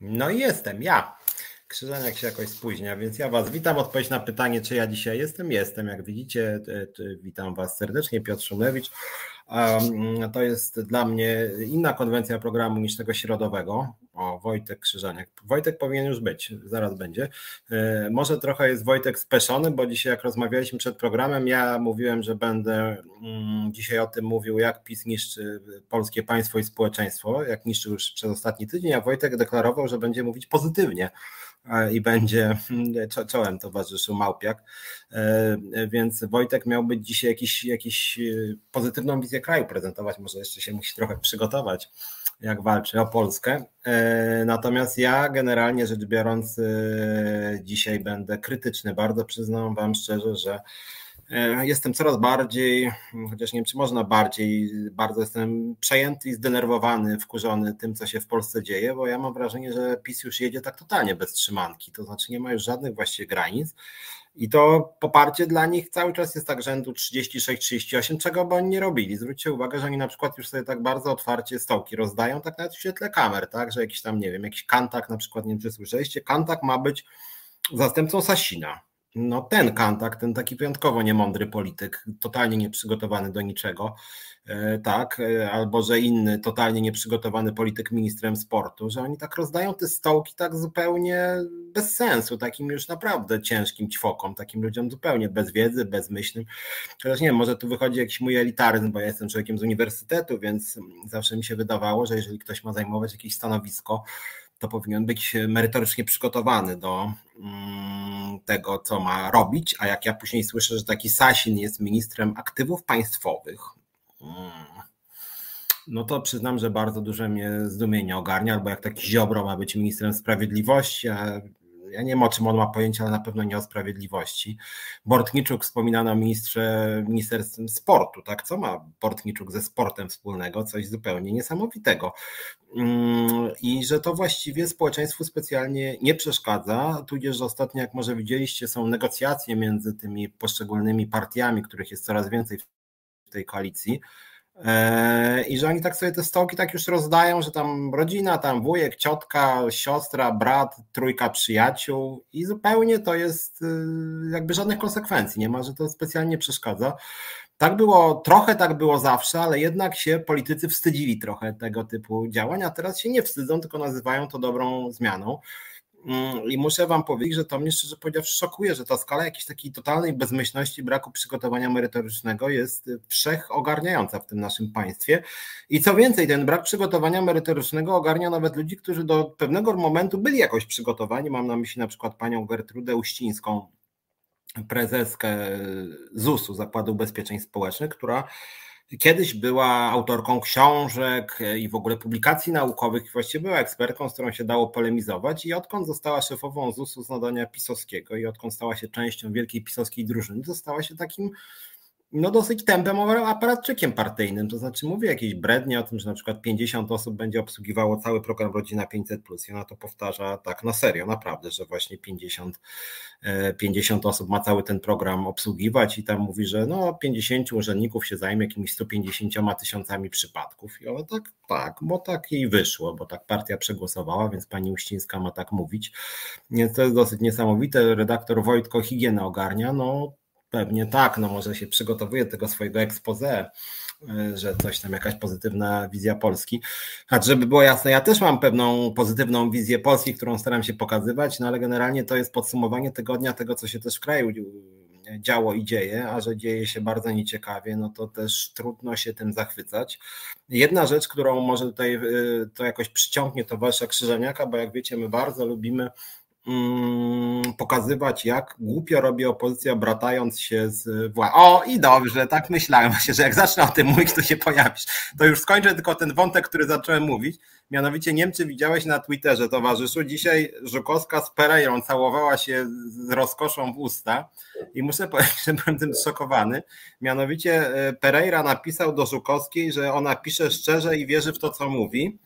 No i jestem, ja. Krzyżaniak się jakoś spóźnia, więc ja Was witam. Odpowiedź na pytanie, czy ja dzisiaj jestem? Jestem, jak widzicie. Witam Was serdecznie, Piotr Szumlewicz. To jest dla mnie inna konwencja programu niż tego środowego. O, Wojtek Krzyżaniak. Wojtek powinien już być, zaraz będzie. E, może trochę jest Wojtek speszony, bo dzisiaj jak rozmawialiśmy przed programem, ja mówiłem, że będę mm, dzisiaj o tym mówił, jak PiS niszczy polskie państwo i społeczeństwo, jak niszczył już przez ostatni tydzień, a Wojtek deklarował, że będzie mówić pozytywnie i będzie czołem towarzyszył Małpiak. E, więc Wojtek miał być dzisiaj jakiś, jakiś e, pozytywną wizję kraju prezentować, może jeszcze się musi trochę przygotować, jak walczy o Polskę. E, natomiast ja generalnie rzecz biorąc dzisiaj będę krytyczny, bardzo przyznam Wam szczerze, że E, jestem coraz bardziej, chociaż nie wiem, czy można bardziej, bardzo jestem przejęty i zdenerwowany, wkurzony tym, co się w Polsce dzieje, bo ja mam wrażenie, że PiS już jedzie tak totalnie bez trzymanki, to znaczy nie ma już żadnych właściwie granic. I to poparcie dla nich cały czas jest tak rzędu 36-38, czego by oni nie robili. Zwróćcie uwagę, że oni na przykład już sobie tak bardzo otwarcie stołki rozdają, tak nawet w świetle kamer, tak, że jakiś tam, nie wiem, jakiś kantak na przykład, nie wiem czy słyszeliście, kantak ma być zastępcą Sasina no ten Kantak, ten taki wyjątkowo niemądry polityk, totalnie nieprzygotowany do niczego, e, tak, e, albo że inny totalnie nieprzygotowany polityk ministrem sportu, że oni tak rozdają te stołki tak zupełnie bez sensu, takim już naprawdę ciężkim ćwokom, takim ludziom zupełnie bez wiedzy, bezmyślnym. Chociaż nie wiem, może tu wychodzi jakiś mój elitaryzm, bo ja jestem człowiekiem z uniwersytetu, więc zawsze mi się wydawało, że jeżeli ktoś ma zajmować jakieś stanowisko, to powinien być merytorycznie przygotowany do mm, tego, co ma robić. A jak ja później słyszę, że taki Sasin jest ministrem aktywów państwowych, mm, no to przyznam, że bardzo duże mnie zdumienie ogarnia, albo jak taki Ziobro ma być ministrem sprawiedliwości, a ja nie wiem o czym on ma pojęcie, ale na pewno nie o sprawiedliwości. Bortniczuk wspominano ministrze, ministerstwem sportu, tak? Co ma Bortniczuk ze sportem wspólnego? Coś zupełnie niesamowitego. Mm, I że to właściwie społeczeństwu specjalnie nie przeszkadza, tudzież ostatnio, jak może widzieliście, są negocjacje między tymi poszczególnymi partiami, których jest coraz więcej w tej koalicji I że oni tak sobie te stołki tak już rozdają, że tam rodzina, tam wujek, ciotka, siostra, brat, trójka przyjaciół i zupełnie to jest y, jakby żadnych konsekwencji nie ma, że to specjalnie przeszkadza. Tak było, trochę tak było zawsze, ale jednak się politycy wstydzili trochę tego typu działań, a teraz się nie wstydzą, tylko nazywają to dobrą zmianą. Mm, I muszę Wam powiedzieć, że to mnie szczerze powiedziawszy szokuje, że ta skala jakiejś takiej totalnej bezmyślności, braku przygotowania merytorycznego jest wszechogarniająca w tym naszym państwie. I co więcej, ten brak przygotowania merytorycznego ogarnia nawet ludzi, którzy do pewnego momentu byli jakoś przygotowani. Mam na myśli na przykład panią Gertrudę Uścińską, prezeskę ZUS-u, Zakładu Ubezpieczeń Społecznych, która Kiedyś była autorką książek i w ogóle publikacji naukowych, właściwie była ekspertką, z którą się dało polemizować i odkąd została szefową ZUS-u z nadania pisowskiego i odkąd stała się częścią wielkiej pisowskiej drużyny, została się takim no dosyć tempem aparatczykiem partyjnym, to znaczy mówi jakieś brednie o tym, że na przykład 50 osób będzie obsługiwało cały program Rodzina 500+, i ona to powtarza tak na serio, naprawdę, że właśnie 50, 50 e, osób ma cały ten program obsługiwać i tam mówi, że no 50 urzędników się zajmie jakimiś 150 tysiącami przypadków. I ona tak, tak, bo tak jej wyszło, bo tak partia przegłosowała, więc pani Uścińska ma tak mówić, więc to jest dosyć niesamowite, redaktor Wojtko Higiena ogarnia, no Pewnie tak, no może się przygotowuje tego swojego expose, y, że coś tam, jakaś pozytywna wizja Polski. A żeby było jasne, ja też mam pewną pozytywną wizję Polski, którą staram się pokazywać, no ale generalnie to jest podsumowanie tygodnia tego, co się też w kraju y, działo i dzieje, a że dzieje się bardzo nieciekawie, no to też trudno się tym zachwycać. Jedna rzecz, którą może tutaj y, to jakoś przyciągnie towarzysza Krzyżeniaka, bo jak wiecie, my bardzo lubimy pokazywać, jak głupio robi opozycja, bratając się z władzą. O, i dobrze, tak myślałem właśnie, że jak zacznę o tym mówić, to się pojawisz. To już skończę tylko ten wątek, który zacząłem mówić. Mianowicie Niemcy widziałeś na Twitterze, towarzyszu. Dzisiaj Żukowska z Pereirą całowała się z rozkoszą w usta i muszę powiedzieć, że byłem tym zszokowany. Mianowicie e, Pereira napisał do Żukowskiej, że ona pisze szczerze i wierzy w to, co mówi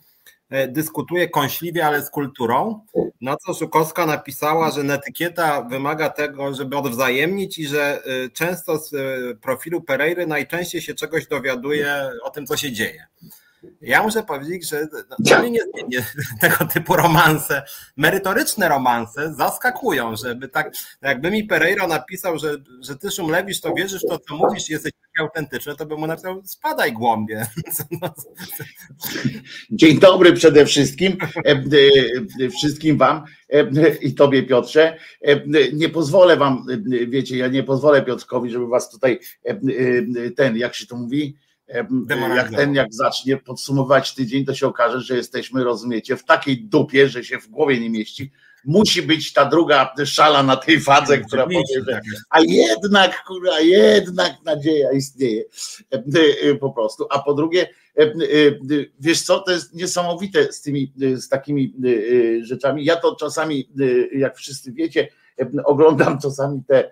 dyskutuje kąśliwie, ale z kulturą. Na co Szukowska napisała, że netykieta wymaga tego, żeby odwzajemnić i że e, często z e, profilu Pereiry najczęściej się czegoś dowiaduje o tym, co się dzieje. Ja muszę powiedzieć, że dla mnie nie, nie, tego typu romanse, merytoryczne romanse zaskakują, żeby tak, jakby mi Pereira napisał, że, że ty Szumlewicz to wierzysz w to, co mówisz, jesteś taki autentyczny, to bym mu napisał, spadaj głąbie. Dzień dobry przede wszystkim, e, e, wszystkim wam e, i tobie Piotrze. Nie pozwolę wam, wiecie, ja nie pozwolę Piotrkowi, żeby was tutaj ten, jak się to mówi, jak ten jak zacznie podsumować tydzień, to się okaże, że jesteśmy, rozumiecie, w takiej dupie, że się w głowie nie mieści. Musi być ta druga szala na tej wadze, która powie, że a jednak, kurwa, jednak nadzieja istnieje po prostu. A po drugie, wiesz co, to jest niesamowite z tymi, z takimi rzeczami. Ja to czasami, jak wszyscy wiecie, oglądam czasami te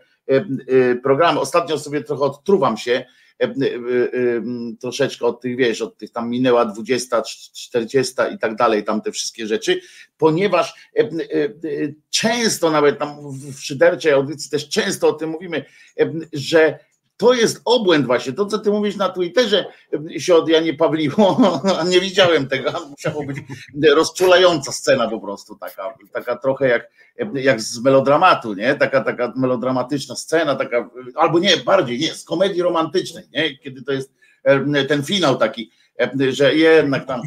programy. Ostatnio sobie trochę odtruwam się, troszeczkę od tych, wiesz, od tych tam minęła 20, 40 i tak dalej, tam te wszystkie rzeczy, ponieważ często nawet tam w szyderczej audycji też często o tym mówimy, że to jest obłęd właśnie, to co ty mówisz na Twitterze się od Janie Pawliło, nie widziałem tego, musiało być rozczulająca scena po prostu, taka, taka trochę jak, jak z melodramatu, nie? Taka, taka melodramatyczna scena, taka, albo nie, bardziej, nie, z komedii romantycznej, nie? Kiedy to jest ten finał taki, że jednak tam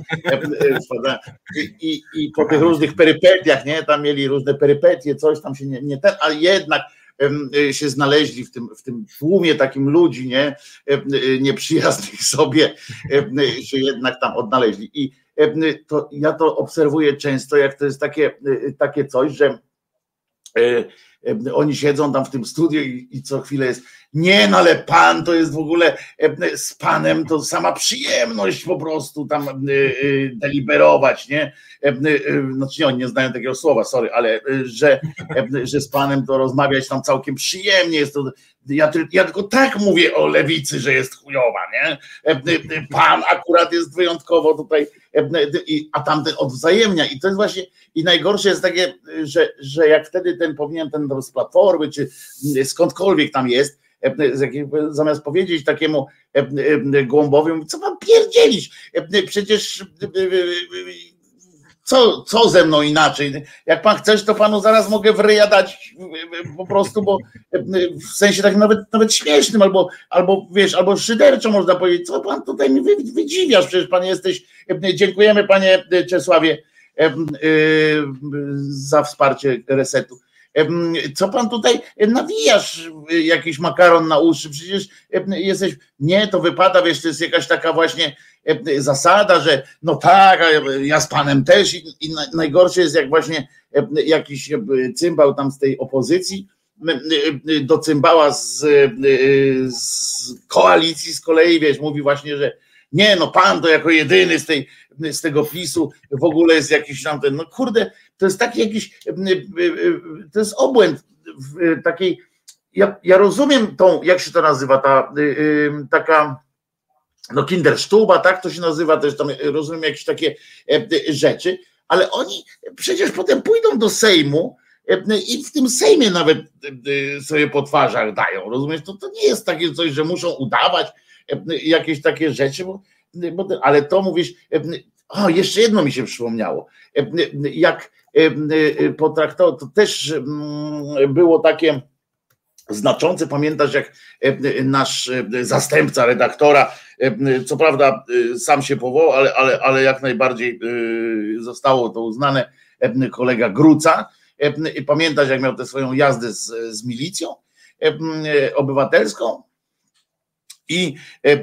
i, i, i po tych różnych perypetiach, nie, tam mieli różne perypetie, coś tam się nie, nie ten, ale jednak Y, się znaleźli w tym, w tym tłumie takim ludzi, nie, y, nieprzyjaznych sobie, się jednak tam odnaleźli. I to ja to obserwuję często, jak to jest takie, takie coś, że oni siedzą tam w tym studiu i, i, co chwilę jest, nie no ale pan to jest w ogóle z panem to sama przyjemność po prostu tam deliberować, nie? Znaczy nie, oni nie znają takiego słowa, sorry, ale że, że z panem to rozmawiać tam całkiem przyjemnie jest to, ja, ja tylko tak mówię o lewicy, że jest chujowa, nie? Pan akurat jest wyjątkowo tutaj, a tamten odwzajemnia. I to jest właśnie, i najgorsze jest takie, że, że jak wtedy ten powinien ten z platformy, czy skądkolwiek tam jest, zamiast powiedzieć takiemu głąbowi, co pan pierdzielisz, przecież co, co ze mną inaczej? Jak pan chcesz, to panu zaraz mogę w ryja dać po prostu, bo w sensie tak nawet, nawet śmiesznym, albo, albo wiesz, albo szyderczo można powiedzieć, co pan tutaj mi wydziwiasz, przecież pan jesteś, dziękujemy panie Czesławie za wsparcie resetu. Co pan tutaj nawijasz jakiś makaron na uszy? Przecież jesteś. Nie, to wypada, wiesz, to jest jakaś taka właśnie zasada, że no tak, ja z panem też. I, i najgorsze jest, jak właśnie jakiś cymbał tam z tej opozycji do cymbała z, z koalicji z kolei, wiesz, mówi właśnie, że nie, no pan to jako jedyny z, tej, z tego PiSu w ogóle jest jakiś tam ten, no kurde, to jest taki jakiś, to jest obłęd w takiej, ja, ja rozumiem tą, jak się to nazywa, ta taka, no Kinderstuba, tak to się nazywa, też tam rozumiem jakieś takie rzeczy, ale oni przecież potem pójdą do Sejmu, i w tym Sejmie nawet sobie po twarzach dają, rozumiesz? To, to nie jest takie coś, że muszą udawać, jakieś takie rzeczy, bo, bo, ale to mówisz, o, jeszcze jedno mi się przypomniało, jak potraktował, to też mm, było takie znaczące, pamiętasz jak nasz zastępca redaktora, co prawda sam się powołał, ale, ale, ale jak najbardziej zostało to uznane, kolega Gruca, pamiętasz jak miał tę swoją jazdę z, z milicją obywatelską, i, e, e,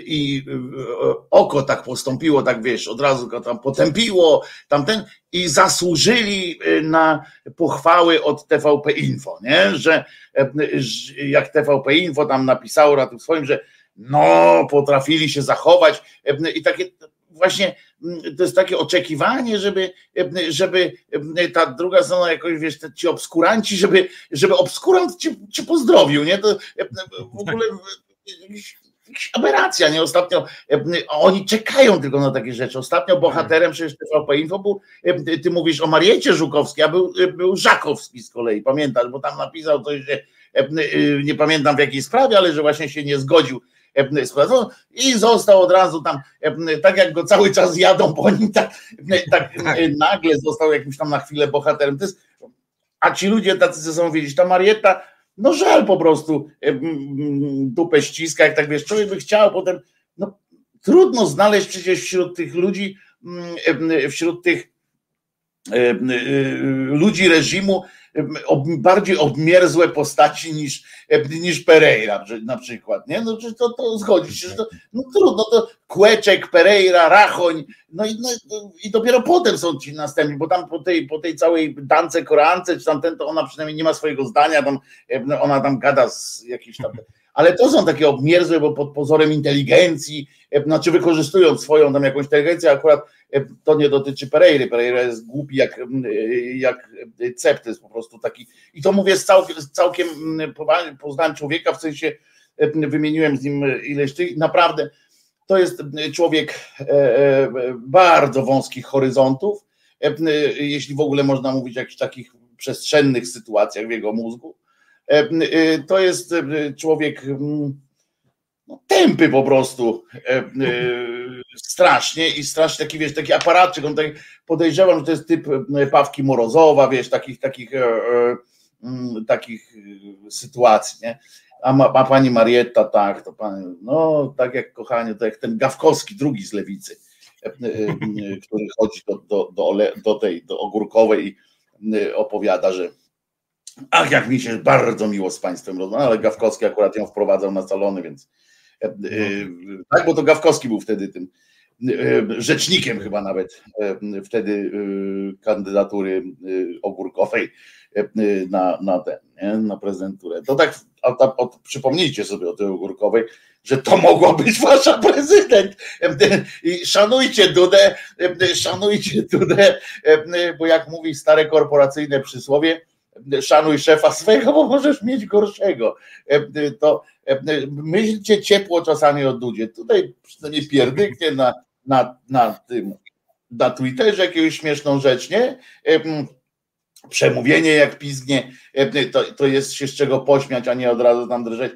i e, oko tak postąpiło, tak wiesz, od razu go tam potępiło, tamten i zasłużyli na pochwały od TVP Info, nie? Że jak TVP Info tam napisało na tym swoim, że no, potrafili się zachować i takie właśnie to jest takie oczekiwanie, żeby, żeby ta druga strona jakoś, wiesz, ci obskuranci, żeby, żeby obskurant cię, cię pozdrowił, nie? To w ogóle aberracja, nie? Ostatnio e, oni czekają tylko na takie rzeczy. Ostatnio bohaterem przecież TVP Info był, e, ty mówisz o Mariecie Żukowskiej, a był, e, był Żakowski z kolei, pamiętasz, bo tam napisał coś, że nie pamiętam w jakiej sprawie, ale że właśnie się nie zgodził i został od razu tam, tak jak go cały czas jadą po nim, tak, tak, tak. nagle został jakimś tam na chwilę bohaterem. Jest, a ci ludzie tacy są wiedzieć, ta Marietta, no żal po prostu dupę ściska, jak tak wiesz, człowiek by chciał potem, no trudno znaleźć przecież wśród tych ludzi, wśród tych ludzi reżimu bardziej obmierzłe postaci niż, niż Pereira na przykład, nie? No to, to zgodzić się, że to no trudno, to Kłeczek, Pereira, Rachoń, no i, no i dopiero potem są ci następni, bo tam po tej, po tej całej dance korance, czy tamten, to ona przynajmniej nie ma swojego zdania, tam, ona tam gada z jakiś tam ale to są takie obmierzłe, bo pod pozorem inteligencji, znaczy wykorzystując swoją tam jakąś inteligencję, akurat to nie dotyczy Pereiry. Pereira jest głupi jak, jak cep, jest po prostu taki. I to mówię z całkiem, całkiem poznałem człowieka, w sensie wymieniłem z nim ileś tych, naprawdę to jest człowiek e, e, bardzo wąskich horyzontów, jeśli w ogóle można mówić o jakichś takich przestrzennych sytuacjach w jego mózgu. To jest człowiek no, tępy po prostu strasznie i strasznie taki, wiesz, taki aparatczyk, on tak podejrzewam, że to jest typ e, Pawki Morozowa, wiesz, takich, takich, e, e, takich sytuacji, nie? A ma, ma, pani Marietta, tak, to pani, no tak jak kochanie, to jak ten Gawkowski, drugi z lewicy, który chodzi do, do, do, do tej, do Ogórkowej i opowiada, że ach, jak mi się bardzo miło z państwem rozmawiać, ale Gawkowski akurat ją wprowadzał na salony, więc no. tak, bo to Gawkowski był wtedy tym E, rzecznikiem chyba nawet e, wtedy e, kandydatury ogórkowej na, na ten, nie? na prezydenturę. To tak, a ta, o, przypomnijcie sobie o tej ogórkowej, że to mogła być wasza prezydent. I szanujcie Dudę, szanujcie Dudę, bo jak mówi stare korporacyjne przysłowie, szanuj szefa swego, bo możesz mieć gorszego. To myślcie ciepło czasami o Dudzie. Tutaj przynajmniej pierdyknie na na, na tym, na Twitterze jakąś śmieszną rzecz, nie? Przemówienie jak pizgnie, to, to jest się z czego pośmiać, a nie od razu tam drżeć.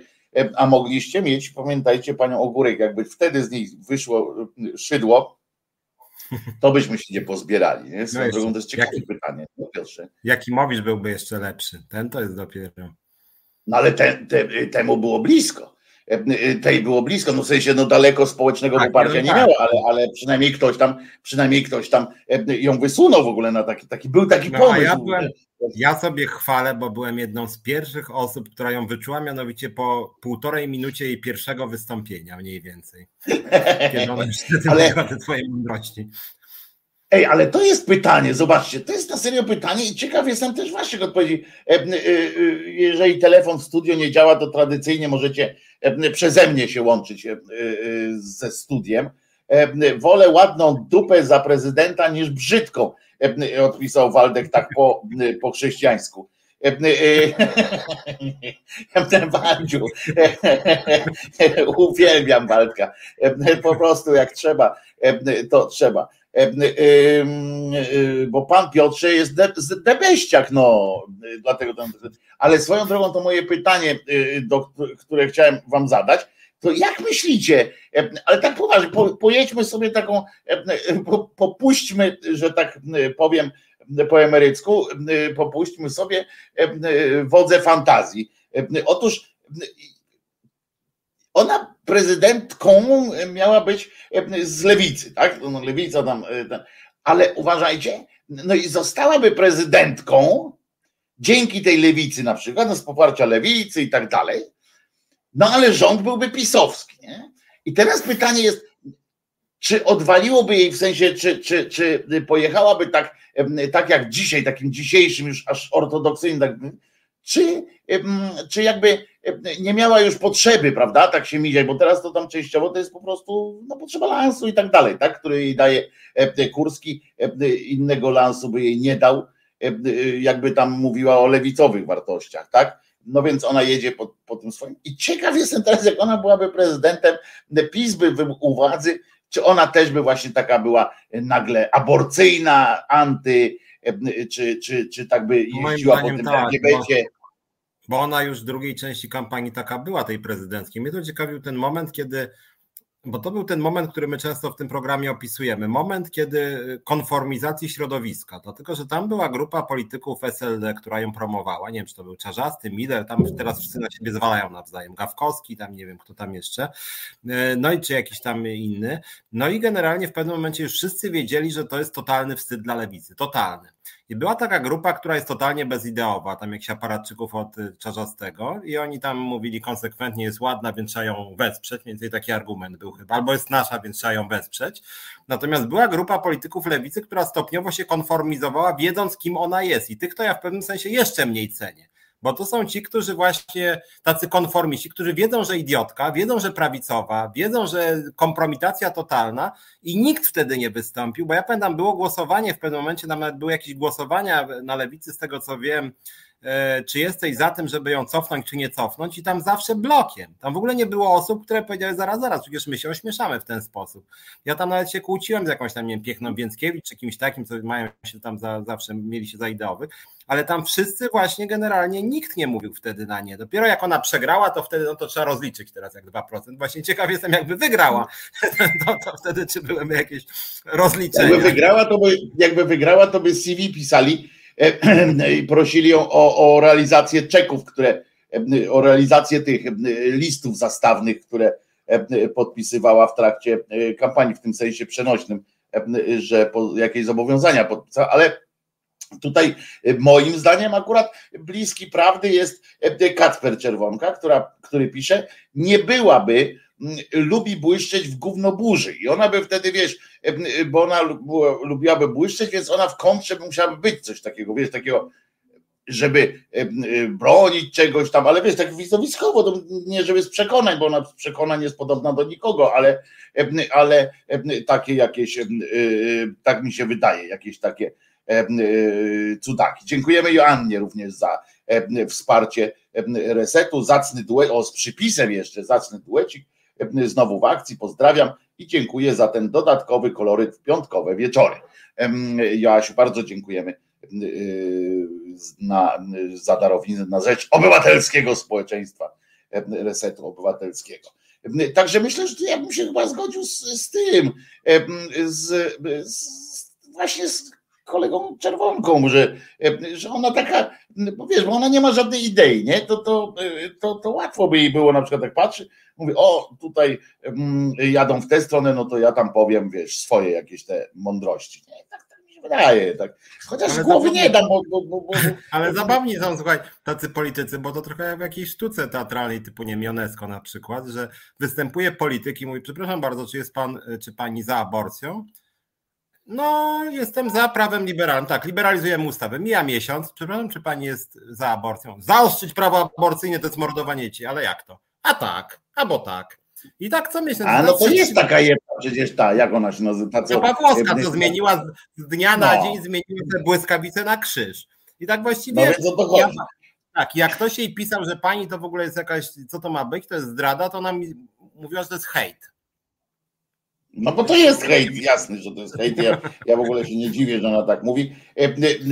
A mogliście mieć, pamiętajcie, panią Ogórek, jakby wtedy z niej wyszło szydło, to byśmy się nie pozbierali. Nie? No drogą, to jest ciekawe jaki, pytanie. No, Piotrze. Jakimowicz byłby jeszcze lepszy? Ten to jest dopiero. No ale te, te, temu było blisko. E, tej było blisko, no w sensie no daleko społecznego tak, poparcia no, nie tak. miało, ale, ale przynajmniej ktoś tam, przynajmniej ktoś tam e, ją wysunął w ogóle na taki, taki był taki no, pomysł. Ja, byłem, ja, sobie chwalę, bo byłem jedną z pierwszych osób, która ją wyczuła, mianowicie po półtorej minucie jej pierwszego wystąpienia mniej więcej. Kiedy ona ale... te swojej mądrości. Ej, ale to jest pytanie, zobaczcie, to jest na serio pytanie i ciekaw jestem też waszych odpowiedzi. E, jeżeli telefon w studio nie działa, to tradycyjnie możecie przeze mnie się łączyć ze studiem. Wolę ładną dupę za prezydenta niż brzydką, odpisał Waldek tak po, po chrześcijańsku. Waldziu, uwielbiam Waldka, po prostu jak trzeba, to trzeba. E, e, e, bo pan Piotrze jest de, debeściak, no, dlatego tam, ale swoją drogą to moje pytanie, do, które chciałem wam zadać, to jak myślicie, ale tak poważnie, po, pojedźmy sobie taką, po, popuśćmy, że tak powiem po emerycku, popuśćmy sobie wodze fantazji. Otóż ona prezydentką miała być z lewicy, tak? No, lewica tam, e, ale uważajcie, no i zostałaby prezydentką dzięki tej lewicy na przykład, no z poparcia lewicy i tak dalej, no ale rząd byłby pisowski, nie? I teraz pytanie jest, czy odwaliłoby jej w sensie, czy, czy, czy pojechałaby tak, tak jak dzisiaj, takim dzisiejszym już aż ortodoksyjnym, tak, czy, czy jakby nie miała już potrzeby, prawda, tak się miziać, bo teraz to tam częściowo to jest po prostu no, potrzeba lansu i tak dalej, tak, który jej daje Kurski, innego lansu by jej nie dał, jakby tam mówiła o lewicowych wartościach, tak, no więc ona jedzie po, po tym swoim. I ciekaw jestem teraz, jak ona byłaby prezydentem, PiS by u władzy, czy ona też by właśnie taka była nagle aborcyjna, anty, czy, czy, czy tak by jeździła po tym tak, LGBT. Bo ona już w drugiej części kampanii taka była, tej prezydenckiej. Mnie to ciekawił ten moment, kiedy bo to był ten moment, który my często w tym programie opisujemy. Moment, kiedy konformizacji środowiska. Dlatego, że tam była grupa polityków SLD, która ją promowała. Nie wiem, czy to był Czarzasty, Miller, tam teraz wszyscy na siebie zwalają nawzajem. Gawkowski, tam nie wiem, kto tam jeszcze. No i czy jakiś tam inny. No i generalnie w pewnym momencie już wszyscy wiedzieli, że to jest totalny wstyd dla lewicy. Totalny. I była taka grupa, która jest totalnie bezideowa, tam jakiś aparatczyków od y, Czarzastego i oni tam mówili konsekwentnie jest ładna, więc trzeba ją wesprzeć, mniej więcej taki argument był chyba, albo jest nasza, więc trzeba ją wesprzeć. Natomiast była grupa polityków lewicy, która stopniowo się konformizowała, wiedząc kim ona jest. I tych to ja w pewnym sensie jeszcze mniej cenię bo to są ci, którzy właśnie tacy konformiści, którzy wiedzą, że idiotka, wiedzą, że prawicowa, wiedzą, że kompromitacja totalna i nikt wtedy nie wystąpił, bo ja pamiętam, było głosowanie w pewnym momencie, nawet były jakieś głosowania na lewicy, z tego co wiem, czy jesteś za tym, żeby ją cofnąć, czy nie cofnąć, i tam zawsze blokiem. Tam w ogóle nie było osób, które powiedziały zaraz, zaraz, przecież my się ośmieszamy w ten sposób. Ja tam nawet się kłóciłem z jakąś tam, nie wiem, Piechną Więckiewicz, czy kimś takim, co mają się tam za, zawsze mieli się za ideowych, ale tam wszyscy właśnie generalnie nikt nie mówił wtedy na nie. Dopiero jak ona przegrała, to wtedy no to trzeba rozliczyć teraz jak 2%. Właśnie ciekaw jestem, jakby wygrała, to, to wtedy czy byłyby jakieś rozliczenia. Jakby wygrała, to by, jakby wygrała, to by CV pisali E, prosili ją o, o realizację czeków, które, e, o realizację tych e, listów zastawnych, które podpisywała w trakcie kampanii, w tym sensie przenośnym, że jakieś zobowiązania podpisała, ale Tutaj moim zdaniem akurat bliski prawdy jest Kacper Czerwonka, która, który pisze, nie byłaby lubi błyszczeć w gówno burzy. I ona by wtedy, wiesz, bo ona lubiłaby błyszczeć, więc ona w kontrze musiałaby być coś takiego, wiesz, takiego, żeby bronić czegoś tam, ale wiesz, tak widowiskowo, nie żeby z przekonań, bo ona z przekonań jest podobna do nikogo, ale, ale takie jakieś, tak mi się wydaje, jakieś takie cudaki. Dziękujemy Joannie również za wsparcie resetu, zacny duet, o z przypisem jeszcze, zacny duecik, znowu w akcji. Pozdrawiam i dziękuję za ten dodatkowy koloryt w piątkowe wieczory. Joasiu, bardzo dziękujemy y, na, za darowizny na rzecz obywatelskiego społeczeństwa, resetu obywatelskiego. Także myślę, że ja bym się chyba zgodził z, z tym, z, z, właśnie z kolegą Czerwonką, że, że ona taka, bo wiesz, bo ona nie ma żadnej idei, nie? To, to, to, to łatwo by jej było na przykład tak patrzy, mówi, o tutaj mm, jadą w tę stronę, no to ja tam powiem, wiesz, swoje jakieś te mądrości. Nie, tak, tak mi się wydaje, tak. Chociaż ale głowy zabawnie, nie dam, bo, bo, bo, bo, Ale zabawni są, słuchaj, tacy politycy, bo to trochę w jakiejś sztuce teatralnej typu, nie Mionesko na przykład, że występuje polityk i mówi, przepraszam bardzo, czy jest pan, czy pani za aborcją? No, jestem za prawem liberalnym. Tak, liberalizujemy ustawę. Mija miesiąc. Przepraszam, czy pani jest za aborcją? Zaostrzyć prawo aborcyjne to jest mordowanie ci, ale jak to? A tak, albo tak. I tak co miesiąc. A no to jest taka jedna przecież ta, jak ona się nazywa? Co, Pawłowska, co zmieniła z dnia na no. dzień, zmieniła te błyskawice na krzyż. I tak właściwie. No więc to ja, tak, jak ktoś jej pisał, że pani to w ogóle jest jakaś, co to ma być, to jest zdrada, to ona mi mówiła, że to jest hejt. No bo to jest hejt, jasny, że to jest hejt. Ja, ja w ogóle się nie dziwię, że ona tak mówi. E,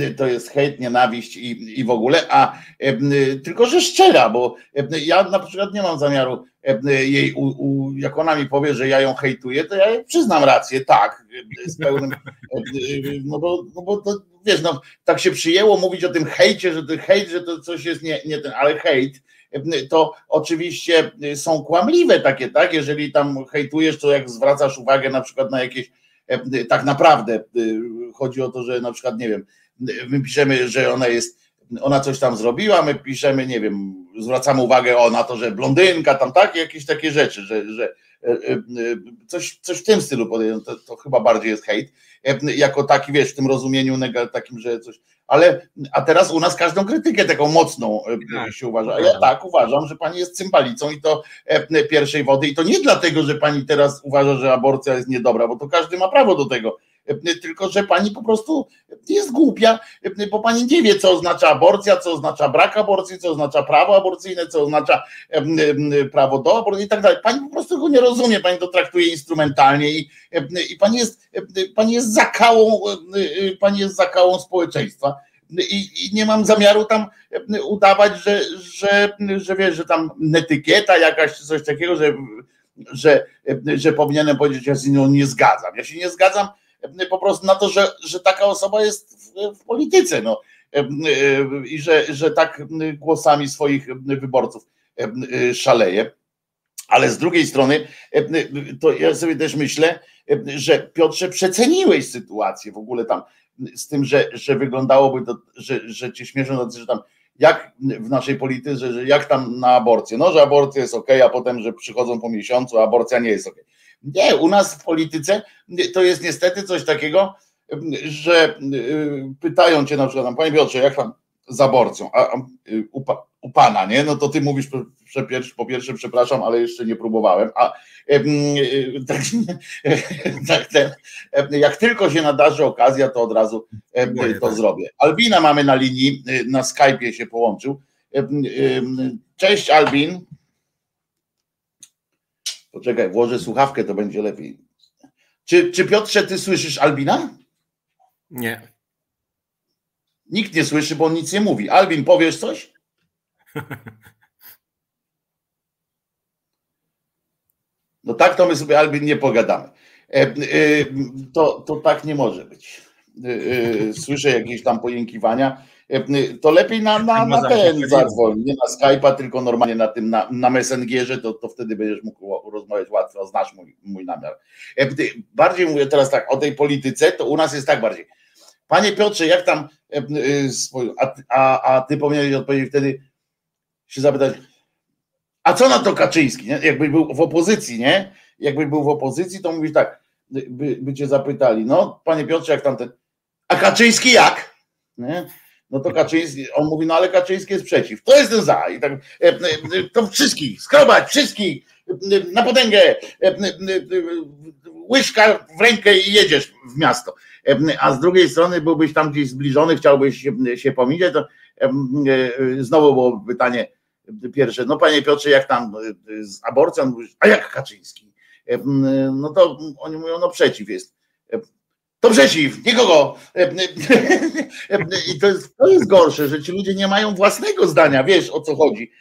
e, to jest hejt, nienawiść i, i w ogóle, a e, tylko, że szczera, bo ja na przykład nie mam zamiaru jej, u, u, jak ona mi powie, że ja ją hejtuję, to ja jej przyznam rację, tak, z pełnym, no bo, no bo to, wiesz, no, tak się przyjęło mówić o tym hejcie, że to hejt, że to coś jest nie, nie ten, ale hejt, to oczywiście są kłamliwe takie, tak? Jeżeli tam hejtujesz, to jak zwracasz uwagę na przykład na jakieś, tak naprawdę chodzi o to, że na przykład, nie wiem, my piszemy, że ona jest, ona coś tam zrobiła, my piszemy, nie wiem, zwracamy uwagę o, na to, że blondynka, tam tak, jakieś takie rzeczy, że, że e, e, coś, coś w tym stylu to, to chyba bardziej jest hejt, jako taki, wiesz, w tym rozumieniu takim, że coś, ale a teraz u nas każdą krytykę taką mocną e, tak. się uważa. A ja tak uważam, że pani jest cymbalicą i to e, pierwszej wody. I to nie dlatego, że pani teraz uważa, że aborcja jest niedobra, bo to każdy ma prawo do tego. Tylko, że pani po prostu jest głupia, bo pani nie wie, co oznacza aborcja, co oznacza brak aborcji, co oznacza prawo aborcyjne, co oznacza prawo do aborcji i tak dalej. Pani po prostu tego nie rozumie, pani to traktuje instrumentalnie i, i pani jest, pani jest zakałą, pani jest zakałą społeczeństwa i, i nie mam zamiaru tam udawać, że, że, że wiesz, że tam etykieta jakaś czy coś takiego, że, że, że powinienem powiedzieć, że ja się nie zgadzam. Ja się nie zgadzam po prostu na to, że, że taka osoba jest w, w polityce. No. I że, że tak głosami swoich wyborców szaleje. Ale z drugiej strony, to ja sobie też myślę, że Piotrze przeceniłeś sytuację w ogóle tam z tym, że, że wyglądałoby to, że, że cię śmieszą, że tam jak w naszej polityce, że jak tam na aborcję, no, że aborcja jest ok, a potem, że przychodzą po miesiącu, a aborcja nie jest ok. Nie, u nas w polityce to jest niestety coś takiego, że y, pytają cię na przykład, panie Piotrze, jak tam z aborcją, a, a u, u, pana, nie? No to ty mówisz po pierwsze, przepraszam, ale jeszcze nie próbowałem, a e, tak, tak ten, jak tylko się nadarzy okazja, to od razu e, to zrobię. Albina mamy na linii, e, na Skype'ie się połączył. Cześć Albin. Poczekaj, włożę słuchawkę, to będzie lepiej. Czy, czy Piotrze, ty słyszysz Albina? Nie. Nikt nie słyszy, bo on nic nie mówi. Albin, powiesz coś? No tak to my sobie, Albin, nie pogadamy. E, e, to, to tak nie może być. E, słyszę jakieś tam pojękiwania. To lepiej na, na, na ten zadzwoń, nie na Skype'a, tylko normalnie na tym, na, na Messengerze, to, to wtedy będziesz mógł rozmawiać łatwo, znasz mój, mój namiar. Bardziej mówię teraz tak o tej polityce, to u nas jest tak bardziej. Panie Piotrze, jak tam, a, a, a ty powinieneś odpowiedzieć wtedy, się zapytać, a co na to Kaczyński? Nie? Jakby był w opozycji, nie? Jakby był w opozycji, to mówisz tak, by, by cię zapytali, no panie Piotrze, jak tamten, a Kaczyński jak? Nie? No to Kaczyński, on mówi, no ale Kaczyński jest przeciw. To jestem za. I tak, e, e, to wszystkich, skrobać wszystkich, na potęgę, e, łyżka w rękę i jedziesz w miasto. A z drugiej strony byłbyś tam gdzieś zbliżony, chciałbyś się, pominąć, to znowu było pytanie, pierwsze, no panie Piotrze, jak tam z aborcją, a jak Kaczyński? E, no to oni mówią, no przeciw jest. E, to przeciw, nikogo. E, I to jest, to jest gorsze, że ci ludzie nie mają własnego zdania, wiesz o co chodzi,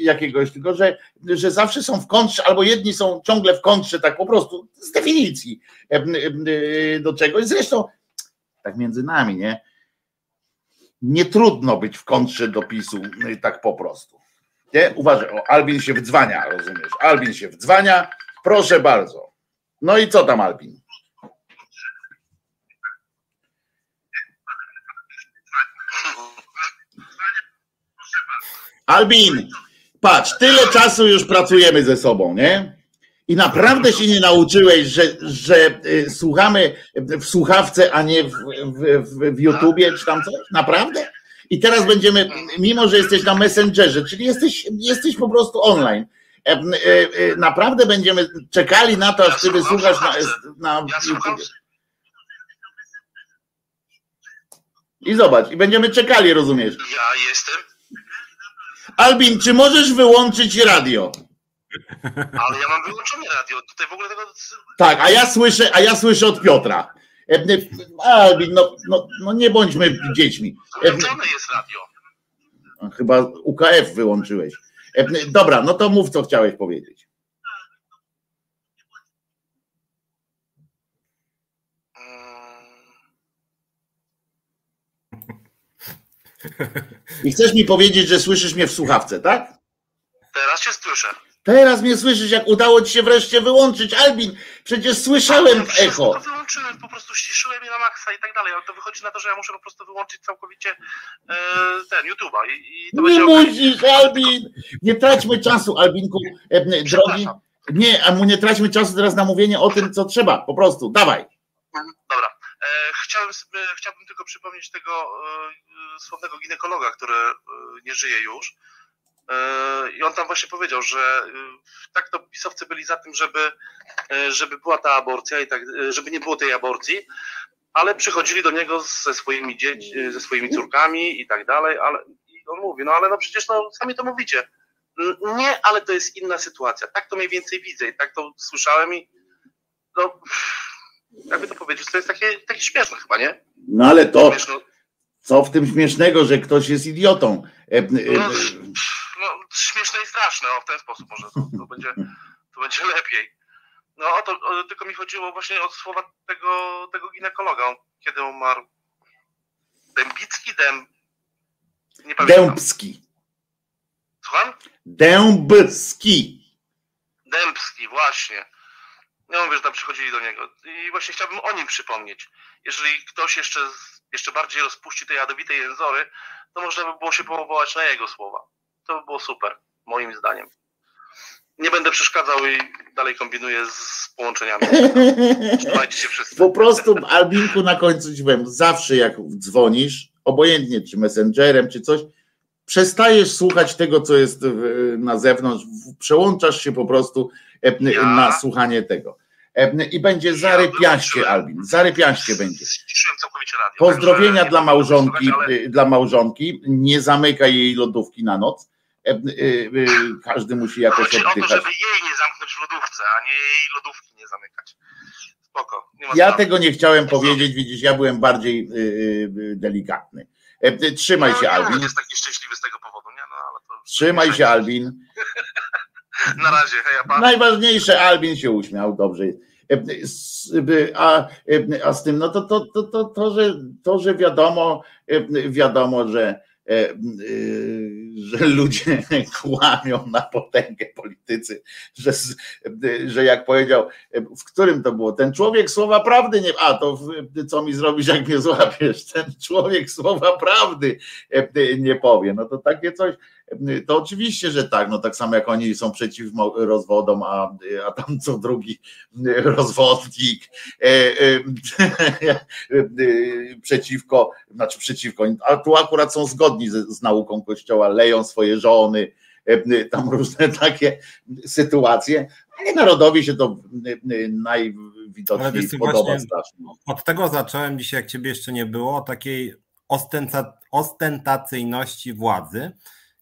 jakiegoś, tylko że, że zawsze są w kontrze, albo jedni są ciągle w kontrze, tak po prostu z definicji do czegoś. Zresztą, tak między nami, nie? nie trudno być w kontrze do PiSu tak po prostu. Nie? Uważaj, o, Albin się wdzwania, rozumiesz? Albin się wdzwania, proszę bardzo. No i co tam, Albin? Albin, patrz, tyle czasu już pracujemy ze sobą, nie? I naprawdę się nie nauczyłeś, że, że y, słuchamy w słuchawce, a nie w, w, w YouTubie czy tam coś? Naprawdę? I teraz będziemy, mimo że jesteś na Messengerze, czyli jesteś, jesteś po prostu online. E, e, e, naprawdę będziemy czekali na to, aż ty wysłuchasz na, na YouTube. I zobacz, i będziemy czekali, rozumiesz? Ja jestem. Albin, czy możesz wyłączyć radio? Ale ja mam wyłączone radio. Tutaj w ogóle tego. Tak, a ja słyszę, a ja słyszę od Piotra. Albin, no, no, no nie bądźmy dziećmi. Wyłączone jest radio. Chyba UKF wyłączyłeś. Dobra, no to mów, co chciałeś powiedzieć. I chcesz mi powiedzieć, że słyszysz mnie w słuchawce, tak? Teraz się słyszę. Teraz mnie słyszysz, jak udało ci się wreszcie wyłączyć. Albin, przecież słyszałem w echo. To wyłączyłem, po prostu ściszyłem je na maksa i tak dalej, ale to wychodzi na to, że ja muszę po prostu wyłączyć całkowicie e, ten YouTube'a. I, i to nie musisz, Albin! Nie traćmy czasu, Albinku, e, drogi. Nie, a mu nie traćmy czasu teraz na mówienie o tym, co trzeba. Po prostu, dawaj. Dobra. E, chciałem, sobie, chciałbym tylko przypomnieć tego e, słownego ginekologa, który e, nie żyje już E, I on tam właśnie powiedział, że e, tak to pisowcy byli za tym, żeby, e, żeby była ta aborcja i tak, żeby nie było tej aborcji, ale przychodzili do niego ze swoimi dzieci, ze swoimi córkami i tak dalej, ale i on mówi, no ale no przecież no, sami to mówicie. Nie, ale to jest inna sytuacja. Tak to mniej więcej widzę i tak to słyszałem i no, jakby to powiedzieć, to jest takie, takie śmieszne chyba, nie? No ale to, Śmieszno. Co w tym śmiesznego, że ktoś jest idiotą? No, no śmieszne i straszne, o w ten sposób może to, to będzie, to będzie lepiej. No o to o, tylko mi chodziło właśnie o słowa tego, tego ginekologa, on, kiedy umarł. Dębicki, Dęb... Nie pamiętam. Dębski. Słucham? Dębski. Dębski, właśnie. Ja mówię, że tam przychodzili do niego. I właśnie chciałbym o nim przypomnieć. Jeżeli ktoś jeszcze, jeszcze bardziej rozpuści tej jadowitej jęzory, to można by było się powołać na jego słowa. To by było super, moim zdaniem. Nie będę przeszkadzał i dalej kombinuję z połączeniami. Trzymajcie się wszyscy. Po prostu, Albinku, na końcu ci powiem, zawsze jak dzwonisz, obojętnie czy messengerem, czy coś, przestajesz słuchać tego, co jest na zewnątrz, przełączasz się po prostu e, na słuchanie tego. I będzie zarypiaście, Albin, zarypiaście będzie. Pozdrowienia dla małżonki, ale... dla małżonki, nie zamykaj jej lodówki na noc. E, każdy musi jakoś Chodzi oddychać. o to, żeby jej nie zamknąć w lodówce, a nie jej lodówki nie zamykać. Spoko. ja tego nie chciałem powiedzieć, widzisz, ja byłem bardziej delikatny. Trzymaj no, się, Albin. Nie jest taki szczęśliwy z tego powodu, nie? No, ale to Trzymaj się, Albin. Na razie, hej, Najważniejsze, Albin się uśmiał, dobrze. A, a z tym, no to, to, to, to, to, że, to, że wiadomo, wiadomo, że E, że ludzie kłamią na potęgę politycy, że, że jak powiedział, w którym to było, ten człowiek słowa prawdy nie, a to co mi zrobisz, jak mnie złapiesz, ten człowiek słowa prawdy e, nie powie, no to takie coś, to oczywiście, że tak, no tak samo jak oni są przeciw rozwodom, a, a tam co drugi rozwodnik e, e, e, przeciwko, znaczy przeciwko, a tu akurat są zgodni z, z nauką Kościoła, leją swoje żony, tam różne takie sytuacje, ale narodowi się to najwidoczniej podoba strasznie. Od tego zacząłem dzisiaj, jak ciebie jeszcze nie było, takiej ostentacyjności władzy,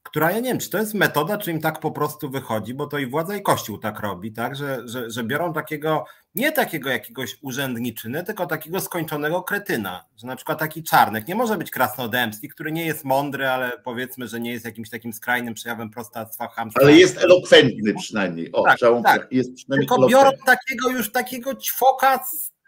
która ja nie wiem, czy to jest metoda, czy im tak po prostu wychodzi, bo to i władza i kościół tak robi, tak, że, że, że biorą takiego, nie takiego jakiegoś urzędniczyny, tylko takiego skończonego kretyna, że na przykład taki czarnek nie może być krasnodębski, który nie jest mądry, ale powiedzmy, że nie jest jakimś takim skrajnym przejawem prostactwa chamstwa. Ale jest elokwentny przynajmniej. O, tak, tak. Jest przynajmniej tylko biorą takiego już takiego ćwoka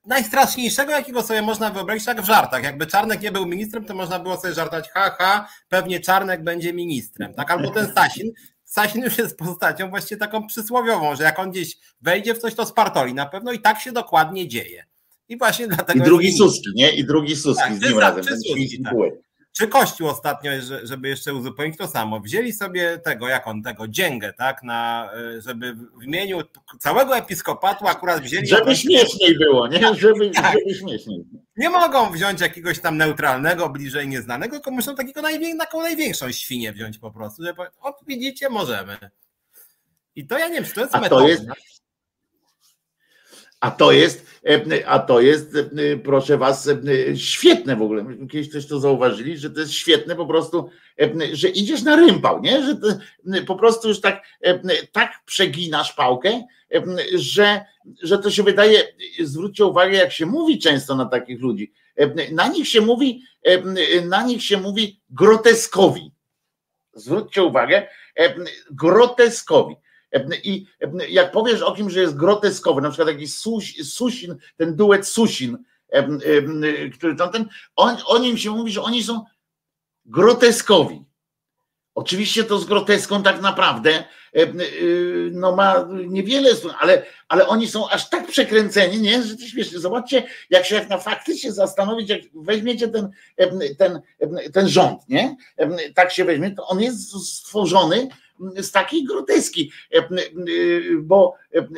najstraszniejszego, jakiego sobie można wyobrazić, tak w żartach. Jakby Czarnek nie był ministrem, to można było sobie żartać, ha, ha, pewnie Czarnek będzie ministrem, tak? Albo ten Sasin. Sasin już jest postacią właściwie taką przysłowiową, że jak on gdzieś wejdzie w coś, to spartoli na pewno i tak się dokładnie dzieje. I właśnie dlatego. I drugi Suski, nie? I drugi Suski tak, z nim razem, ten Suski, tak. Czy Kościół ostatnio, żeby jeszcze uzupełnić to samo, wzięli sobie tego, jak on, tego dzięgę, tak, na, e, żeby w imieniu całego episkopatu akurat wzięli... Żeby śmieszniej było, nie? Tak, żeby, tak. żeby śmieszniej. Nie mogą wziąć jakiegoś tam neutralnego, bliżej nieznanego, tylko muszą takiego najwię taką największą świnię wziąć po prostu, żeby o, widzicie, możemy. I to ja nie wiem, czy to jest metoda. To jest, a to jest, e, a to jest, e, proszę was, e, świetne w ogóle. Kiedyś też to zauważyli, że to jest świetne po prostu, że idziesz na rympał, nie? Że po prostu już tak, tak przeginasz pałkę, że, że to się wydaje, zwróćcie uwagę, jak się mówi często na takich ludzi. Na nich się mówi, na nich się mówi groteskowi. Zwróćcie uwagę, groteskowi. I jak powiesz o kimś, że jest groteskowy, na przykład jakiś Susin, ten duet Susin, który tamten, on, o nim się mówi, że oni są groteskowi. Oczywiście to z groteską tak naprawdę y, no ma niewiele, ale, ale oni są aż tak przekręceni, nie? że to śmiesznie. Zobaczcie, jak się jak na faktycznie zastanowić, jak weźmiecie ten, ten, ten rząd, nie? Tak się weźmie, to on jest stworzony z takiej groteski, e, e, bo e,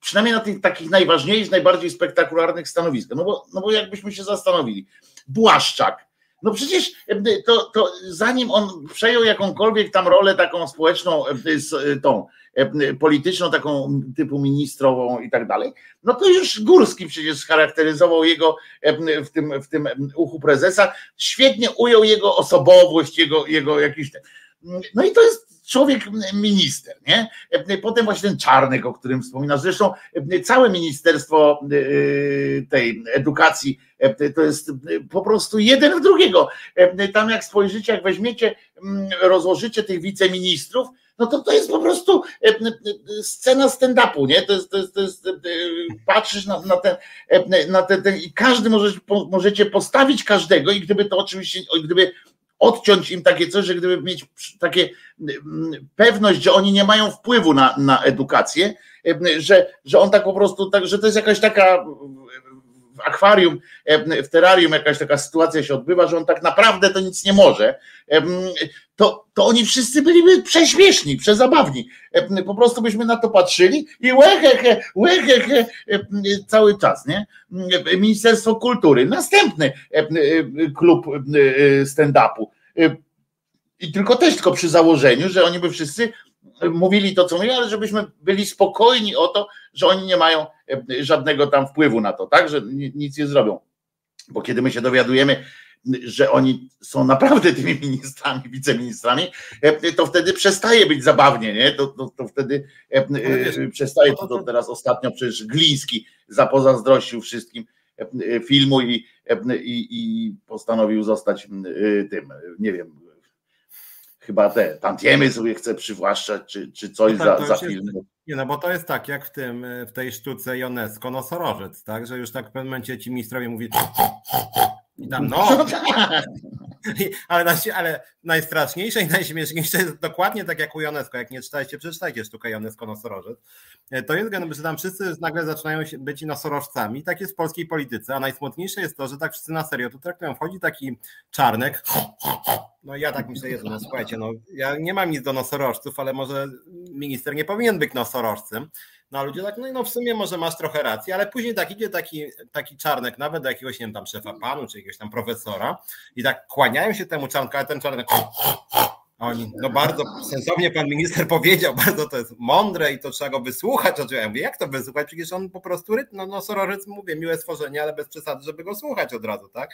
przynajmniej na tych takich najważniejszych, najbardziej spektakularnych stanowiskach. No bo, no bo jakbyśmy się zastanowili, Błaszczak, no przecież to, to zanim on przejął jakąkolwiek tam rolę taką społeczną, tą polityczną, taką typu ministrową i tak dalej, no to już Górski przecież scharakteryzował jego w tym, w tym uchu prezesa, świetnie ujął jego osobowość, jego, jego jakiś. No i to jest człowiek minister, nie? Potem właśnie ten Czarnek, o którym wspominasz, zresztą całe ministerstwo tej edukacji to jest po prostu jeden w drugiego. Tam jak spojrzycie, jak weźmiecie, rozłożycie tych wiceministrów, no to to jest po prostu e, e, scena stand-upu, nie? To jest, to jest, to jest e, patrzysz na, na, ten, na ten, ten, i każdy może, możecie postawić każdego i gdyby to oczywiście, gdyby odciąć im takie coś, że gdyby mieć takie pewność, że oni nie mają wpływu na, na edukację, że, że on tak po prostu, tak, że to jest jakaś taka akwarium, w terrarium jakaś taka sytuacja się odbywa, że on tak naprawdę to nic nie może, to, to oni wszyscy byliby prześmieszni, przezabawni. Po prostu byśmy na to patrzyli i łehehe, łehehe cały czas, nie? Ministerstwo Kultury, następny klub stand-upu. I tylko też tylko przy założeniu, że oni by wszyscy mówili to, co mówili, ale żebyśmy byli spokojni o to, że oni nie mają e, żadnego tam wpływu na to, tak, że nic nie zrobią. Bo kiedy my się dowiadujemy, że oni są naprawdę tymi ministrami, wiceministrami, e, to wtedy przestaje być zabawnie, nie? To, to, to wtedy e, przestaje to, to teraz ostatnio przecież Gliński zapozazdrościł wszystkim filmu i, i, i postanowił zostać tym, nie wiem, chyba te tantiemy sobie chce przywłaszczać, czy, czy coś no tak, za, za film. Nie, no bo to jest tak, jak w tym, w tej sztuce Jonesko, nosorożec, tak, że już tak w pewnym momencie ci ministrowie mówi i tam no, no ale, ale najstraszniejsze i najśmieszniejsze jest dokładnie tak jak u Jonesko. Jak nie czytajcie, przeczytajcie sztukę Jonesko Nosorożec. E, to jest gen, że tam wszyscy nagle zaczynają być nosorożcami. Tak jest w polskiej polityce. A najsmutniejsze jest to, że tak wszyscy na serio tu traktują. Wchodzi taki czarnek. No ja tak myślę, Jezu, no słuchajcie, no ja nie mam nic do nosorożców, ale może minister nie powinien być nosorożcem. No a ludzie tak, no, no w sumie może masz trochę racji, ale później tak idzie taki, taki czarnek, nawet do jakiegoś, nie wiem, tam szefa panu, czy jakiegoś tam profesora i tak kłaniają się temu czarnku, ale ten czarnek oni, no bardzo sensownie pan minister powiedział, bardzo to jest mądre i to trzeba go wysłuchać. Ja mówię, jak to wysłuchać? Przecież on po prostu no, no sororyzm, mówię, miłe stworzenie, ale bez przesady, żeby go słuchać od razu, tak?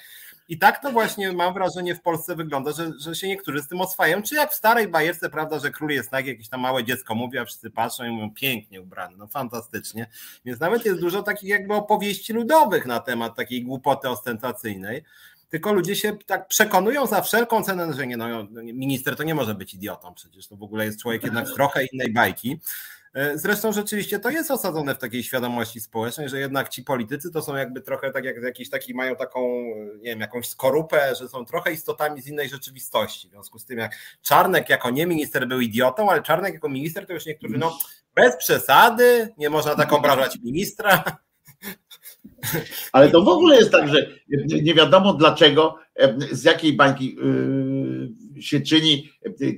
I tak to właśnie mam wrażenie w Polsce wygląda, że, że się niektórzy z tym oswajają, czy jak w starej bajerce, prawda, że król jest nagi, jakieś tam małe dziecko mówi, a wszyscy patrzą i mówią, pięknie ubrany, no fantastycznie. Więc nawet jest dużo takich jakby opowieści ludowych na temat takiej głupoty ostentacyjnej tylko ludzie się tak przekonują za wszelką cenę, że nie, no, minister to nie może być idiotą, przecież to w ogóle jest człowiek jednak z trochę innej bajki. E, zresztą rzeczywiście to jest osadzone w takiej świadomości społecznej, że jednak ci politycy to są jakby trochę tak jak jakiś taki mają taką, nie wiem, jakąś skorupę, że są trochę istotami z innej rzeczywistości. W związku z tym jak Czarnek jako nie minister był idiotą, ale Czarnek jako minister to już niektórzy, no bez przesady, nie można tak obrażać ministra. Ale to w ogóle jest tak, że nie wiadomo dlaczego, z jakiej bańki y, się czyni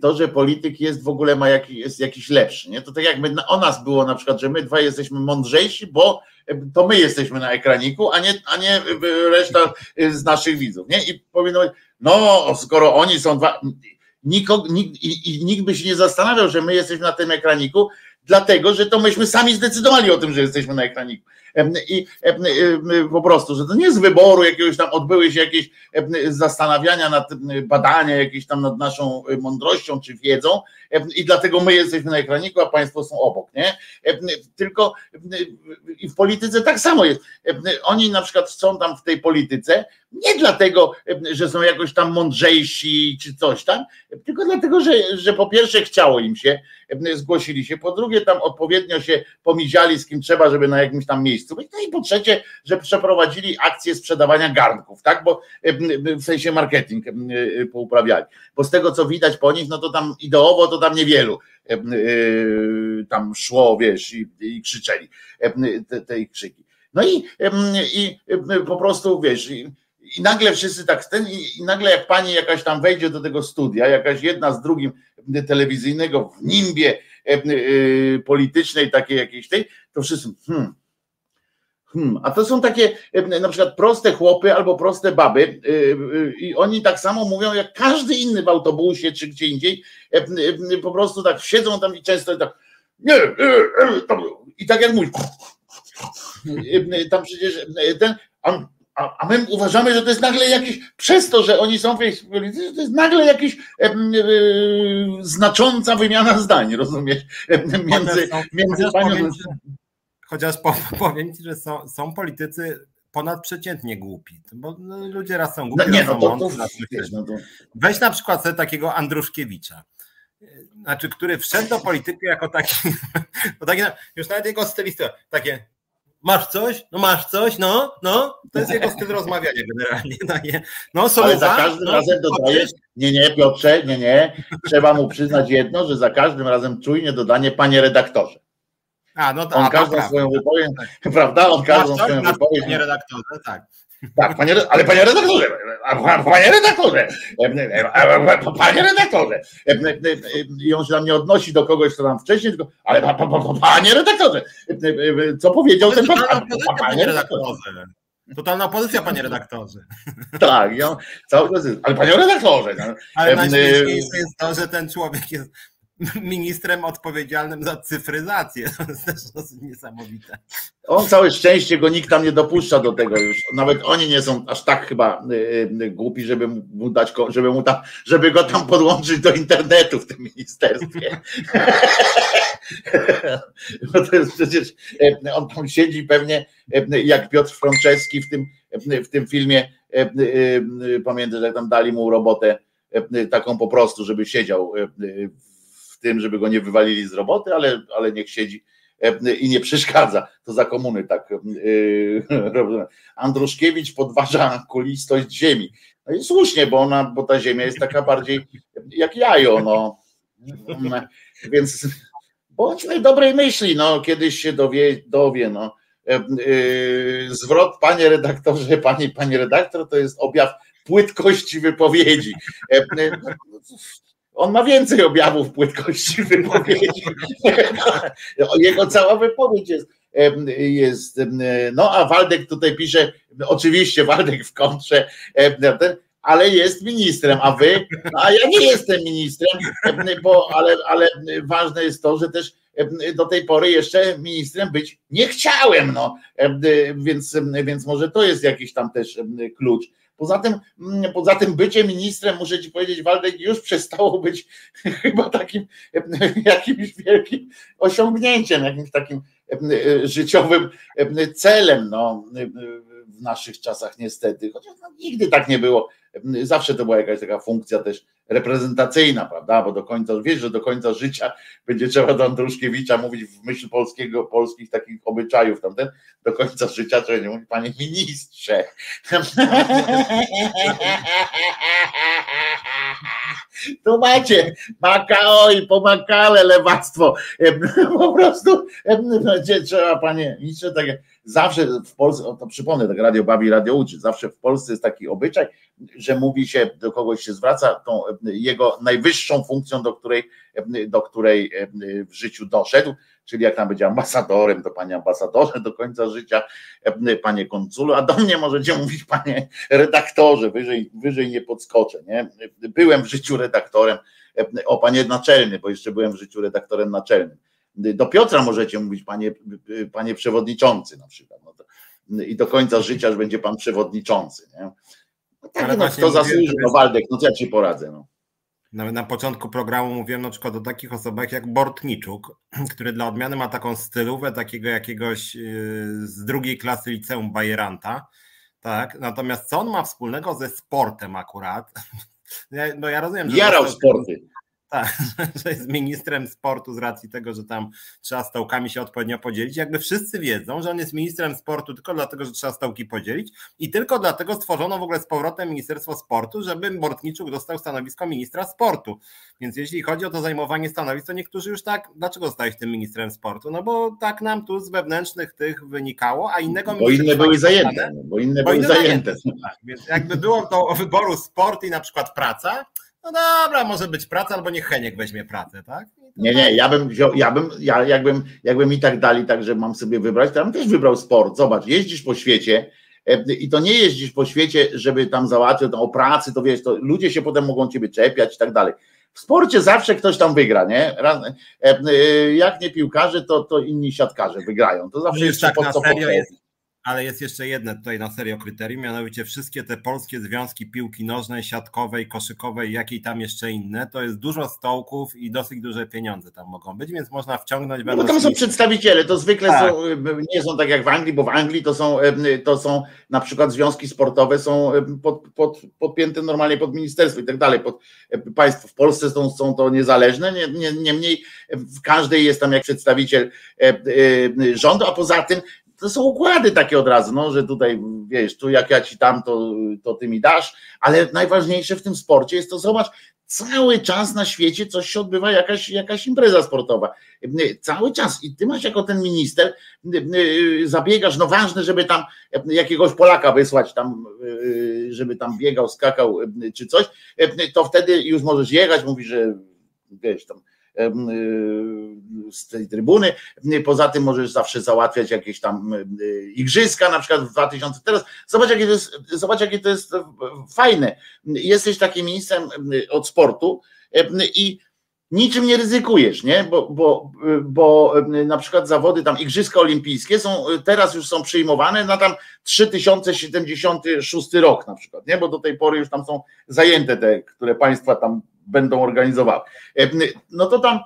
to, że polityk jest w ogóle ma jakiś, jest jakiś lepszy. Nie? To tak jakby o nas było na przykład, że my dwa jesteśmy mądrzejsi, bo to my jesteśmy na ekraniku, a nie, a nie reszta z naszych widzów. Nie? I powinno być, no skoro oni są dwa. Nikt, i, i nikt by się nie zastanawiał, że my jesteśmy na tym ekraniku, dlatego że to myśmy sami zdecydowali o tym, że jesteśmy na ekraniku. I po prostu, że to nie z wyboru jakiegoś tam odbyły się jakieś zastanawiania nad badania jakieś tam nad naszą mądrością czy wiedzą i dlatego my jesteśmy na ekraniku, a państwo są obok, nie? Tylko i w polityce tak samo jest. Oni na przykład chcą tam w tej polityce nie dlatego, że są jakoś tam mądrzejsi czy coś tam, tylko dlatego, że, że po pierwsze chciało im się, zgłosili się, po drugie tam odpowiednio się pomiziali z kim trzeba, żeby na jakimś tam miejscu być, no i po trzecie, że przeprowadzili akcję sprzedawania garnków, tak, bo w sensie marketing pouprawiali, bo z tego co widać po nich, no to tam ideowo to tam niewielu tam szło, wiesz, i, i krzyczeli te, te krzyki. No i, i po prostu, wiesz, i nagle wszyscy tak ten, i nagle jak pani jakaś tam wejdzie do tego studia, jakaś jedna z drugim telewizyjnego w nimbie e, e, politycznej, takiej jakiejś tej, to wszyscy, hmm, Hmm, a to są takie e, na przykład proste chłopy albo proste baby i oni tak samo mówią jak każdy inny w autobusie czy gdzie indziej. Po prostu tak siedzą tam i często tak nie, i tak jak mój tam przecież ten a, a my uważamy, że to jest nagle jakiś, przez to, że oni są w polityce, to jest nagle jakiś e, e, znacząca wymiana zdań, rozumiesz? Między, między panią... chociaż powiem ci, że są, są politycy ponadprzeciętnie głupi, bo no, ludzie raz są głupi, no, nie, no, to, to, wiesz, no to... Weź na przykład sobie takiego Andruszkiewicza, znaczy, który wszedł do polityki jako taki, taki już nawet jego stylista, takie Masz coś? No masz coś? No, no. To jest jego styl rozmawiania generalnie. Daje. No, Ale za każdym no, razem dodajesz, nie, nie, Piotrze, nie, nie. Trzeba mu przyznać jedno, że za każdym razem czujnie dodanie panie redaktorze. A, no to, On a, każdą swoją wypowiedź, tak. prawda? On każdą swoją wypowiedź. Panie redaktorze, tak. Tak, panie, ale panie redaktorze, panie redaktorze, panie redaktorze. I on się tam nie odnosi do kogoś, kto tam wcześniej, tylko, ale panie redaktorze, co powiedział ten pan? Panie redaktorze. Totalna opozycja, panie redaktorze. Tak, ja, cały czas ale panie redaktorze. No. Ale najśmieszniejsze jest to, że ten człowiek jest ministrem odpowiedzialnym za cyfryzację. To jest też niesamowite. On całe szczęście go nikt tam nie dopuszcza do tego już. Nawet oni nie są aż tak chyba y, y, głupi, żeby mu dać, żeby mu tam, żeby go tam podłączyć do internetu w tym ministerstwie. Bo to jest przecież, e, on tam siedzi pewnie jak Piotr Franceski w tym, w tym filmie, pamiętam, że tam dali mu robotę taką po prostu, żeby siedział tym, żeby go nie wywalili z roboty, ale, ale niech siedzi e, i nie przeszkadza. To za komuny tak robią. Andruszkiewicz podważa kulistość ziemi. No i słusznie, bo ona, bo ta ziemia jest taka bardziej jak jajo, no. Więc bądźmy dobrej myśli, no, kiedyś się dowie, dowie no. E, e, zwrot, panie redaktorze, pani, panie redaktor, to jest objaw płytkości wypowiedzi. On ma więcej objawów płytkości wypowiedzi. Jego cała wypowiedź jest, jest. No a Waldek tutaj pisze, oczywiście Waldek w kontrze, ale jest ministrem, a wy, no, a ja nie jestem ministrem, bo, ale, ale ważne jest to, że też do tej pory jeszcze ministrem być nie chciałem, no, więc, więc może to jest jakiś tam też klucz. Poza tym, mm, poza tym bycie ministrem, muszę ci powiedzieć, Waldek, już przestało być chyba takim jakimś wielkim osiągnięciem, jakimś takim życiowym celem no, naszych czasach niestety. Chociaż no, nigdy tak nie było. Zawsze to była jakaś taka funkcja też reprezentacyjna, prawda? Bo do końca, wiesz, że do końca życia będzie trzeba do Andruszkiewicza mówić w myśl polskiego, polskich takich obyczajów tamten, do końca życia trzeba nie mówić, panie ministrze. Tu macie makaoj, pomakale lewactwo. Po prostu będzie trzeba, panie tak zawsze w Polsce, to przypomnę, tak radio bawi, radio uczy, zawsze w Polsce jest taki obyczaj, że mówi się, do kogoś się zwraca tą jego najwyższą funkcją, do której, do której w życiu doszedł, czyli jak tam będzie ambasadorem, to panie ambasadorze do końca życia, panie konsulu, a do mnie możecie mówić panie redaktorze, wyżej, wyżej nie podskoczę, nie? Byłem w życiu redaktorem, o panie naczelny, bo jeszcze byłem w życiu redaktorem naczelnym. Do Piotra możecie mówić panie, panie przewodniczący na przykład. No to, I do końca życia będzie pan przewodniczący. Nie? No tak, no, kto zasłuży, no Waldek, no co ja ci poradzę. No. Nawet na początku programu mówiłem na przykład o takich osobach jak Bortniczuk, który dla odmiany ma taką stylówę takiego jakiegoś yy, z drugiej klasy liceum Bajeranta. Tak, natomiast co on ma wspólnego ze sportem akurat? No ja rozumiem, że. Jarał sporty. Tak, że jest ministrem sportu z racji tego, że tam trzeba stołkami się odpowiednio podzielić. Jakby wszyscy wiedzą, że on jest ministrem sportu tylko dlatego, że trzeba stołki podzielić i tylko dlatego stworzono w ogóle z powrotem Ministerstwo Sportu, żeby Bortniczuk dostał stanowisko ministra sportu. Więc jeśli chodzi o to zajmowanie stanowisk, to niektórzy już tak, dlaczego zostałeś tym ministrem sportu? No bo tak nam tu z wewnętrznych tych wynikało, a innego Bo inne były zajęte. Bo inne bo były inne zajęte. zajęte. Tak, więc jakby było to o wyboru sport i na przykład praca, no dobra, może być praca, albo niech Heniek weźmie pracę, tak? Nie, nie, ja bym wziął, ja bym, ja jakbym, jakby mi tak dali, tak, że mam sobie wybrać, to ja bym też wybrał sport. Zobacz, jeździsz po świecie e, i to nie jeździsz po świecie, żeby tam załatwić o pracy, to wiesz, to ludzie się potem mogą ciebie czepiać i tak dalej. W sporcie zawsze ktoś tam wygra, nie? E, e, jak nie piłkarze, to, to inni siatkarze wygrają. To zawsze jest tak po co serio jest, ale jest jeszcze jedne tutaj na serio kryterium, mianowicie wszystkie te polskie związki piłki nożnej, siatkowej, koszykowej, jakiej tam jeszcze inne, to jest dużo stołków i dosyć duże pieniądze tam mogą być, więc można wciągnąć. No bo tam są przedstawiciele, to zwykle tak. są, nie są tak jak w Anglii, bo w Anglii to są, to są na przykład związki sportowe są pod, pod, podpięte normalnie pod ministerstwo i tak dalej, pod państwo. W Polsce są, są to niezależne, niemniej nie, nie w każdej jest tam jak przedstawiciel rządu, a poza tym to są układy takie od razu, no, że tutaj wiesz, tu jak ja ci tam, to, to ty mi dasz, ale najważniejsze w tym sporcie jest to, zobacz, cały czas na świecie coś się odbywa, jakaś, jakaś impreza sportowa. Cały czas. I ty masz jako ten minister, zabiegasz, no ważne, żeby tam jakiegoś Polaka wysłać tam, żeby tam biegał, skakał czy coś, to wtedy już możesz jechać, mówisz, że wiesz, tam z tej trybuny. Poza tym możesz zawsze załatwiać jakieś tam y, igrzyska, na przykład w 2000. Teraz zobacz, jakie to jest, zobacz, jakie to jest fajne. Jesteś takim ministrem y, od sportu i niczym nie ryzykujesz, nie? Bo, bo, bo na przykład zawody tam Igrzyska Olimpijskie są teraz już są przyjmowane na tam 3076 rok na przykład, nie? Bo do tej pory już tam są zajęte te, które państwa tam będą organizowały. E, no to tam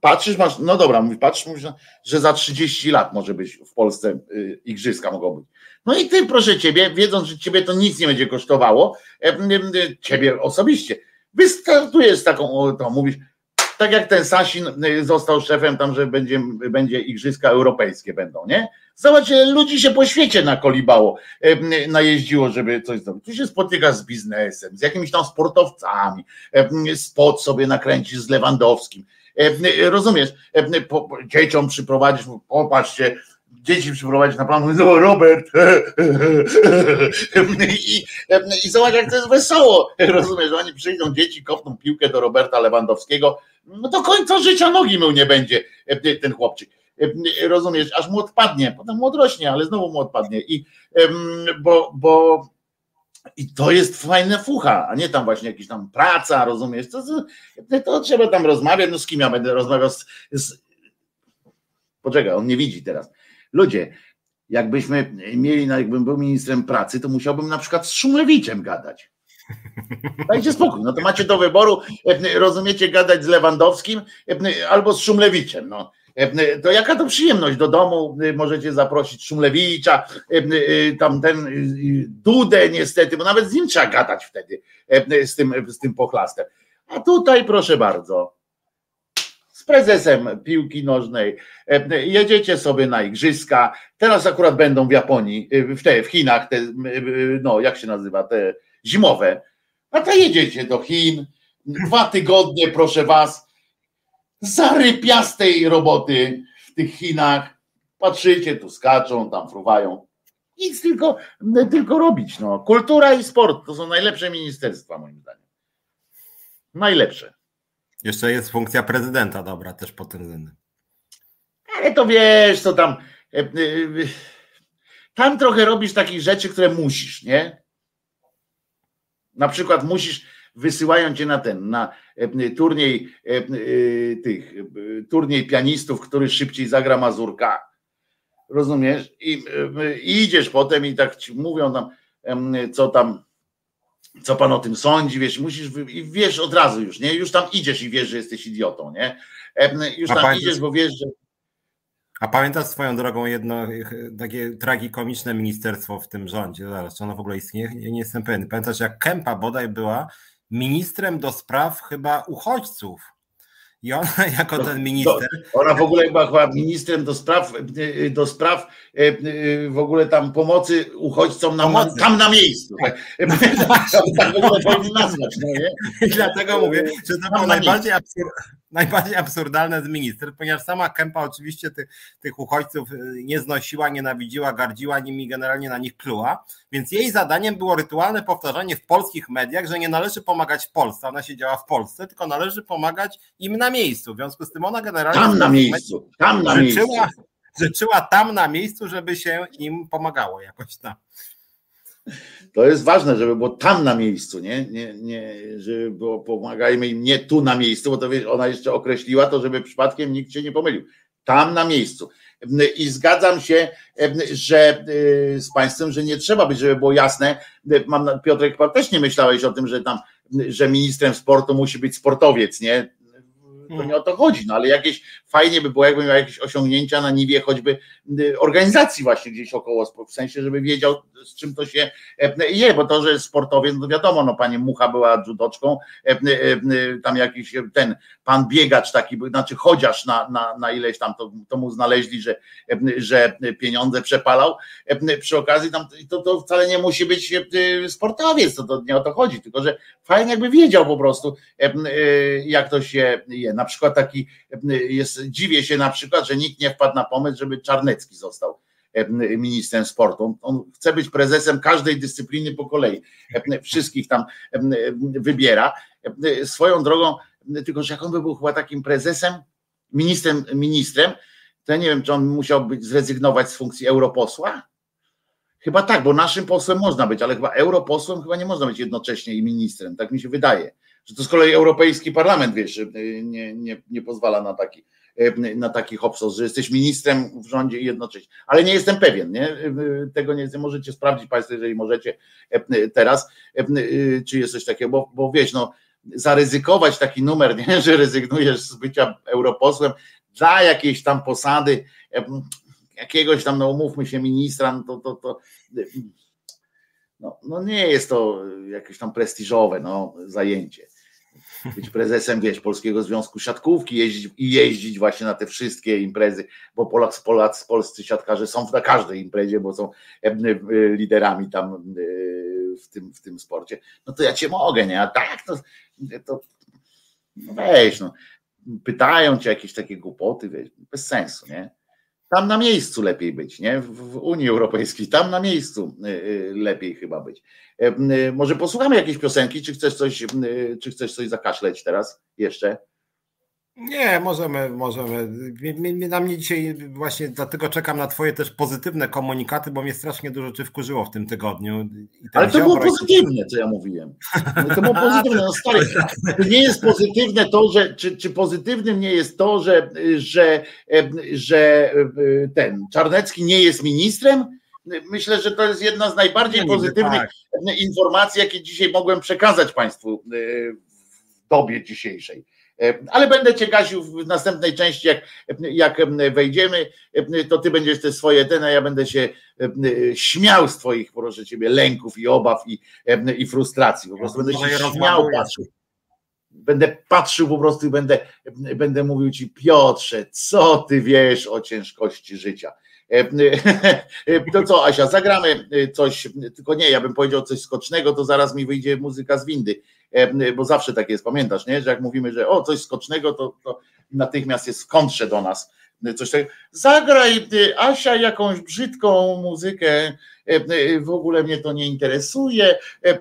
patrzysz, masz, no dobra, mówisz, patrzysz, mówisz, że za 30 lat może być w Polsce y, igrzyska mogą być. No i ty, proszę ciebie, wiedząc, że ciebie to nic nie będzie kosztowało, e, ciebie osobiście, wystartujesz z taką, to mówisz, tak jak ten Sasin y, został szefem tam, że będzie, będzie igrzyska europejskie będą, nie? Zobacz, ludzi się po świecie nakolibało, y, najeździło, żeby coś zrobić. Tu się spotyka z biznesem, z jakimiś tam sportowcami, spot sobie nakręcisz z Lewandowskim. Y, rozumiesz, dzieciom przyprowadzisz, popatrzcie, dzieci przyprowadzić na plan, mówię, no Robert I, i zobacz jak to jest wesoło, rozumiesz, oni przyjdą, dzieci kopną piłkę do Roberta Lewandowskiego, no do końca życia nogi mu nie będzie ten chłopczyk, rozumiesz, aż mu odpadnie, potem mu odrośnie, ale znowu mu odpadnie i bo, bo i to jest fajna fucha, a nie tam właśnie jakiś tam praca, rozumiesz? To, to, to trzeba tam rozmawiać, no z kim ja będę rozmawiał z, z... Poczekaj, on nie widzi teraz Ludzie, jakbyśmy mieli, jakbym był ministrem pracy, to musiałbym na przykład z Szumlewiczem gadać. Dajcie spokój, no to macie do wyboru, rozumiecie, gadać z Lewandowskim albo z Szumlewiczem. No. To jaka to przyjemność do domu możecie zaprosić Szumlewicza, tam ten Dudę niestety, bo nawet z nim trzeba gadać wtedy z tym, z tym pochlastem. A tutaj proszę bardzo, z prezesem piłki nożnej, e, jedziecie sobie na igrzyska, teraz akurat będą w Japonii, e, w, te, w Chinach, te, e, no jak się nazywa, te zimowe, a to jedziecie do Chin, dwa tygodnie proszę was, zarypiastej roboty w tych Chinach, patrzycie, tu skaczą, tam fruwają, nic tylko, tylko robić, no. Kultura i sport to są najlepsze ministerstwa moim zdaniem. Najlepsze. Jeszcze jest funkcja prezydenta, dobra, też względem. Ale to wiesz, co tam. E, e, tam trochę robisz takich rzeczy, które musisz, nie? Na przykład musisz, wysyłają cię na ten, na e, turniej tych, turniej pianistów, który szybciej zagra Mazurka. Rozumiesz? I, i idziesz potem i tak ci mówią tam, co tam co pan o tym sądzi, wiesz, musisz, i wiesz od razu już, nie? Już tam idziesz i wiesz, że jesteś idiotą, nie? Już tam idziesz, bo wiesz, że... A pamiętasz swoją drogą jedno takie tragikomiczne ministerstwo w tym rządzie, zaraz, czy ono w ogóle istnieje? Nie, nie jestem pewien. Pamiętasz, jak Kępa bodaj była ministrem do spraw chyba uchodźców. I ona jako ten minister. ona w ogóle była ministrem do spraw, do spraw e, e, w ogóle tam pomocy uchodźcom na, pomocy. tam na miejscu. Tak, tak w ogóle powinien nazwać. No, nie? I dlatego mówię, że to było najbardziej absurdalne najbardziej absurdalne z minister, ponieważ sama Kępa oczywiście tych, tych uchodźców y, nie znosiła, nienawidziła, gardziła nimi, generalnie na nich pluła, więc jej zadaniem było rytualne powtarzanie w polskich mediach, że nie należy pomagać w Polsce, ona siedziała w Polsce, tylko należy pomagać im na miejscu, w związku z tym ona generalnie... Tam na miejscu, tam na życzyła, miejscu. Życzyła tam na miejscu, żeby się im pomagało jakoś tam. To jest ważne, żeby było tam na miejscu, nie? nie, nie żeby było, pomagajmy im nie tu na miejscu, bo to wiesz, ona jeszcze określiła to, żeby przypadkiem nikt się nie pomylił. Tam na miejscu. I zgadzam się, że z Państwem, że nie trzeba być, żeby było jasne. Mam, Piotrek, też nie myślałeś o tym, że tam, że ministrem sportu musi być sportowiec, nie? To nie o to chodzi, no ale jakieś fajnie by było, jakbym miał jakieś osiągnięcia na niwie choćby y, organizacji właśnie gdzieś około, w sensie, żeby wiedział z czym to się e, je, bo to, że sportowiec, no wiadomo, no pani Mucha była judoczką, e, e, tam jakiś ten pan biegacz taki, znaczy chociaż na, na, na ileś tam, to, to mu znaleźli, że, że pieniądze przepalał, przy okazji tam to, to wcale nie musi być sportowiec, to, to nie o to chodzi, tylko że fajnie jakby wiedział po prostu, jak to się je. Na przykład taki jest, dziwię się na przykład, że nikt nie wpadł na pomysł, żeby Czarnecki został ministrem sportu. On chce być prezesem każdej dyscypliny po kolei. Wszystkich tam wybiera. Swoją drogą, tylko że jak on by był chyba takim prezesem, ministrem, ministrem, to ja nie wiem, czy on musiał być, zrezygnować z funkcji europosła. Chyba tak, bo naszym posłem można być, ale chyba europosłem chyba nie można być jednocześnie i ministrem, tak mi się wydaje. Że to z kolei Europejski Parlament, wiesz, nie, nie, nie pozwala na taki E, na taki hopsos, że jesteś ministrem w rządzie jednocześnie. Ale nie jestem pewien, nie? E, tego nie możecie sprawdzić Państwo, jeżeli możecie teraz, czy jest coś takiego, bo, bo wiesz, no, zaryzykować taki numer, nie? że rezygnujesz z bycia europosłem dla jakiejś tam posady, jakiegoś tam, no umówmy się, ministra, no to, to, to no, no nie jest to jakieś tam prestiżowe no, zajęcie być prezesem, wiesz, Polskiego Związku Siatkówki jeździć, i jeździć właśnie na te wszystkie imprezy, bo Polacy, Polacy, polscy siatkarze są na każdej imprezie, bo są liderami tam w tym, w tym sporcie. No to ja cię mogę, nie? A tak, to, to no weź, no. Pytają cię jakieś takie głupoty, wiesz, bez sensu, nie? Tam na miejscu lepiej być, nie? W Unii Europejskiej, tam na miejscu y, y, lepiej chyba być. E, y, może posłuchamy jakiejś piosenki, czy chcesz coś, czy chcesz coś zakaszleć teraz jeszcze? Nie, możemy, możemy. Na mnie dzisiaj właśnie dlatego czekam na twoje też pozytywne komunikaty, bo mnie strasznie dużo czy wkurzyło w tym tygodniu. Ale to było pozytywne, co ja mówiłem. No to było pozytywne. No stary, nie jest pozytywne to, że, czy, czy pozytywnym nie jest to, że, że, że ten Czarnecki nie jest ministrem? Myślę, że to jest jedna z najbardziej pozytywnych tak. informacji, jakie dzisiaj mogłem przekazać Państwu w dobie dzisiejszej. E, ale będę cię gasił w następnej części, jak, jak wejdziemy, to ty będziesz te swoje ten, a ja będę się śmiał z twoich, proszę ciebie, lęków i obaw i, i frustracji. Po prostu będę się śmiał, patrzył. Będę patrzył po prostu i będę, będę mówił ci, Piotrze, co ty wiesz o ciężkości życia. E, to co, Asia, zagramy coś, tylko nie, ja bym powiedział coś skocznego, to zaraz mi wyjdzie muzyka z windy. Bo zawsze tak jest, pamiętasz, nie? że jak mówimy, że o coś skocznego, to, to natychmiast jest kontrze do nas. Coś takiego. Zagraj Asia jakąś brzydką muzykę, e, w ogóle mnie to nie interesuje, e,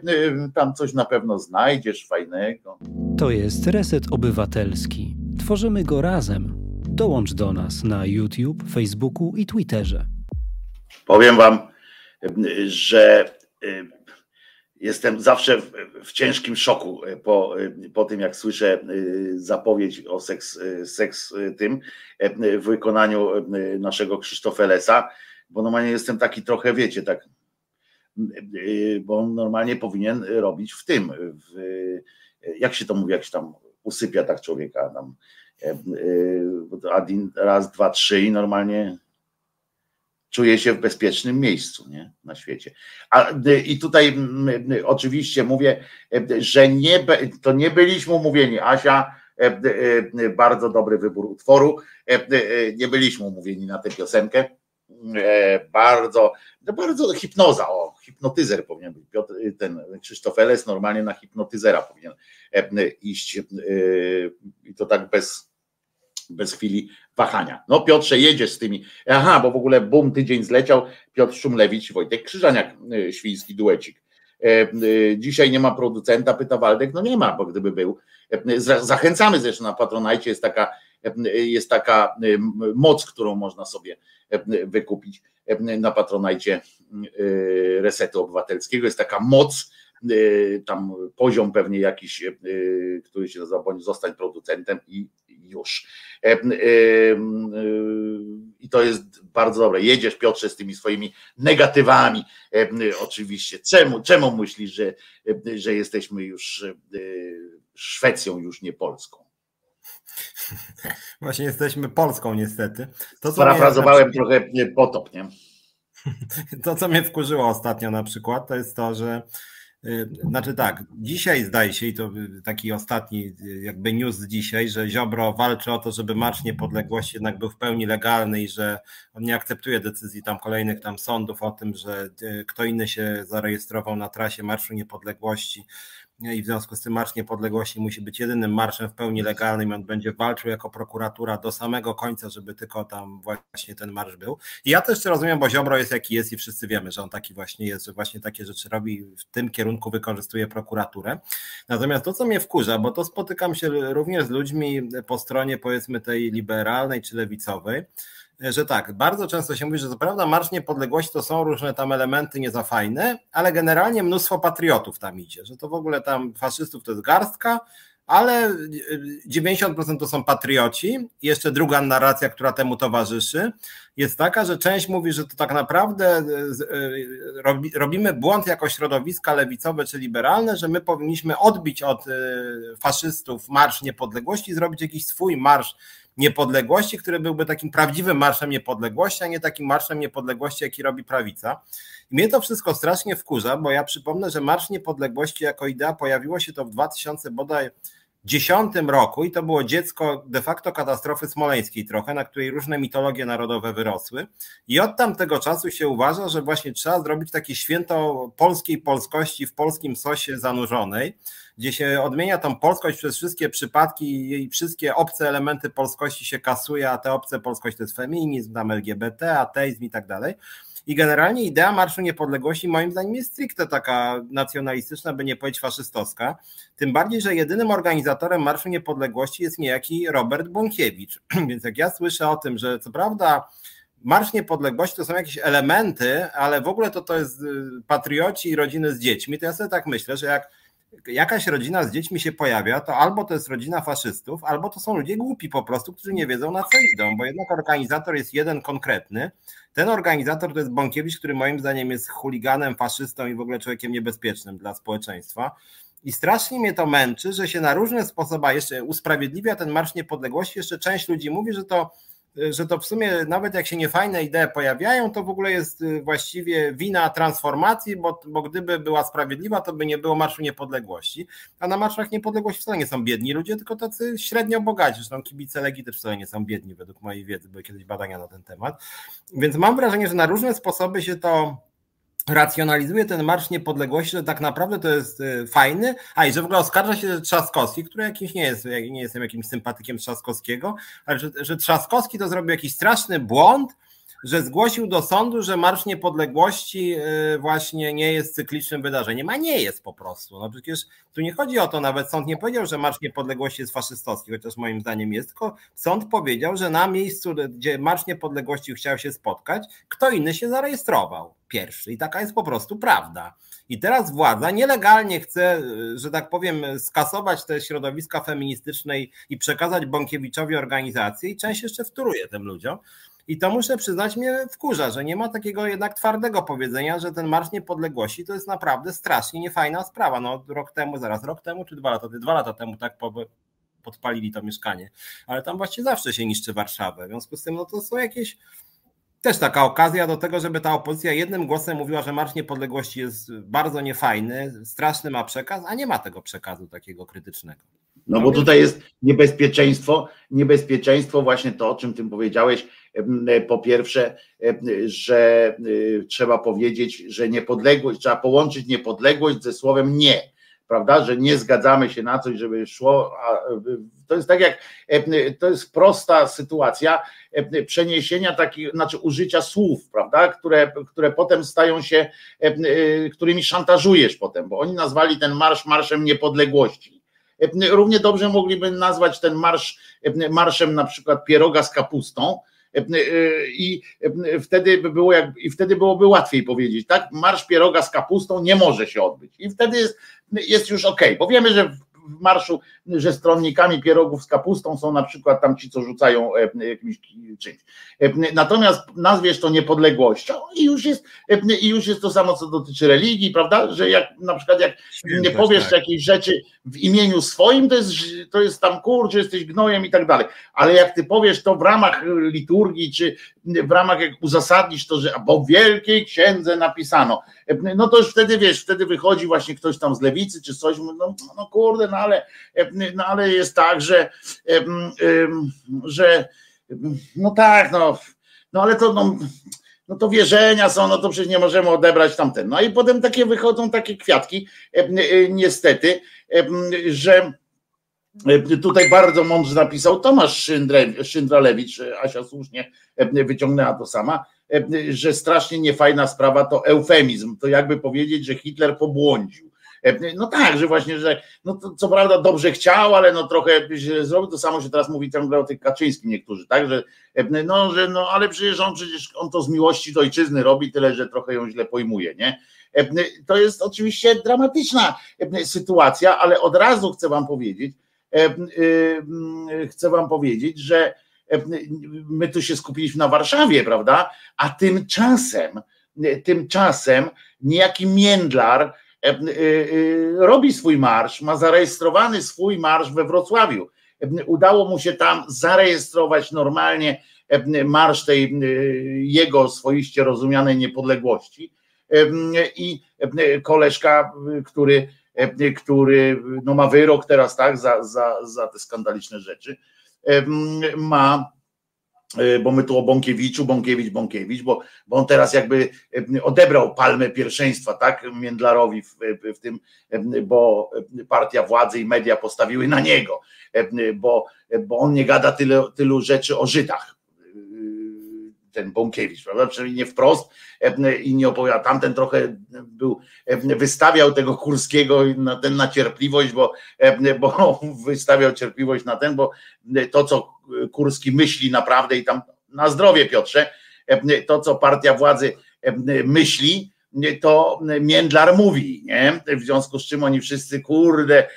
tam coś na pewno znajdziesz fajnego. To jest Reset Obywatelski. Tworzymy go razem. Dołącz do nas na YouTube, Facebooku i Twitterze. Powiem Wam, że jestem zawsze w, w, ciężkim szoku e, po, e, po tym, jak słyszę e, zapowiedź o seks, seks tym w wykonaniu naszego Krzysztofa Lesa, bo normalnie jestem taki trochę, wiecie, tak, bo on normalnie powinien robić w tym, w, jak się to mówi, jak się tam usypia tak człowieka, tam, raz, dwa, trzy i normalnie czuje się w bezpiecznym miejscu nie? na świecie. A, I tutaj oczywiście mówię, że nie, to nie byliśmy umówieni. Asia, bardzo dobry wybór utworu. Nie byliśmy umówieni na tę piosenkę. Bardzo, bardzo hipnoza, o, hipnotyzer powinien być. Piotr, ten Krzysztof Eles normalnie na hipnotyzera powinien iść i to tak bez bez chwili wahania. No Piotrze, jedziesz z tymi. Aha, bo w ogóle bum, tydzień zleciał. Piotr Szumlewicz, Wojtek Krzyżaniak, e, świński duecik. E, e, dzisiaj nie ma producenta, pyta Waldek. No nie ma, bo gdyby był. Zachęcamy zresztą na Patronajcie, jest taka, jest taka moc, którą można sobie wykupić na Patronajcie Resetu Obywatelskiego. Jest taka moc, tam poziom pewnie jakiś, który się nazywa, bądź zostać producentem i już. E, e, e, I to jest bardzo dobre. Jedziesz Piotrze z tymi swoimi negatywami oczywiście. Czemu, czemu myślisz, że, że jesteśmy już Szwecją, już nie Polską? Właśnie jesteśmy Polską niestety. To, Parafrazowałem mnie... trochę potop, nie? To, co mnie wkurzyło ostatnio na przykład, to jest to, że znaczy tak, dzisiaj zdaje się, i to taki ostatni y, jakby news dzisiaj, że Ziobro walczy o to, żeby Marsz Niepodległości jednak był w pełni legalny i że on nie akceptuje decyzji tam kolejnych tam sądów o tym, że y, kto inny się zarejestrował na trasie Marszu Niepodległości i w związku z tym Marsz Niepodległości musi być jedynym marszem w pełni legalnym i on będzie walczył jako prokuratura do samego końca, żeby tylko tam właśnie ten marsz był. I ja też rozumiem, bo Ziobro jest jaki jest i wszyscy wiemy, że on taki właśnie jest, że właśnie takie rzeczy robi, w tym kierunku wykorzystuje prokuraturę. Natomiast to, co mnie wkurza, bo to spotykam się również z ludźmi po stronie powiedzmy tej liberalnej czy lewicowej, że tak, bardzo często się mówi, że co prawda Marsz Niepodległości to są różne tam elementy niezafajne, ale generalnie mnóstwo patriotów tam idzie, że to w ogóle tam faszystów to jest garstka, ale 90% to są patrioci. Jeszcze druga narracja, która temu towarzyszy, jest taka, że część mówi, że to tak naprawdę e, e, robimy błąd jako środowiska lewicowe czy liberalne, że my powinniśmy odbić od e, faszystów Marsz Niepodległości zrobić jakiś swój marsz niepodległości, który byłby takim prawdziwym marszem niepodległości, a nie takim marszem niepodległości, jaki robi prawica. I mnie to wszystko strasznie wkurza, bo ja przypomnę, że Marsz Niepodległości jako idea pojawiło się to w 2000 bodaj 2010 roku i to było dziecko de facto katastrofy smoleńskiej trochę, na której różne mitologie narodowe wyrosły. I od tamtego czasu się uważa, że właśnie trzeba zrobić takie święto polskiej polskości w polskim sosie zanurzonej, gdzie się odmienia tą polskość przez wszystkie przypadki i wszystkie obce elementy polskości się kasuje, a te obce polskość to jest feminizm, tam LGBT, ateizm i tak dalej. I generalnie idea Marszu Niepodległości moim zdaniem jest stricte taka nacjonalistyczna, by nie powiedzieć faszystowska. Tym bardziej, że jedynym organizatorem Marszu Niepodległości jest niejaki Robert Bąkiewicz. Więc jak ja słyszę o tym, że co prawda Marsz Niepodległości to są jakieś elementy, ale w ogóle to to jest y, patrioci i rodziny z dziećmi, to ja sobie tak myślę, że jak jakaś rodzina z dziećmi się pojawia, to albo to jest rodzina faszystów, albo to są ludzie głupi po prostu, którzy nie wiedzą na co idą, bo jednak organizator jest jeden konkretny. Ten organizator to jest Bąkiewicz, który moim zdaniem jest chuliganem, faszystą i w ogóle człowiekiem niebezpiecznym dla społeczeństwa. I strasznie mnie to męczy, że się na różne sposoby jeszcze usprawiedliwia ten Marsz Niepodległości. Jeszcze część ludzi mówi, że to że to w sumie nawet jak się niefajne idee pojawiają, to w ogóle jest y, właściwie wina transformacji, bo, bo gdyby była sprawiedliwa, to by nie było Marszu Niepodległości. A na Marszach Niepodległości wcale nie są biedni ludzie, tylko tacy średnio bogaci. Zresztą kibice Legii też wcale nie są biedni, według mojej wiedzy, były kiedyś badania na ten temat. Więc mam wrażenie, że na różne sposoby się to racjonalizuje ten Marsz Niepodległości, że tak naprawdę to jest y, fajny, a i że w ogóle oskarża się Trzaskowski, który jakiś nie jest, nie jestem jakimś sympatykiem Trzaskowskiego, ale że, że Trzaskowski to zrobił jakiś straszny błąd, że zgłosił do sądu, że Marsz Niepodległości y, właśnie nie jest cyklicznym wydarzeniem, a nie jest po prostu. No przecież tu nie chodzi o to, nawet sąd nie powiedział, że Marsz Niepodległości jest faszystowski, chociaż moim zdaniem jest, tylko sąd powiedział, że na miejscu, gdzie Marsz Niepodległości chciał się spotkać, kto inny się zarejestrował pierwszy. I taka jest po prostu prawda. I teraz władza nielegalnie chce, y, że tak powiem, skasować te środowiska feministyczne i przekazać Bąkiewiczowi organizację i część jeszcze wtóruje tym ludziom. I to muszę przyznać mnie wkurza, że nie ma takiego jednak twardego powiedzenia, że ten Marsz Niepodległości to jest naprawdę strasznie niefajna sprawa. No rok temu, zaraz rok temu czy dwa lata, dwa lata temu tak podpalili to mieszkanie, ale tam właściwie zawsze się niszczy Warszawę. W związku z tym no to są jakieś też taka okazja do tego, żeby ta opozycja jednym głosem mówiła, że Marsz Niepodległości jest bardzo niefajny, straszny ma przekaz, a nie ma tego przekazu takiego krytycznego. No bo tutaj jest niebezpieczeństwo, niebezpieczeństwo właśnie to, o czym ty powiedziałeś, po pierwsze, że y, trzeba powiedzieć, że niepodległość, trzeba połączyć niepodległość ze słowem nie, prawda, że nie zgadzamy się na coś, żeby szło, to jest tak jak, to jest prosta sytuacja przeniesienia takich, znaczy użycia słów, prawda, które, które potem stają się, y, którymi szantażujesz potem, bo oni nazwali ten marsz marszem niepodległości. Równie dobrze mogliby nazwać ten marsz marszem na przykład pieroga z kapustą, i wtedy by było jak, i wtedy byłoby łatwiej powiedzieć, tak? Marsz pieroga z kapustą nie może się odbyć. I wtedy jest, jest już ok, bo wiemy, że w marszu, że stronnikami pierogów z kapustą są na przykład tam ci, co rzucają jakimś czymś. Natomiast nazwiesz to niepodległością i już jest, i już jest to samo, co dotyczy religii, prawda? Że jak na przykład jak nie powiesz tak. jakiejś rzeczy w imieniu swoim, to jest, to jest tam kurczę, jesteś gnojem i tak dalej. Ale jak ty powiesz to w ramach liturgii, czy w ramach jak uzasadnisz to, że bo w wielkiej księdze napisano, no to już wtedy wiesz, wtedy wychodzi właśnie ktoś tam z lewicy czy coś, no, no kurde, no ale, no ale jest tak, że, że no tak, no, no ale to no, no to wierzenia są, no to przecież nie możemy odebrać tamten. No i potem takie wychodzą takie kwiatki, niestety, że Tutaj bardzo mądrze napisał Tomasz Szyndralewicz, Asia słusznie wyciągnęła to sama, że strasznie niefajna sprawa to eufemizm. To jakby powiedzieć, że Hitler pobłądził. No tak, że właśnie, że no to, co prawda dobrze chciał, ale no trochę źle zrobił, to samo się teraz mówi ciągle o tych Kaczyńskim niektórzy, tak, że no, że no ale przecież on przecież on to z miłości do ojczyzny robi, tyle, że trochę ją źle pojmuje, nie? To jest oczywiście dramatyczna sytuacja, ale od razu chcę wam powiedzieć, chcę wam powiedzieć, że my tu się skupiliśmy na Warszawie, prawda? A tymczasem, tymczasem niejaki Międlar robi swój marsz, ma zarejestrowany swój marsz we Wrocławiu. Udało mu się tam zarejestrować normalnie marsz tej jego swoiście rozumianej niepodległości. I koleżka, który E, który no, ma wyrok teraz tak za, za, za te skandaliczne rzeczy, e, ma e, bo my tu o Bąkiewiczu, Bąkiewicz, Bąkiewicz, bo, bo on teraz jakby odebrał palmę pierwszeństwa, tak, Międlarowi w, w tym, bo partia władzy i media postawiły na niego, bo, bo on nie gada tyle, tylu rzeczy o Żydach, ten Bąkiewicz, prawda? Przynajmniej nie wprost e, i nie opowiada. Tamten trochę był, e, wystawiał tego Kurskiego na ten na cierpliwość, bo, e, bo wystawiał cierpliwość na ten, bo to, co Kurski myśli naprawdę i tam na zdrowie Piotrze, to, co partia władzy myśli, to Międlar mówi, nie? W związku z czym oni wszyscy, kurde,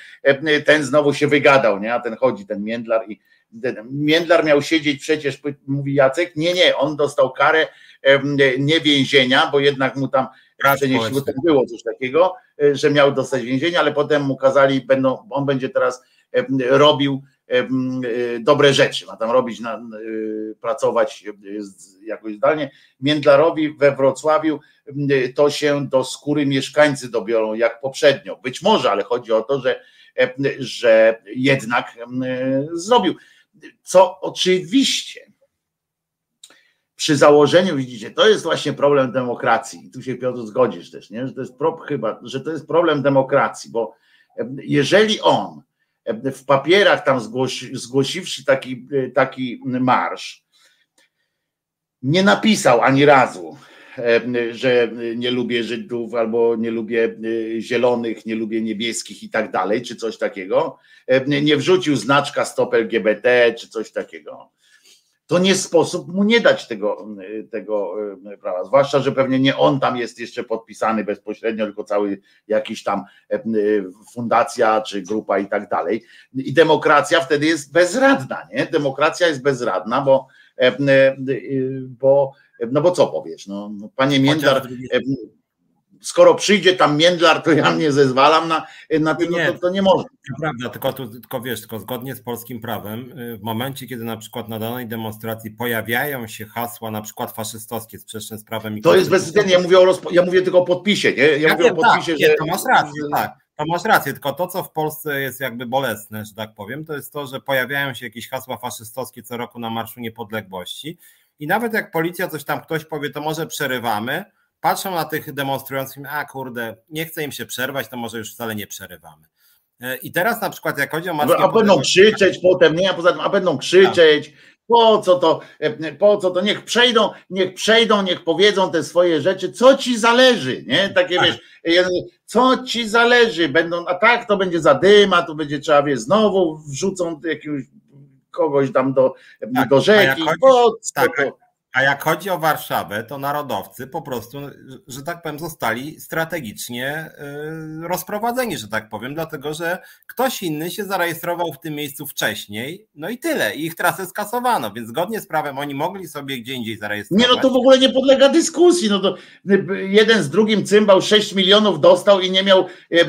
ten znowu się wygadał, nie? A ten chodzi, ten Międlar i Międlar miał siedzieć przecież, mówi Jacek, nie, nie, on dostał karę nie więzienia, bo jednak mu tam przenieśli, było coś takiego, e, że miał dostać więzienia, ale potem mu kazali, będą, on będzie teraz robił e, dobre rzeczy, ma tam robić, e, pracować jakoś zdalnie. Międlarowi we Wrocławiu to się do skóry mieszkańcy dobiorą, jak poprzednio. Być może, ale chodzi o to, że, że jednak zrobił co oczywiście przy założeniu, widzicie, to jest właśnie problem demokracji. I tu się Piotr zgodzisz też, nie? że to jest pro, chyba, że to jest problem demokracji, bo jeżeli on w papierach tam zgłosi, zgłosiwszy taki, taki marsz, nie napisał ani razu, że nie lubię Żydów albo nie lubię zielonych, nie lubię niebieskich i tak dalej, czy coś takiego, nie wrzucił znaczka stop LGBT czy coś takiego, to nie sposób mu nie dać tego, tego prawa. Zwłaszcza, że pewnie nie on tam jest jeszcze podpisany bezpośrednio, tylko cały jakiś tam fundacja czy grupa i tak dalej. I demokracja wtedy jest bezradna, nie? Demokracja jest bezradna, bo, bo no bo co powiesz? No, no panie Międlar, skoro przyjdzie tam Międlar, to ja nie zezwalam na, na to, nie, to, to nie można. Prawda, tylko, tylko wiesz, tylko zgodnie z polskim prawem, y, w momencie, kiedy na przykład na danej demonstracji pojawiają się hasła na przykład faszystowskie sprzeczne z prawem. To jest bezwzględnie, ja mówię, o rozpo, ja mówię tylko o podpisie, nie? Ja, ja mówię wiem, o podpisie, tak, że... Nie, to masz rację, tak. To masz rację, tylko to, co w Polsce jest jakby bolesne, że tak powiem, to jest to, że pojawiają się jakieś hasła faszystowskie co roku na Marszu Niepodległości i nawet jak policja coś tam ktoś powie, to może przerywamy, patrzą na tych demonstrujących, a kurde, nie chce im się przerwać, to może już wcale nie przerywamy. E, I teraz na przykład jak chodzi o maskę... A będą krzyczeć potem, nie, a poza tym, a będą krzyczeć, po co to, e, po co to, niech przejdą, niech przejdą, niech powiedzą te swoje rzeczy, co ci zależy, nie, takie tak. wiesz, co ci zależy, będą, a tak to będzie zadyma, to będzie trzeba, wie, znowu wrzucą jakiegoś kogoś tam do, tak, do rzeki. Chodzi, tak, A jak chodzi o Warszawę, to narodowcy po prostu, że tak powiem, zostali strategicznie y, rozprowadzeni, że tak powiem, dlatego że ktoś inny się zarejestrował w tym miejscu wcześniej, no i tyle. I ich trasę skasowano, więc zgodnie z prawem oni mogli sobie gdzie indziej zarejestrować. Nie, no to w ogóle nie podlega dyskusji. No to jeden z drugim cymbał 6 milionów dostał i nie miał,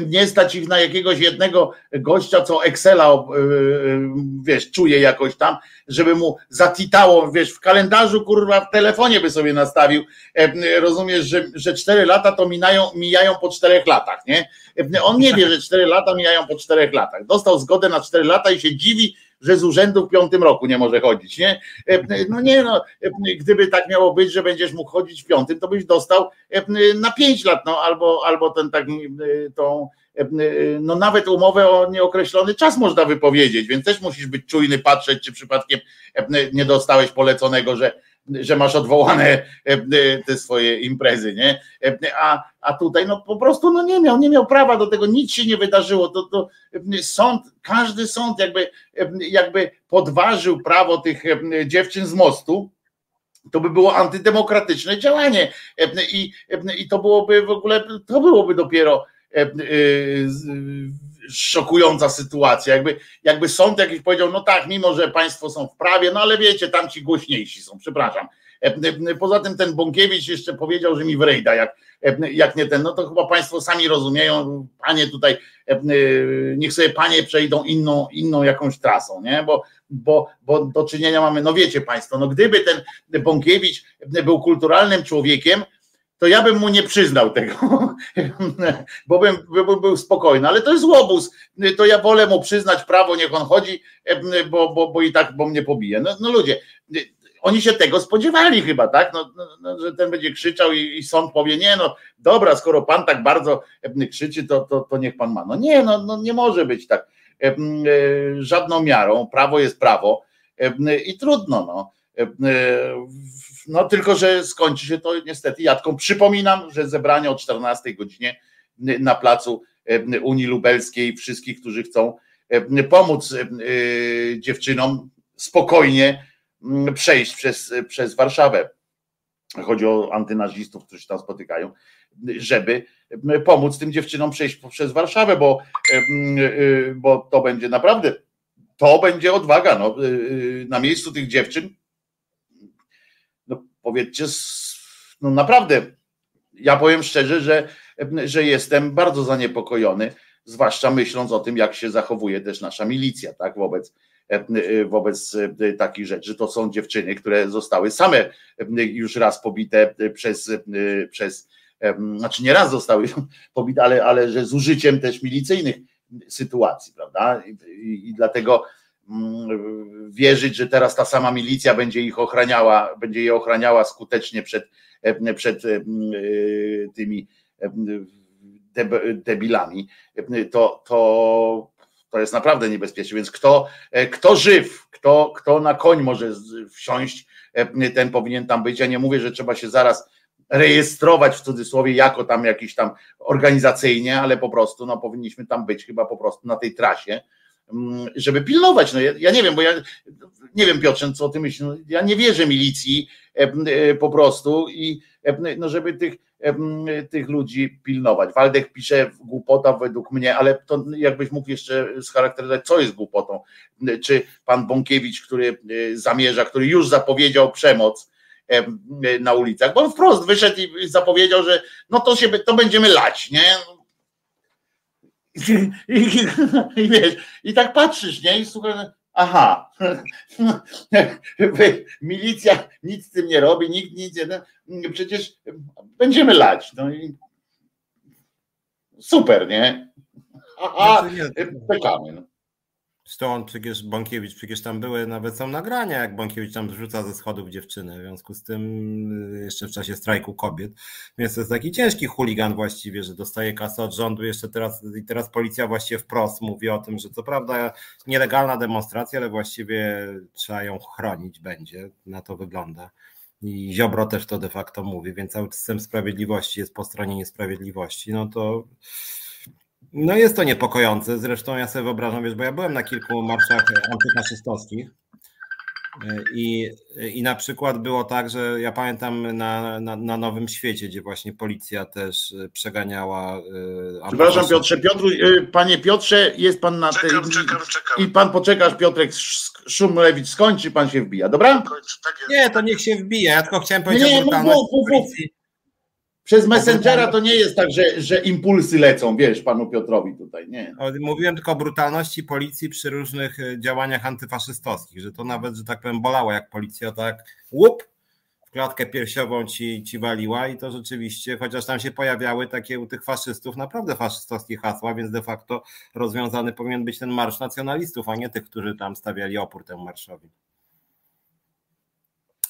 nie stać ich na jakiegoś jednego gościa, co Excela, y, y, wiesz, czuje jakoś tam, żeby mu zatitało, wiesz, w kalendarzu, kurwa, w telefonie by sobie nastawił. Rozumiesz, że, że 4 lata to minają, mijają po 4 latach, nie? On nie wie, że 4 lata mijają po 4 latach. Dostał zgodę na 4 lata i się dziwi, że z urzędu w piątym roku nie może chodzić, nie? No nie, no, gdyby tak miało być, że będziesz mógł chodzić w piątym, to byś dostał na 5 lat, no albo, albo ten tak, tą no nawet umowę o nieokreślony czas można wypowiedzieć, więc też musisz być czujny, patrzeć, czy przypadkiem nie dostałeś poleconego, że, że masz odwołane te swoje imprezy, nie? A, a tutaj no po prostu no nie miał, nie miał prawa do tego, nic się nie wydarzyło. To, to sąd, każdy sąd jakby, jakby podważył prawo tych dziewczyn z mostu, to by było antydemokratyczne działanie i, i to byłoby w ogóle, to byłoby dopiero E, e, szokująca sytuacja. Jakby, jakby sąd jakiś powiedział, no tak, mimo że państwo są w prawie, no ale wiecie, tam ci głośniejsi są, przepraszam. E, poza tym ten Bąkiewicz jeszcze powiedział, że mi wrejda, jak, jak nie ten, no to chyba państwo sami rozumieją, panie tutaj, niech sobie panie przejdą inną, inną jakąś trasą, nie? Bo, bo, bo do czynienia mamy, no wiecie państwo, no gdyby ten Bąkiewicz był kulturalnym człowiekiem, to ja bym mu nie przyznał tego, bo bym, bym był spokojny, ale to jest łobuz, to ja wolę mu przyznać prawo, niech on chodzi, bo, bo, bo i tak, bo mnie pobije. No, no ludzie, oni się tego spodziewali chyba, tak, no, no, no, że ten będzie krzyczał i, i, sąd powie, nie no, dobra, skoro pan tak bardzo krzyczy, to, to, to niech pan ma. No nie, no, no nie może być tak e, żadną miarą, prawo jest prawo i trudno, no e, no tylko, że skończy się to niestety jadką. Przypominam, że zebranie o 14 godzinie na placu Unii Lubelskiej, wszystkich, którzy chcą pomóc e, dziewczynom spokojnie przejść przez, przez Warszawę. Chodzi o antynazistów, którzy się tam spotykają, żeby pomóc tym dziewczynom przejść przez Warszawę, bo, bo to będzie naprawdę, to będzie odwaga. No, na miejscu tych dziewczyn powiedzcie, no naprawdę, ja powiem szczerze, że, że jestem bardzo zaniepokojony, zwłaszcza myśląc o tym, jak się zachowuje też nasza milicja, tak, wobec, wobec takich rzeczy. To są dziewczyny, które zostały same już raz pobite przez, przez znaczy nie raz zostały pobite, ale, ale że z użyciem też milicyjnych sytuacji, prawda? I, i dlatego Mm, wierzyć, że teraz ta sama milicja będzie ich ochraniała, będzie je ochraniała skutecznie przed, e, przed e, e, tymi debilami, to, to, to jest naprawdę niebezpieczne. Więc kto, kto żyw, kto, kto na koń może wsiąść, ten powinien tam być. Ja nie mówię, że trzeba się zaraz rejestrować w cudzysłowie jako tam jakiś tam organizacyjnie, ale po prostu no, powinniśmy tam być chyba po prostu na tej trasie Mm, żeby pilnować. No ja, ja, nie wiem, bo ja nie wiem, Piotrze, co ty myślisz. No, ja nie wierzę milicji e, e, po prostu i e, no, żeby tych, tych ludzi pilnować. Waldek pisze głupota według mnie, ale to jakbyś mógł jeszcze scharakteryzować, co jest głupotą. Czy pan Bąkiewicz, który zamierza, który już zapowiedział przemoc, na ulicach, bo on wprost wyszedł i zapowiedział, że no to się to będziemy lać, nie? I, i, i, wiesz, i tak patrzysz, nie? I słuchaj, aha, milicja nic z tym nie robi, nikt nic nie, przecież będziemy lać. No i super, nie? Aha, czekamy. No. On przecież, Bąkiewicz, przecież tam były, nawet są nagrania, jak Bąkiewicz tam zrzuca ze schodów dziewczynę, w związku z tym y, jeszcze w czasie strajku kobiet. Więc to jest taki ciężki chuligan właściwie, że dostaje kasę od rządu, jeszcze teraz, i teraz policja właściwie wprost mówi o tym, że co prawda nielegalna demonstracja, ale właściwie trzeba ją chronić będzie, na to wygląda. I Ziobro też to de facto mówi, więc cały system sprawiedliwości jest po stronie niesprawiedliwości, no to no jest to niepokojące. Zresztą ja sobie wyobrażam, wiesz, bo ja byłem na kilku marszach antyfaszystowskich I, I na przykład było tak, że ja pamiętam na, na, na Nowym Świecie, gdzie właśnie policja też przeganiała. Przepraszam Piotrze, Piotru, panie Piotrze, jest pan na tej. Czekam, czekam, czekam. I pan poczekasz, Piotrek Szumlewicz skończy, pan się wbija, dobra? Tak nie, to niech się wbija. Ja tylko chciałem powiedzieć nie, o brutalności mów, mów, policji. Przez Messengera to nie jest tak, że, że impulsy lecą, wiesz, panu Piotrowi tutaj, nie. Mówiłem tylko o brutalności policji przy różnych e, działaniach antyfaszystowskich, że to nawet, że tak powiem, bolało, jak policja tak łup w klatkę piersiową ci, ci waliła i to rzeczywiście, chociaż tam się pojawiały takie u tych faszystów naprawdę faszystowskie hasła, więc de facto rozwiązany powinien być ten marsz nacjonalistów, a nie tych, którzy tam stawiali opór temu marszowi.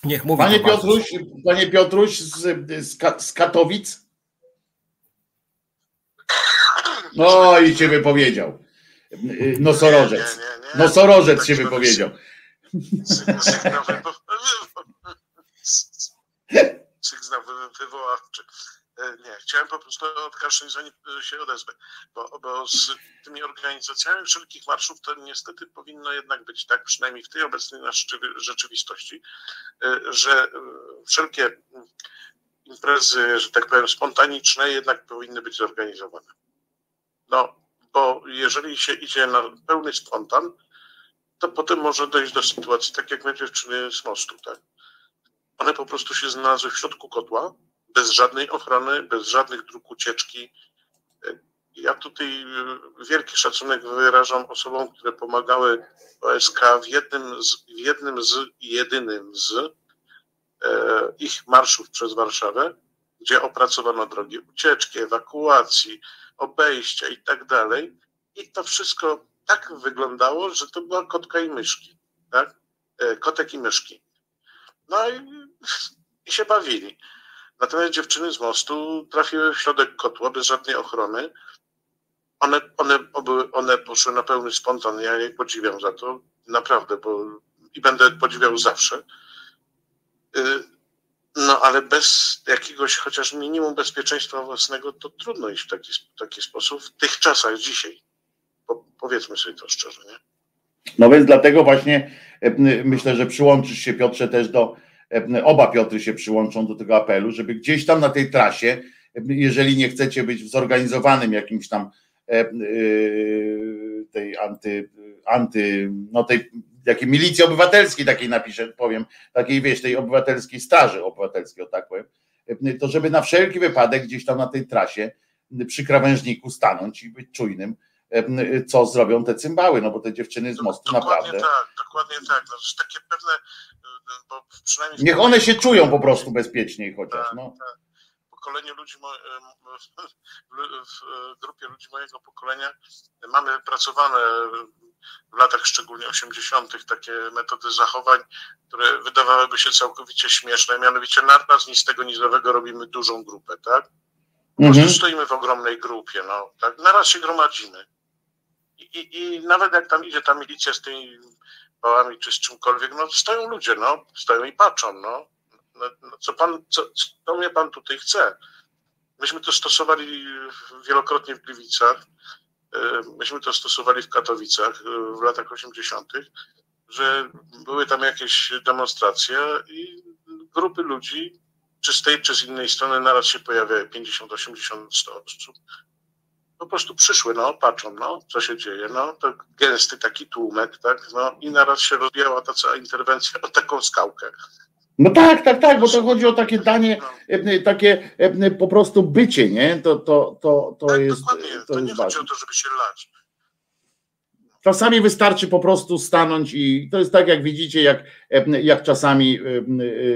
Niech mówi. Panie Piotruś, panie Piotruś z, z, z Katowic? No i się wypowiedział. Nosorożec. Nosorożec się wypowiedział. Sygnał wywoławczy. E, nie, chciałem po prostu odkaszleć, zanim e, się odezwę, bo, bo z tymi organizacjami wszelkich marszów to niestety powinno jednak być tak, przynajmniej w tej obecnej rzeczywistości, e, że wszelkie imprezy, że tak powiem, spontaniczne jednak powinny być zorganizowane. No, bo jeżeli się idzie na pełny spontan, to potem może dojść do sytuacji, tak jak my dziewczyny z mostu, tak? One po prostu się znalazły w środku kotła, bez żadnej ochrony, bez żadnych dróg ucieczki. Ja tutaj e, wielki szacunek wyrażam osobom, które pomagały OSK w jednym z, w jednym z jedynym z e, ich marszów przez Warszawę, gdzie opracowano drogi ucieczki, ewakuacji, obejścia i tak dalej. I to wszystko tak wyglądało, że to była kotka i myszki. Tak? E, kotek i myszki. No i, i się bawili. Natomiast dziewczyny z mostu trafiły w środek kotła bez żadnej ochrony. One, one, one poszły na pełny spontan. Ja je podziwiam za to, naprawdę, bo i będę podziwiał zawsze. Y, no ale bez jakiegoś chociaż minimum bezpieczeństwa własnego, to trudno iść w taki, taki sposób w tych czasach dzisiaj. Po, powiedzmy sobie to szczerze, nie? No więc dlatego właśnie e, myślę, że przyłączysz się Piotrze też do oba Piotry się przyłączą do tego apelu, żeby gdzieś tam na tej trasie, e, jeżeli nie chcecie być w zorganizowanym jakimś tam e, tej anty, anty no tej jakiej milicji obywatelskiej takiej napiszę, powiem, takiej wiesz, tej obywatelskiej staży obywatelskiej, o tak powiem, to żeby na wszelki wypadek gdzieś tam na tej trasie przy krawężniku stanąć i być czujnym, co zrobią te cymbały, no bo te dziewczyny z mostu dokładnie naprawdę. Tak, dokładnie tak. No, to jest takie pewne bo przynajmniej... Niech one się czują po prostu bezpieczniej chociaż. Tak, no. tak. Pokolenie ludzi, w grupie ludzi mojego pokolenia mamy pracowane w latach szczególnie 80. takie metody zachowań, które wydawałyby się całkowicie śmieszne, mianowicie naraz nic z tego nizowego robimy dużą grupę, tak? Po prostu mhm. stoimy w ogromnej grupie, no, tak? Naraz się gromadzimy. I, i, I nawet jak tam idzie ta milicja z tymi pałami czy z czymkolwiek, no stoją ludzie, no, stoją i patrzą, no. no, no co pan, co, co mnie pan tutaj chce? Myśmy to stosowali wielokrotnie w Gliwicach, e, myśmy to stosowali w Katowicach e, w latach 80., że były tam jakieś demonstracje i grupy ludzi, czy z tej, czy z innej strony naraz się pojawiają 50, 80, 100 osób po prostu przyszły, no, patrzą, no, co się dzieje, no, to gęsty taki tłumek, tak, no, i naraz się rozwijała ta cała interwencja o taką skałkę. No tak, tak, tak, bo to chodzi o takie danie, no. takie po prostu bycie, nie? To, to, to, to tak, jest. Dokładnie. To, to jest nie ważne. chodzi o to, żeby się lać. Czasami wystarczy po prostu stanąć i to jest tak, jak widzicie, jak, jak czasami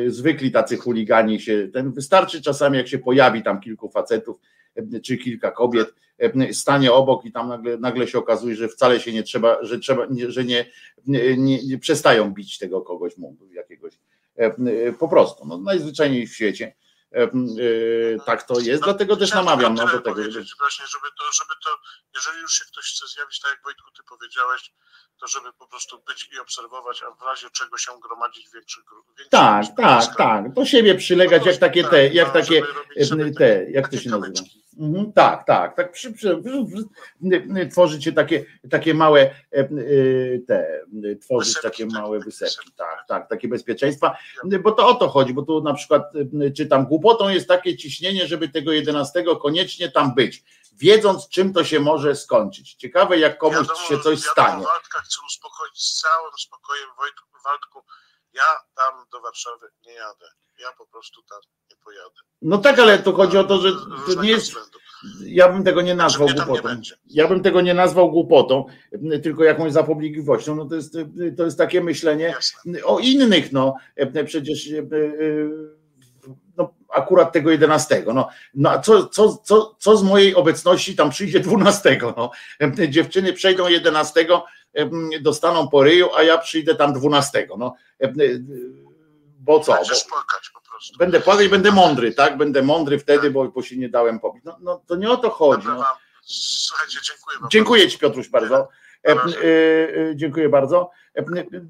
zwykli tacy chuligani się, ten wystarczy czasami, jak się pojawi tam kilku facetów, czy kilka kobiet stanie obok i tam nagle, nagle się okazuje, że wcale się nie trzeba, że trzeba, że nie, nie, nie przestają bić tego kogoś jakiegoś po prostu, no, najzwyczajniej w świecie. Tak to jest, dlatego też namawiam no, do tego. Żeby... Właśnie, żeby to, żeby to, jeżeli już się ktoś chce zjawić, tak jak Wojtku, ty powiedziałeś, to żeby po prostu być i obserwować, a w razie czego się gromadzić większych grup. Tak, tak, tak. Do siebie przylegać jak takie te, jak no, takie te, jak to się nazywa? Mhm, tak, tak, tak. Przy, przy, przy, tworzycie takie, takie małe e, e, te, tworzyć wysepki, takie tak, małe wysepki, tak, tak, takie bezpieczeństwa, bo to o to chodzi, bo tu na przykład e, czytam, głupotą jest takie ciśnienie, żeby tego 11 koniecznie tam być, wiedząc czym to się może skończyć. Ciekawe jak komuś wiadomo, się coś wiadomo, stanie. Waldka chcę uspokoić z całym spokojem Wojtku, Waldku, ja tam do Warszawy nie jadę, ja po prostu tam nie pojadę. No tak, ale to chodzi o to, że to nie jest. Ja bym tego nie nazwał głupotą. Ja bym tego nie nazwał głupotą, tylko jakąś zapobiegliwością. No to jest, to jest takie myślenie Jasne. o innych. No przecież e, e, no, akurat tego 11. No, no a co, co, co, co z mojej obecności tam przyjdzie 12? No, dziewczyny przejdą 11, dostaną po ryju, a ja przyjdę tam 12. No, bo co? Będę płakać i będę mądry, tak? Będę mądry wtedy, bo, bo się nie dałem pobić. No, no to nie o to chodzi. No. Słuchajcie, dziękuję. Dziękuję Ci Piotruś bardzo. E, e, e, dziękuję bardzo.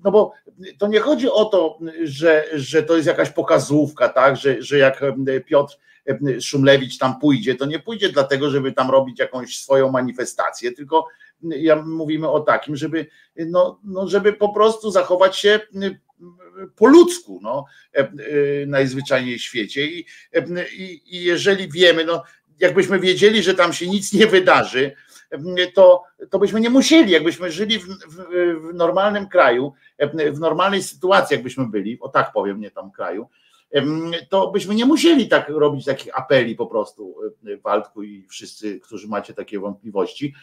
No bo to nie chodzi o to, że, że to jest jakaś pokazówka, tak? Że, że jak Piotr Szumlewicz tam pójdzie, to nie pójdzie dlatego, żeby tam robić jakąś swoją manifestację, tylko ja mówimy o takim, żeby, no, no żeby po prostu zachować się po ludzku, no, najzwyczajniej w świecie. I, i, I jeżeli wiemy, no, jakbyśmy wiedzieli, że tam się nic nie wydarzy, to, to byśmy nie musieli, jakbyśmy żyli w, w, w, normalnym kraju, w normalnej sytuacji, jakbyśmy byli, o tak powiem, nie tam kraju, to byśmy nie musieli tak robić takich apeli po prostu, Waldku i wszyscy, którzy macie takie wątpliwości.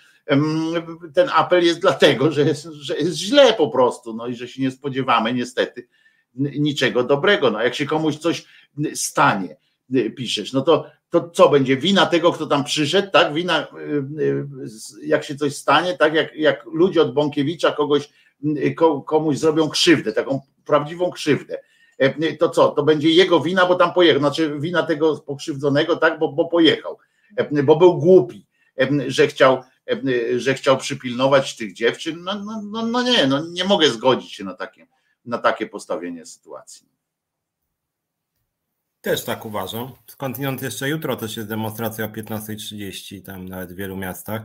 Ten apel jest dlatego, że jest, że jest źle po prostu, no i że się nie spodziewamy niestety niczego dobrego. No jak się komuś coś stanie, piszesz, no to, to co będzie? Wina tego, kto tam przyszedł, tak? Wina, jak się coś stanie, tak? Jak, jak ludzie od Bąkiewicza kogoś, komuś zrobią krzywdę, taką prawdziwą krzywdę. To co? To będzie jego wina, bo tam pojechał. Znaczy wina tego pokrzywdzonego, tak? Bo, bo pojechał, bo był głupi, że chciał, że chciał przypilnować tych dziewczyn. No, no, no, no nie, no nie mogę zgodzić się na takie na takie postawienie sytuacji. Też tak uważam. Skądinąd jeszcze jutro też jest demonstracja o 15.30, tam nawet w wielu miastach.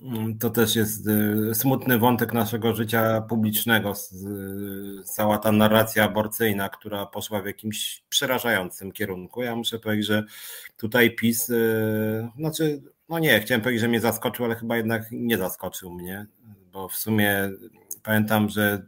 Mm, to też jest y, smutny wątek naszego życia publicznego, cała ta narracja aborcyjna, która poszła w jakimś przerażającym kierunku. Ja muszę powiedzieć, że tutaj PiS, y, znaczy, no nie, chciałem powiedzieć, że mnie zaskoczył, ale chyba jednak nie zaskoczył mnie, bo w sumie pamiętam, że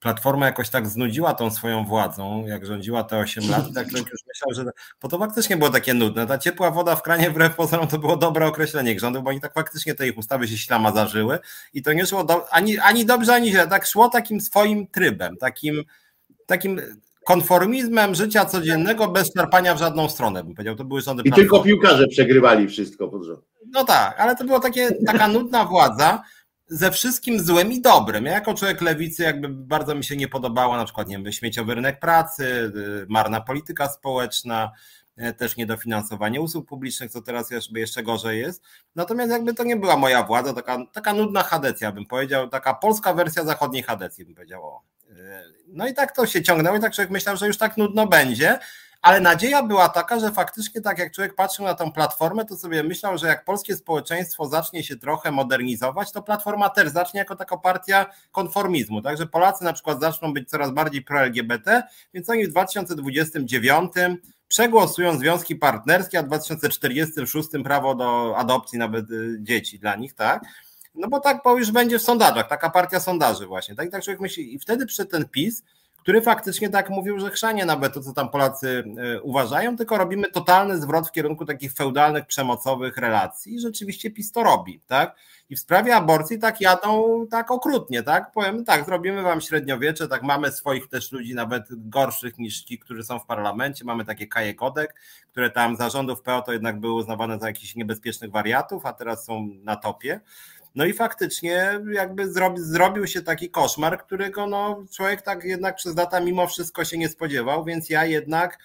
Platforma jakoś tak znudziła tą swoją władzą, jak rządziła te 8 lat, tak już myślał, że. Bo to faktycznie było takie nudne. Ta ciepła woda w kranie wbrew pozorom to było dobre określenie rządu, bo oni tak faktycznie te ich ustawy się ślama zażyły i to nie szło do, ani, ani dobrze, ani źle. Tak szło takim swoim trybem, takim, takim konformizmem życia codziennego bez czerpania w żadną stronę, bym powiedział. To były rządy. I tylko piłkarze przegrywali wszystko pod rząd. No tak, ale to była takie, taka nudna władza ze wszystkim złym i dobrym. Ja jako człowiek lewicy jakby bardzo mi się nie podobało na przykład nie wiem, śmieciowy rynek pracy, y, marna polityka społeczna, y, też niedofinansowanie usług publicznych, co teraz jeszcze gorzej jest. Natomiast jakby to nie była moja władza, taka, taka nudna chadecja bym powiedział, taka polska wersja zachodniej chadecji bym powiedział. Y, no i tak to się ciągnęło i tak człowiek myślał, że już tak nudno będzie, ale nadzieja była taka, że faktycznie tak jak człowiek patrzył na tą platformę, to sobie myślał, że jak polskie społeczeństwo zacznie się trochę modernizować, to platforma też zacznie jako taka partia konformizmu. Także Polacy na przykład zaczną być coraz bardziej pro-LGBT, więc oni w 2029 przegłosują związki partnerskie, a w 2046 prawo do adopcji nawet y, dzieci dla nich, tak? No bo tak bo już będzie w sondażach, taka partia sondaży właśnie. Tak, tak człowiek myśli. I wtedy przy ten PiS który faktycznie tak mówił, że chrzanie nawet to, co tam Polacy e, uważają, tylko robimy totalny zwrot w kierunku takich feudalnych, przemocowych relacji i rzeczywiście PiS to robi, tak? I w sprawie aborcji tak jadą tak okrutnie, tak? Powiem tak, zrobimy wam średniowiecze, tak mamy swoich też ludzi nawet gorszych niż ci, którzy są w parlamencie, mamy takie kaje kodek, które tam zarządów PO to jednak były uznawane za jakichś niebezpiecznych wariatów, a teraz są na topie. No i faktycznie jakby zrobi, zrobił się taki koszmar, którego no, człowiek tak jednak przez lata mimo wszystko się nie spodziewał, więc ja jednak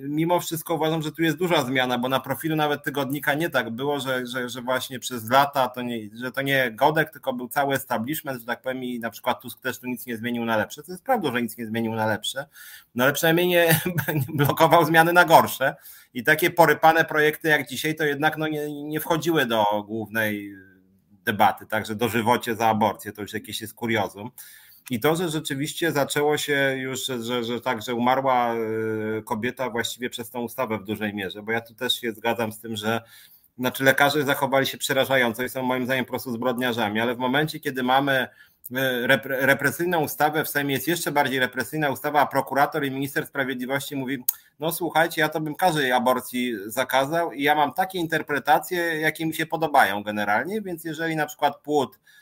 mimo wszystko uważam, że tu jest duża zmiana, bo na profilu nawet tygodnika nie tak było, że, że, że właśnie przez lata to nie, że to nie Godek, tylko był cały establishment, że tak powiem, i na przykład Tusk też tu nic nie zmienił na lepsze. To jest prawda, że nic nie zmienił na lepsze, no ale przynajmniej nie blokował zmiany na gorsze. I takie porypane projekty jak dzisiaj, to jednak no nie, nie wchodziły do głównej debaty, także dożywocie za aborcję, to już jakieś jest kuriozum. I to, że rzeczywiście zaczęło się już, że, że tak, że umarła y, kobieta właściwie przez tą ustawę w dużej mierze, bo ja tu też się zgadzam z tym, że znaczy lekarze zachowali się przerażająco i są moim zdaniem po prostu zbrodniarzami, ale w momencie, kiedy mamy represyjną ustawę, w Sejmie. Jest jeszcze bardziej represyjna ustawa, a prokurator i minister sprawiedliwości mówi, no słuchajcie, ja to bym każdej aborcji zakazał i ja mam takie interpretacje, jakie mi się podobają generalnie, więc jeżeli na przykład płód E,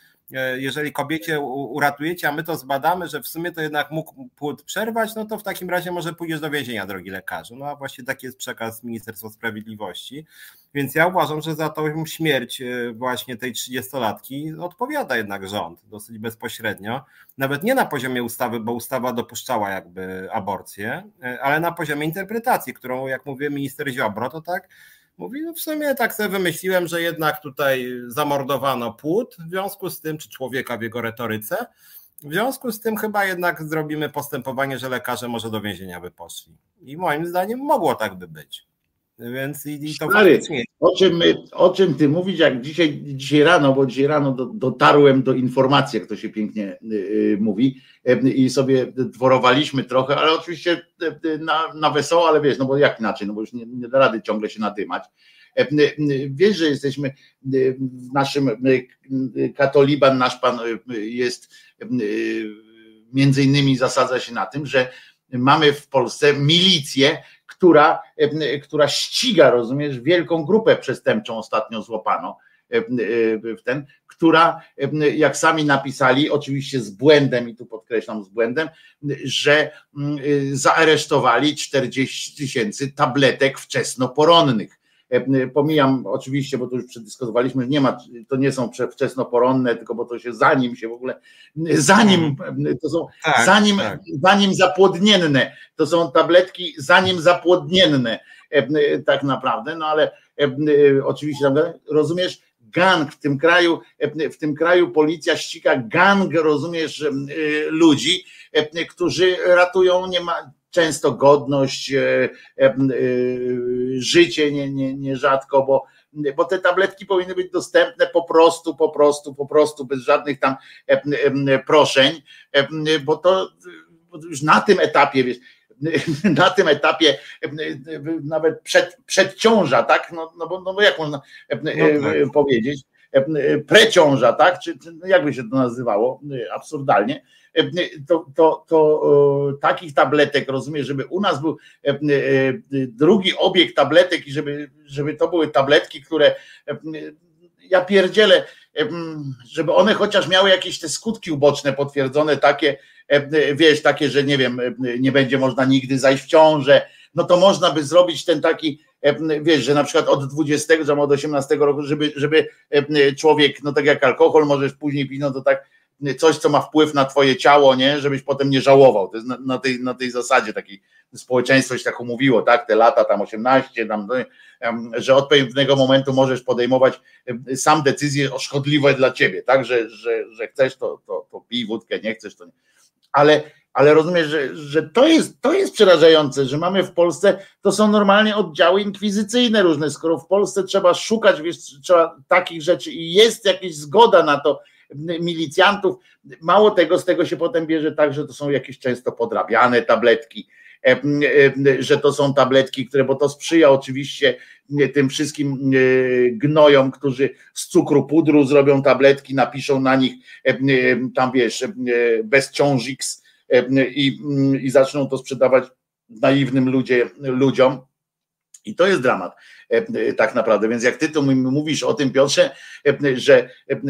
jeżeli kobiecie uratujecie, a my to zbadamy, że w sumie to jednak mógł płód przerwać, no to w takim razie może pójdziesz do więzienia, drogi lekarzu. No a właśnie taki jest przekaz Ministerstwa Sprawiedliwości. Więc ja uważam, że za tą śmierć e, właśnie tej 30-latki odpowiada jednak rząd dosyć bezpośrednio. Nawet nie na poziomie ustawy, bo ustawa dopuszczała jakby aborcję, e, ale na poziomie interpretacji, którą, jak mówię, minister Ziobro, to tak Mówi, no w sumie tak sobie wymyśliłem, że jednak tutaj zamordowano płód w związku z tym, czy człowieka w jego retoryce. W związku z tym chyba jednak zrobimy postępowanie, że lekarze może do więzienia by poszli. I moim zdaniem mogło tak by być. Więc i, i to Stary, faktycznie... o, czym, o czym ty mówisz, jak dzisiaj, dzisiaj rano, bo dzisiaj rano do, dotarłem do informacji, jak to się pięknie y, mówi, y, i sobie dworowaliśmy trochę, ale oczywiście y, na, na wesoło, ale wiesz, no bo jak inaczej, no bo już nie, nie da rady ciągle się nadymać. Wiesz, że jesteśmy w naszym katoliban, nasz pan jest między innymi zasadza się na tym, że mamy w Polsce milicję, która, e, która ściga, rozumiesz, wielką grupę przestępczą ostatnio złapano e, e, ten, która, jak sami napisali, oczywiście z błędem, i tu podkreślam z błędem, że zaaresztowali 40 tysięcy tabletek wczesnoporonnych. E, pomijam oczywiście, bo to już przedyskutowaliśmy, nie ma, to nie są wczesnoporonne, tylko bo to się zanim się w ogóle, zanim to są, tak, zanim, tak. zanim zapłodnienne, to są tabletki zanim zapłodnienne e, tak naprawdę, no ale e, oczywiście rozumiesz, gang w tym kraju, w tym kraju policja ściga gang, rozumiesz, ludzi, którzy ratują nie ma, często godność, e, e, e, życie nie, nie, nierzadko, bo, bo te tabletki powinny być dostępne po prostu, po prostu, po prostu, bez żadnych tam proszeń, bo to już na tym etapie, wiesz, na tym etapie nawet przed, przedciąża, tak? No, no, bo, no bo jak można no tak. powiedzieć? Preciąża, tak? Czy, czy jakby się to nazywało? Absurdalnie to, to, to takich tabletek, rozumiem, żeby u nas był e, e, drugi obieg tabletek i żeby, żeby to były tabletki, które ja pierdzielę, żeby one chociaż miały jakieś te skutki uboczne potwierdzone, takie, wiesz, takie, że nie wiem, nie będzie można nigdy zajść w ciążę, no to można by zrobić ten taki, wiesz, że na przykład od 20, że od 18 roku, żeby, żeby człowiek, no tak jak alkohol możesz później pić, no to tak coś, co ma wpływ na twoje ciało, nie, żebyś potem nie żałował. To jest na, na tej, na tej zasadzie takiej. Społeczeństwo się tak umówiło, tak, te lata tam 18, tam, no, że od pewnego momentu możesz podejmować sam decyzje szkodliwe dla ciebie, tak, że, że, że chcesz, to, to, to pij wódkę, nie chcesz, to nie. Ale, ale rozumiesz, że, że to, jest, to jest przerażające, że mamy w Polsce, to są normalnie oddziały inkwizycyjne różne, skoro w Polsce trzeba szukać, wiesz, trzeba takich rzeczy i jest jakaś zgoda na to, milicjantów. Mało tego, z tego się potem bierze tak, że to są jakieś często podrabiane tabletki, że to są tabletki, które, bo to sprzyja oczywiście tym wszystkim gnojom, którzy z cukru pudru zrobią tabletki, napiszą na nich tam wiesz, bez i, i zaczną to sprzedawać naiwnym ludzie, ludziom i to jest dramat tak naprawdę. Więc jak ty tu mówisz o tym, Piotrze, e, że,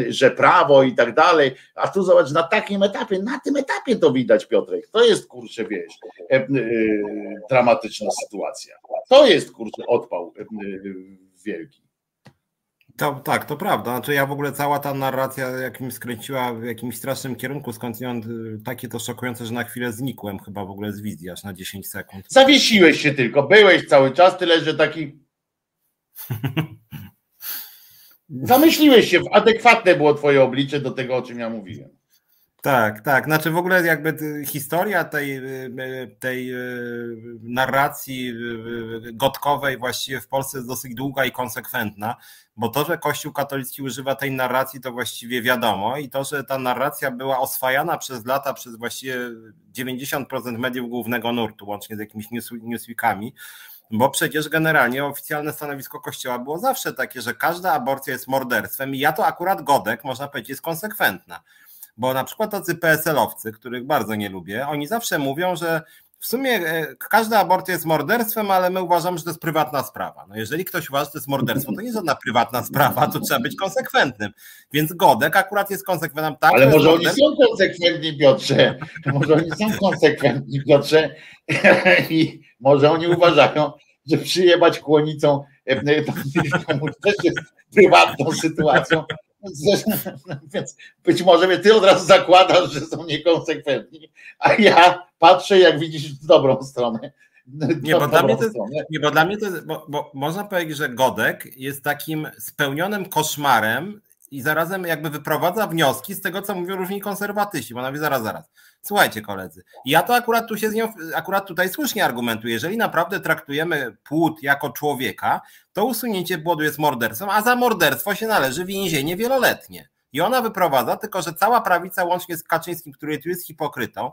że prawo i tak dalej, a tu zobacz, na takim etapie, na tym etapie to widać, Piotrek. To jest kurczę, wiesz, dramatyczna sytuacja. To jest kurczę odpał wielki. To, tak, to prawda. Znaczy ja w ogóle cała ta narracja jak mi skręciła w jakimś strasznym kierunku, skądinąd y, takie to szokujące, że na chwilę znikłem chyba w ogóle z wizji, aż na 10 sekund. Zawiesiłeś się tylko, byłeś cały czas, tyle że taki Zamyśliłeś się, adekwatne było twoje oblicze do tego, o czym ja mówiłem. Tak, tak. Znaczy w ogóle jakby historia tej, y, y, tej narracji gotkowej właściwie w Polsce jest dosyć długa i konsekwentna bo to, że Kościół katolicki używa tej narracji, to właściwie wiadomo i to, że ta narracja była oswajana przez lata przez właściwie 90% mediów głównego nurtu, łącznie z jakimiś newsweekami, bo przecież generalnie oficjalne stanowisko Kościoła było zawsze takie, że każda aborcja jest morderstwem i ja to akurat Godek, można powiedzieć, jest konsekwentna. Bo na przykład tacy PSL-owcy, których bardzo nie lubię, oni zawsze mówią, że w sumie e, każda aborcja jest morderstwem, ale my uważamy, że to jest prywatna sprawa. No jeżeli ktoś uważa, że to jest morderstwo, to nie żadna prywatna sprawa, to trzeba być konsekwentnym. Więc Godek akurat jest konsekwentnym. Tak, ale może oni są konsekwentni, Piotrze. Może oni są konsekwentni, Piotrze. I może oni uważają, że przyjebać kłonicą e, e, to też jest prywatną sytuacją, Więc być może mnie ty od razu zakładasz, że są niekonsekwentni, a ja patrzę, jak widzisz, w dobrą stronę. Nie bo, dla mnie to, nie, bo dla mnie to jest, bo, bo można powiedzieć, że Godek jest takim spełnionym koszmarem i zarazem jakby wyprowadza wnioski z tego, co mówią różni konserwatyści, bo mówi zaraz, zaraz. Słuchajcie koledzy, ja to akurat tu się z nią, akurat tutaj słusznie argumentuję, jeżeli naprawdę traktujemy płód jako człowieka, to usunięcie płodu jest morderstwem, a za morderstwo się należy więzienie wieloletnie. I ona wyprowadza, tylko że cała prawica łącznie z Kaczyńskim, który tu jest hipokrytą,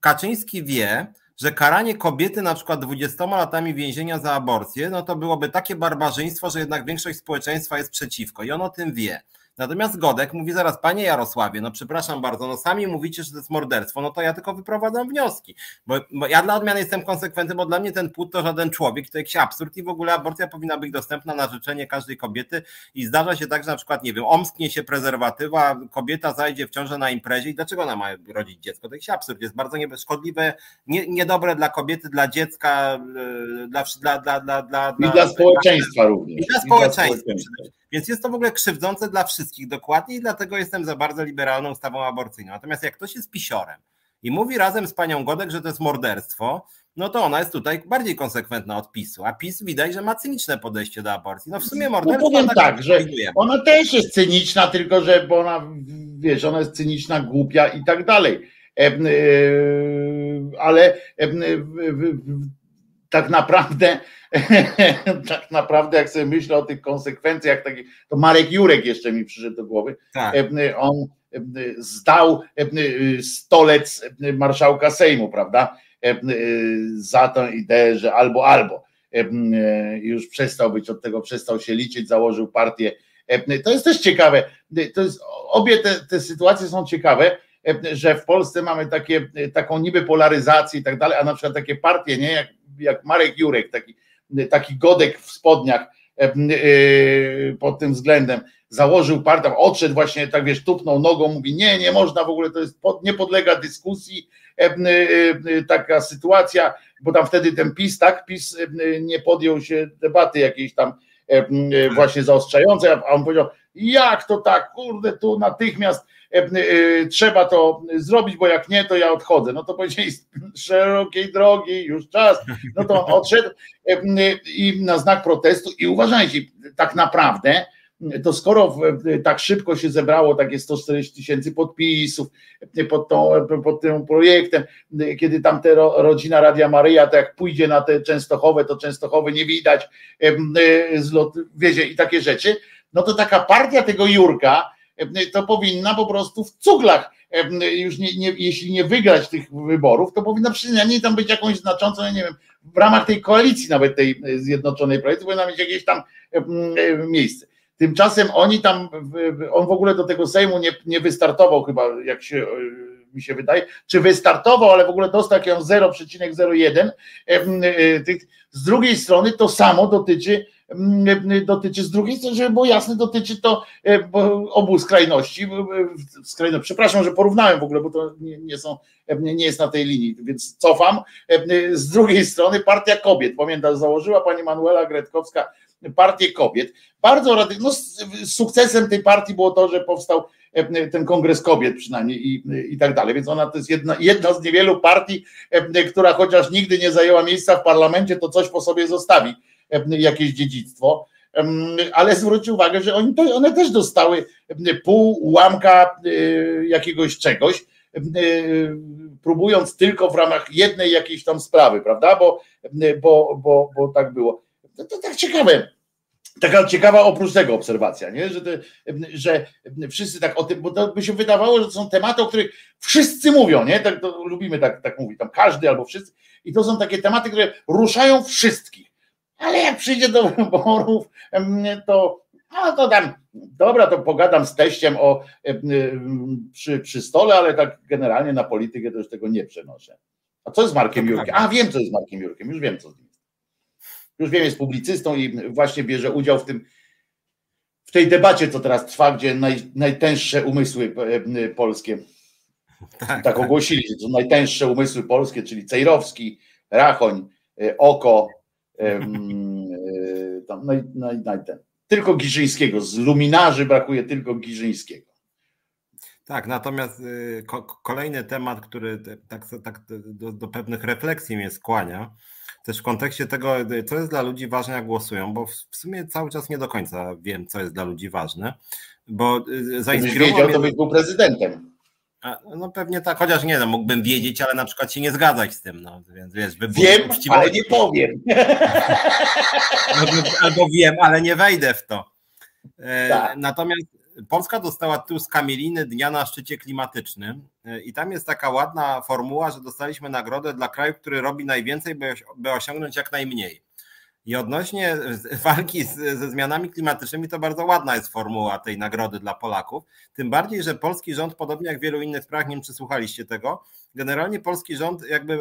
Kaczyński wie, że karanie kobiety na przykład 20 latami więzienia za aborcję, no to byłoby takie barbarzyństwo, że jednak większość społeczeństwa jest przeciwko i on o tym wie. Natomiast Godek mówi zaraz, panie Jarosławie, no przepraszam bardzo, no sami mówicie, że to jest morderstwo, no to ja tylko wyprowadzam wnioski, bo, bo ja dla odmiany jestem konsekwentny, bo dla mnie ten płód to żaden człowiek, to jakiś absurd i w ogóle aborcja powinna być dostępna na życzenie każdej kobiety i zdarza się tak, że na przykład, nie wiem, omsknie się prezerwatywa, kobieta zajdzie w ciążę na imprezie i dlaczego ona ma rodzić dziecko? To jakiś absurd, jest bardzo szkodliwe, nie, niedobre dla kobiety, dla dziecka, e, dla, dla, dla, dla, dla, I dla społeczeństwa również. I dla społeczeństwa. I dla społeczeństwa. Więc jest to w ogóle krzywdzące dla wszystkich dokładnie i dlatego jestem za bardzo liberalną ustawą aborcyjną. Natomiast jak ktoś jest pisiorem i mówi razem z panią Godek, że to jest morderstwo, no to ona jest tutaj bardziej konsekwentna od PiSu, a PiS widać, że ma cyniczne podejście do aborcji. No w sumie no morderstwo... No powiem tak, tak że ona też jest cyniczna, tylko że bo ona, wiesz, ona jest cyniczna, głupia i tak dalej. E, e, ale e, tak naprawdę tak naprawdę, jak sobie myślę o tych konsekwencjach, to Marek Jurek jeszcze mi przyszedł do głowy. Tak. On zdał stolec marszałka Sejmu, prawda? Za tę ideę, że albo, albo. Już przestał być od tego, przestał się liczyć, założył partię. To jest też ciekawe. To jest, obie te, te sytuacje są ciekawe, że w Polsce mamy takie, taką niby polaryzację i tak dalej, a na przykład takie partie, nie, jak, jak Marek Jurek, taki taki godek w spodniach e, e, pod tym względem, założył partię, odszedł właśnie, tak wiesz, tupnął nogą, mówi nie, nie można w ogóle, to jest, nie podlega dyskusji e, taka sytuacja, bo tam wtedy ten PiS, tak, PiS nie podjął się debaty jakiejś tam właśnie zaostrzającej, a on powiedział, jak to tak, kurde, tu natychmiast E, e, trzeba to zrobić, bo jak nie, to ja odchodzę. No to powiedzieli szerokiej drogi, już czas. No to odszedł e, i na znak protestu i uważajcie, tak naprawdę to skoro tak szybko się zebrało takie 140 tysięcy podpisów pod, tą, pod tym projektem, kiedy tam te rodzina Radia Maryja, to jak pójdzie na te Częstochowe, to Częstochowe nie widać, zlot, wiecie, i takie rzeczy, no to taka partia tego Jurka, to powinna po prostu w cuglach, już nie, nie, jeśli nie wygrać tych wyborów, to powinna przynajmniej tam być jakąś znaczącą, nie wiem, w ramach tej koalicji nawet tej zjednoczonej projektu powinna mieć jakieś tam miejsce. Tymczasem oni tam, on w ogóle do tego Sejmu nie, nie wystartował chyba, jak się mi się wydaje, czy wystartował, ale w ogóle dostał jakąś 0,01. Z drugiej strony to samo dotyczy dotyczy z drugiej strony, żeby było jasne, dotyczy to e, obu skrajności. Skrajności. Przepraszam, że porównałem w ogóle, bo to nie, nie, są, e, nie jest na tej linii, więc cofam. E, z drugiej strony partia kobiet, pamiętam, założyła pani Manuela Gretkowska partię kobiet. Bardzo rady, no, sukcesem tej partii było to, że powstał ten kongres kobiet przynajmniej i, i tak dalej. Więc ona to jest jedna, jedna z niewielu partii, która chociaż nigdy nie zajęła miejsca w parlamencie, to coś po sobie zostawi, jakieś dziedzictwo. Ale zwróć uwagę, że oni to, one też dostały pół ułamka y, jakiegoś czegoś, y, próbując tylko w ramach jednej jakiejś tam sprawy, prawda? Bo, bo, bo, bo tak było. To, to tak ciekawe taka ciekawa oprócz tego obserwacja, nie? Że, te, że wszyscy tak o tym, bo to by się wydawało, że to są tematy, o których wszyscy mówią, nie? Tak, lubimy tak, tak mówić, tam każdy albo wszyscy. I to są takie tematy, które ruszają wszystkich. Ale jak przyjdzie do wyborów, to a to tam, dobra, to pogadam z teściem o, przy, przy stole, ale tak generalnie na politykę to już tego nie przenoszę. A co z Markiem Jurkiem? A wiem, co jest z Markiem Jurkiem, już wiem, co z nim już wiem, jest publicystą i właśnie bierze udział w tym, w tej debacie, co teraz trwa, gdzie naj, najtęższe umysły e, polskie tak, tak, tak ogłosili, że to najtęższe umysły polskie, czyli Cejrowski, Rachoń, e, Oko, tam, no, no, no, ten. tylko Giżyńskiego, z luminarzy brakuje tylko Giżyńskiego. Tak, natomiast y, kolejny temat, który tak, tak do, do pewnych refleksji mnie skłania, też w kontekście tego, co jest dla ludzi ważne, jak głosują, bo w sumie cały czas nie do końca wiem, co jest dla ludzi ważne, bo y, zainspirował wiedział, to byś był prezydentem. No pewnie tak, chociaż nie, no mógłbym wiedzieć, ale na przykład się nie zgadzać z tym, no więc wiesz, by Wiem, ale nie powiem. Albo, albo wiem, ale nie wejdę w to. E, tak. Natomiast Polska dostała tytuł z Kamieliny Dnia na szczycie klimatycznym i tam jest taka ładna formuła, że dostaliśmy nagrodę dla kraju, który robi najwięcej, by osiągnąć jak najmniej. I odnośnie walki z, ze zmianami klimatycznymi, to bardzo ładna jest formuła tej nagrody dla Polaków. Tym bardziej, że polski rząd, podobnie jak w wielu innych sprawach, nie wiem, czy słuchaliście tego, generalnie polski rząd jakby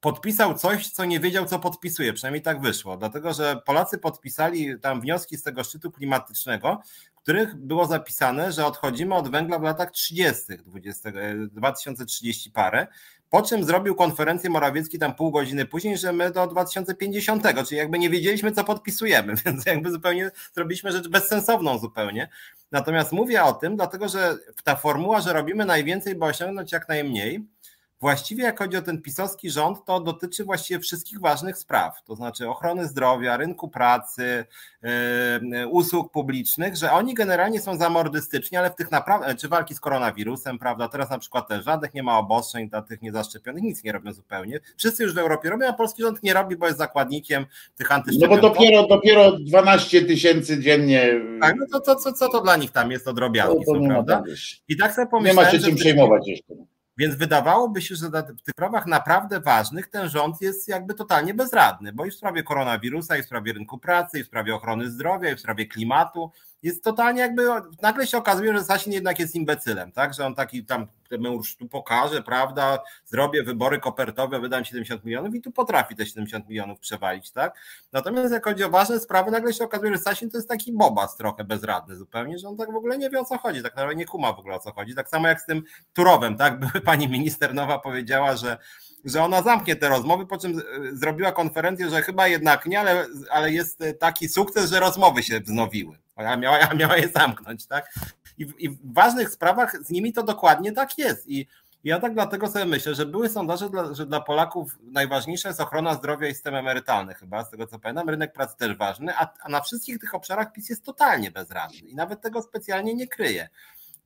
podpisał coś, co nie wiedział, co podpisuje. Przynajmniej tak wyszło. Dlatego, że Polacy podpisali tam wnioski z tego szczytu klimatycznego, których było zapisane, że odchodzimy od węgla w latach 30. 20, 2030 parę. Po czym zrobił konferencję Morawiecki tam pół godziny później, że my do 2050, czyli jakby nie wiedzieliśmy, co podpisujemy, więc jakby zupełnie zrobiliśmy rzecz bezsensowną zupełnie. Natomiast mówię o tym, dlatego że ta formuła, że robimy najwięcej, by osiągnąć jak najmniej, właściwie jak chodzi o ten pisowski rząd, to dotyczy właściwie wszystkich ważnych spraw, to znaczy ochrony zdrowia, rynku pracy, yy, usług publicznych, że oni generalnie są zamordystyczni, ale w tych naprawdę, czy walki z koronawirusem, prawda, teraz na przykład też żadnych nie ma obostrzeń dla tych niezaszczepionych, nic nie robią zupełnie. Wszyscy już w Europie robią, a polski rząd nie robi, bo jest zakładnikiem tych antyszczepionek. No bo dopiero, dopiero 12 tysięcy dziennie. Tak, no to co, co, co to dla nich tam jest od drobiazgi, no, prawda? I tak sobie pomyślałem, Nie ma się czym przejmować jeszcze. Więc wydawało się, że w tych sprawach naprawdę ważnych ten rząd jest jakby totalnie bezradny, bo i w sprawie koronawirusa, i w sprawie rynku pracy, i w sprawie ochrony zdrowia, i w sprawie klimatu jest totalnie jakby, nagle się okazuje, że Sasin jednak jest imbecylem, tak, że on taki tam już tu pokaże, prawda, zrobię wybory kopertowe, wydam 70 milionów i tu potrafi te 70 milionów przewalić, tak. Natomiast jak chodzi o ważne sprawy, nagle się okazuje, że Sasin to jest taki bobas trochę bezradny zupełnie, że on tak w ogóle nie wie o co chodzi, tak naprawdę nie kuma w ogóle o co chodzi. Tak samo jak z tym Turowem, tak, pani minister Nowa powiedziała, że że ona zamknie te rozmowy, po czym zrobiła konferencję, że chyba jednak nie, ale, ale jest taki sukces, że rozmowy się wznowiły. A miała, a miała je zamknąć, tak? I w, I w ważnych sprawach z nimi to dokładnie tak jest. I ja tak dlatego sobie myślę, że były sondaże, dla, że dla Polaków najważniejsza jest ochrona zdrowia i system emerytalny chyba, z tego co pamiętam, rynek pracy też ważny, a, a na wszystkich tych obszarach PiS jest totalnie bezradny i nawet tego specjalnie nie kryje.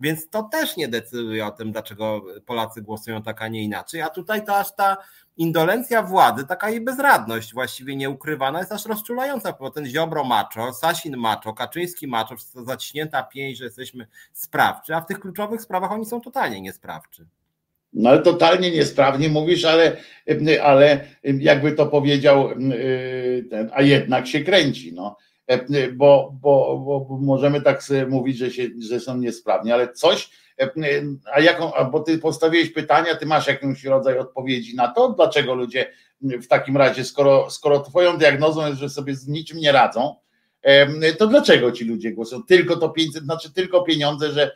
Więc to też nie decyduje o tym, dlaczego Polacy głosują tak, a nie inaczej. A tutaj to aż ta indolencja władzy, taka jej bezradność właściwie nieukrywana jest aż rozczulająca, bo ten Ziobro maczo, Sasin maczo, Kaczyński maczo, to zaciśnięta pięść, że jesteśmy sprawczy, a w tych kluczowych sprawach oni są totalnie niesprawczy. No ale totalnie niesprawnie mówisz, ale, ale jakby to powiedział yy, ten, a jednak się kręci, no. E, bo, bo, bo możemy tak sobie mówić, że, się, że są niesprawni, ale coś, e, a jaką, bo ty postawiłeś pytania, ty masz jakiś rodzaj odpowiedzi na to, dlaczego ludzie w takim razie, skoro, skoro twoją diagnozą jest, że sobie z niczym nie radzą, e, to dlaczego ci ludzie głosują? Tylko to 500, znaczy tylko pieniądze, że,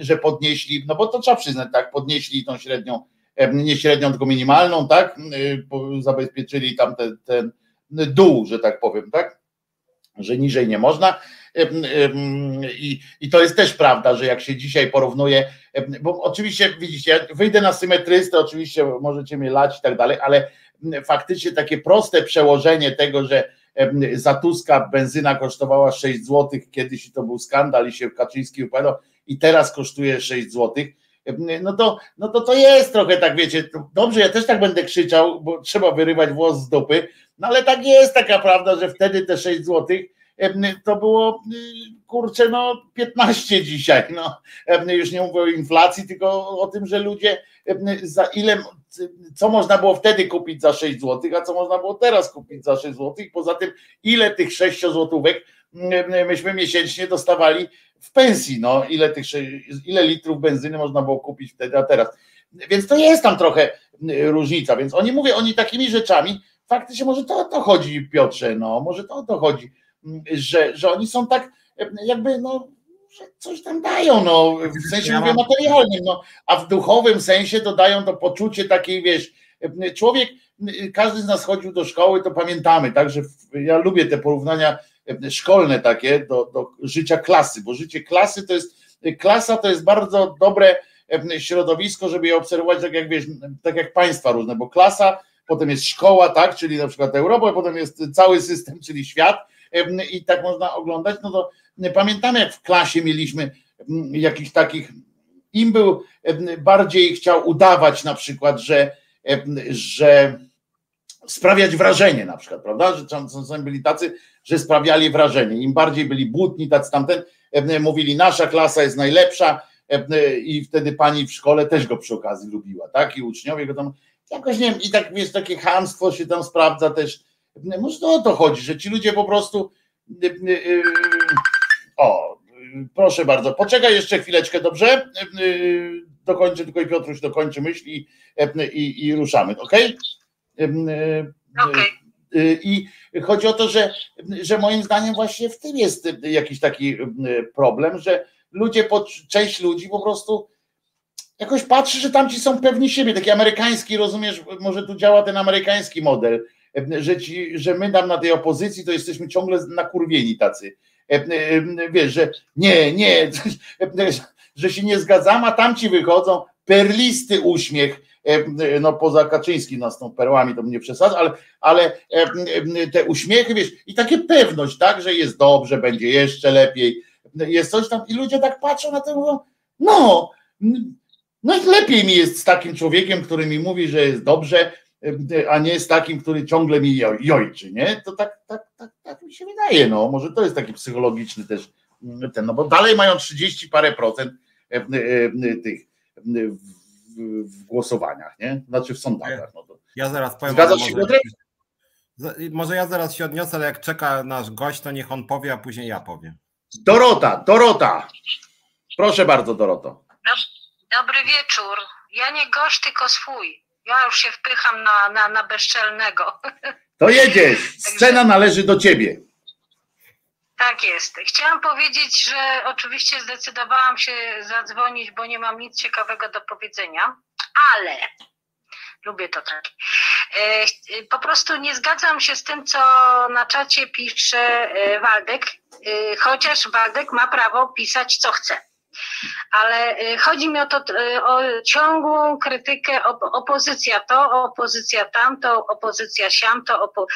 że podnieśli, no bo to trzeba przyznać, tak, podnieśli tą średnią, nie średnią, tylko minimalną, tak, zabezpieczyli tam ten, ten dół, że tak powiem, tak, że niżej nie można. I, I to jest też prawda, że jak się dzisiaj porównuje, bo oczywiście widzicie, ja wyjdę na symetrystę, oczywiście możecie mnie lać i tak dalej, ale faktycznie takie proste przełożenie tego, że za Tuska benzyna kosztowała 6 zł, kiedyś to był skandal i się Kaczyński upadł i teraz kosztuje 6 zł, no to, no to to jest trochę tak, wiecie, dobrze, ja też tak będę krzyczał, bo trzeba wyrywać włos z dupy, no ale tak jest taka prawda, że wtedy te 6 złotych to było y, kurczę, no 15 dzisiaj. No, już nie mówię o inflacji, tylko o tym, że ludzie za ile, co można było wtedy kupić za 6 zł, a co można było teraz kupić za 6 zł. Poza tym, ile tych 6 złotówek myśmy miesięcznie dostawali w pensji, no ile tych ile litrów benzyny można było kupić wtedy, a teraz. Więc to jest tam trochę różnica. Więc oni mówią, oni takimi rzeczami, faktycznie może to o to chodzi, Piotrze, no, może to o to chodzi że, że oni są tak jakby no że coś tam dają, no, w sensie ja mówię mam... materialnym, no, a w duchowym sensie to dają to poczucie takiej, wiesz, człowiek, każdy z nas chodził do szkoły, to pamiętamy, także ja lubię te porównania szkolne takie do, do życia klasy, bo życie klasy to jest, klasa to jest bardzo dobre środowisko, żeby je obserwować, tak jak wiesz, tak jak państwa różne, bo klasa, potem jest szkoła, tak, czyli na przykład Europa, potem jest cały system, czyli świat, i tak można oglądać, no to pamiętamy jak w klasie mieliśmy jakichś takich, im był bardziej chciał udawać na przykład, że, że sprawiać wrażenie na przykład, prawda, że czasem byli tacy, że sprawiali wrażenie, im bardziej byli błudni, tacy tamten, mówili nasza klasa jest najlepsza i wtedy pani w szkole też go przy okazji lubiła, tak, i uczniowie go tam, jakoś nie wiem, i tak wiesz, takie hamstwo się tam sprawdza też, może to o to chodzi, że ci ludzie po prostu. Y, y, y, o, proszę bardzo, poczekaj jeszcze chwileczkę, dobrze? Dokończę tylko i Piotruś dokończy myśli i, i ruszamy, ok? Okay. I chodzi o to, że, że moim zdaniem właśnie w tym jest jakiś taki problem, że ludzie, część ludzi po prostu jakoś patrzy, że tamci są pewni siebie, taki amerykański, rozumiesz, może tu działa ten amerykański model, że, ci, że my tam na tej opozycji to jesteśmy ciągle nakurwieni tacy. E, e, wiesz, że nie, nie, że się nie zgadzamy, a tamci wychodzą, perlisty uśmiech, e, no poza Kaczyńskim nas tą perłami to mnie przesadza, ale, ale te uśmiechy, wiesz, i takie pewność, tak, że jest dobrze, będzie jeszcze lepiej, jest coś tam i ludzie tak patrzą na to mówią, no, no lepiej mi jest z takim człowiekiem, który mi mówi, że jest dobrze, a nie z takim, który ciągle mi jojczy, nie? To tak, tak, tak, tak mi się wydaje, no. Może to jest taki psychologiczny też ten, no bo dalej mają 30 parę procent e, e, tych w, w głosowaniach, nie? Znaczy w sondażach. No to... Ja zaraz powiem. Zgadzasz się, Piotrek? Może ja zaraz się odniosę, ale jak czeka nasz gość, to niech on powie, a później ja powiem. Dorota, Dorota. Proszę bardzo, Doroto. Dobry wieczór. Ja nie gość, tylko swój. Ja już się wpycham na, na, na bezczelnego. To jedziesz. Scena należy do ciebie. Tak jest. Chciałam powiedzieć, że oczywiście zdecydowałam się zadzwonić, bo nie mam nic ciekawego do powiedzenia, ale lubię to tak. E, po prostu nie zgadzam się z tym, co na czacie pisze e, Waldek, e, chociaż Waldek ma prawo pisać, co chce ale chodzi mi o to, o ciągłą krytykę, opozycja to, opozycja tamto, opozycja siamto, opo...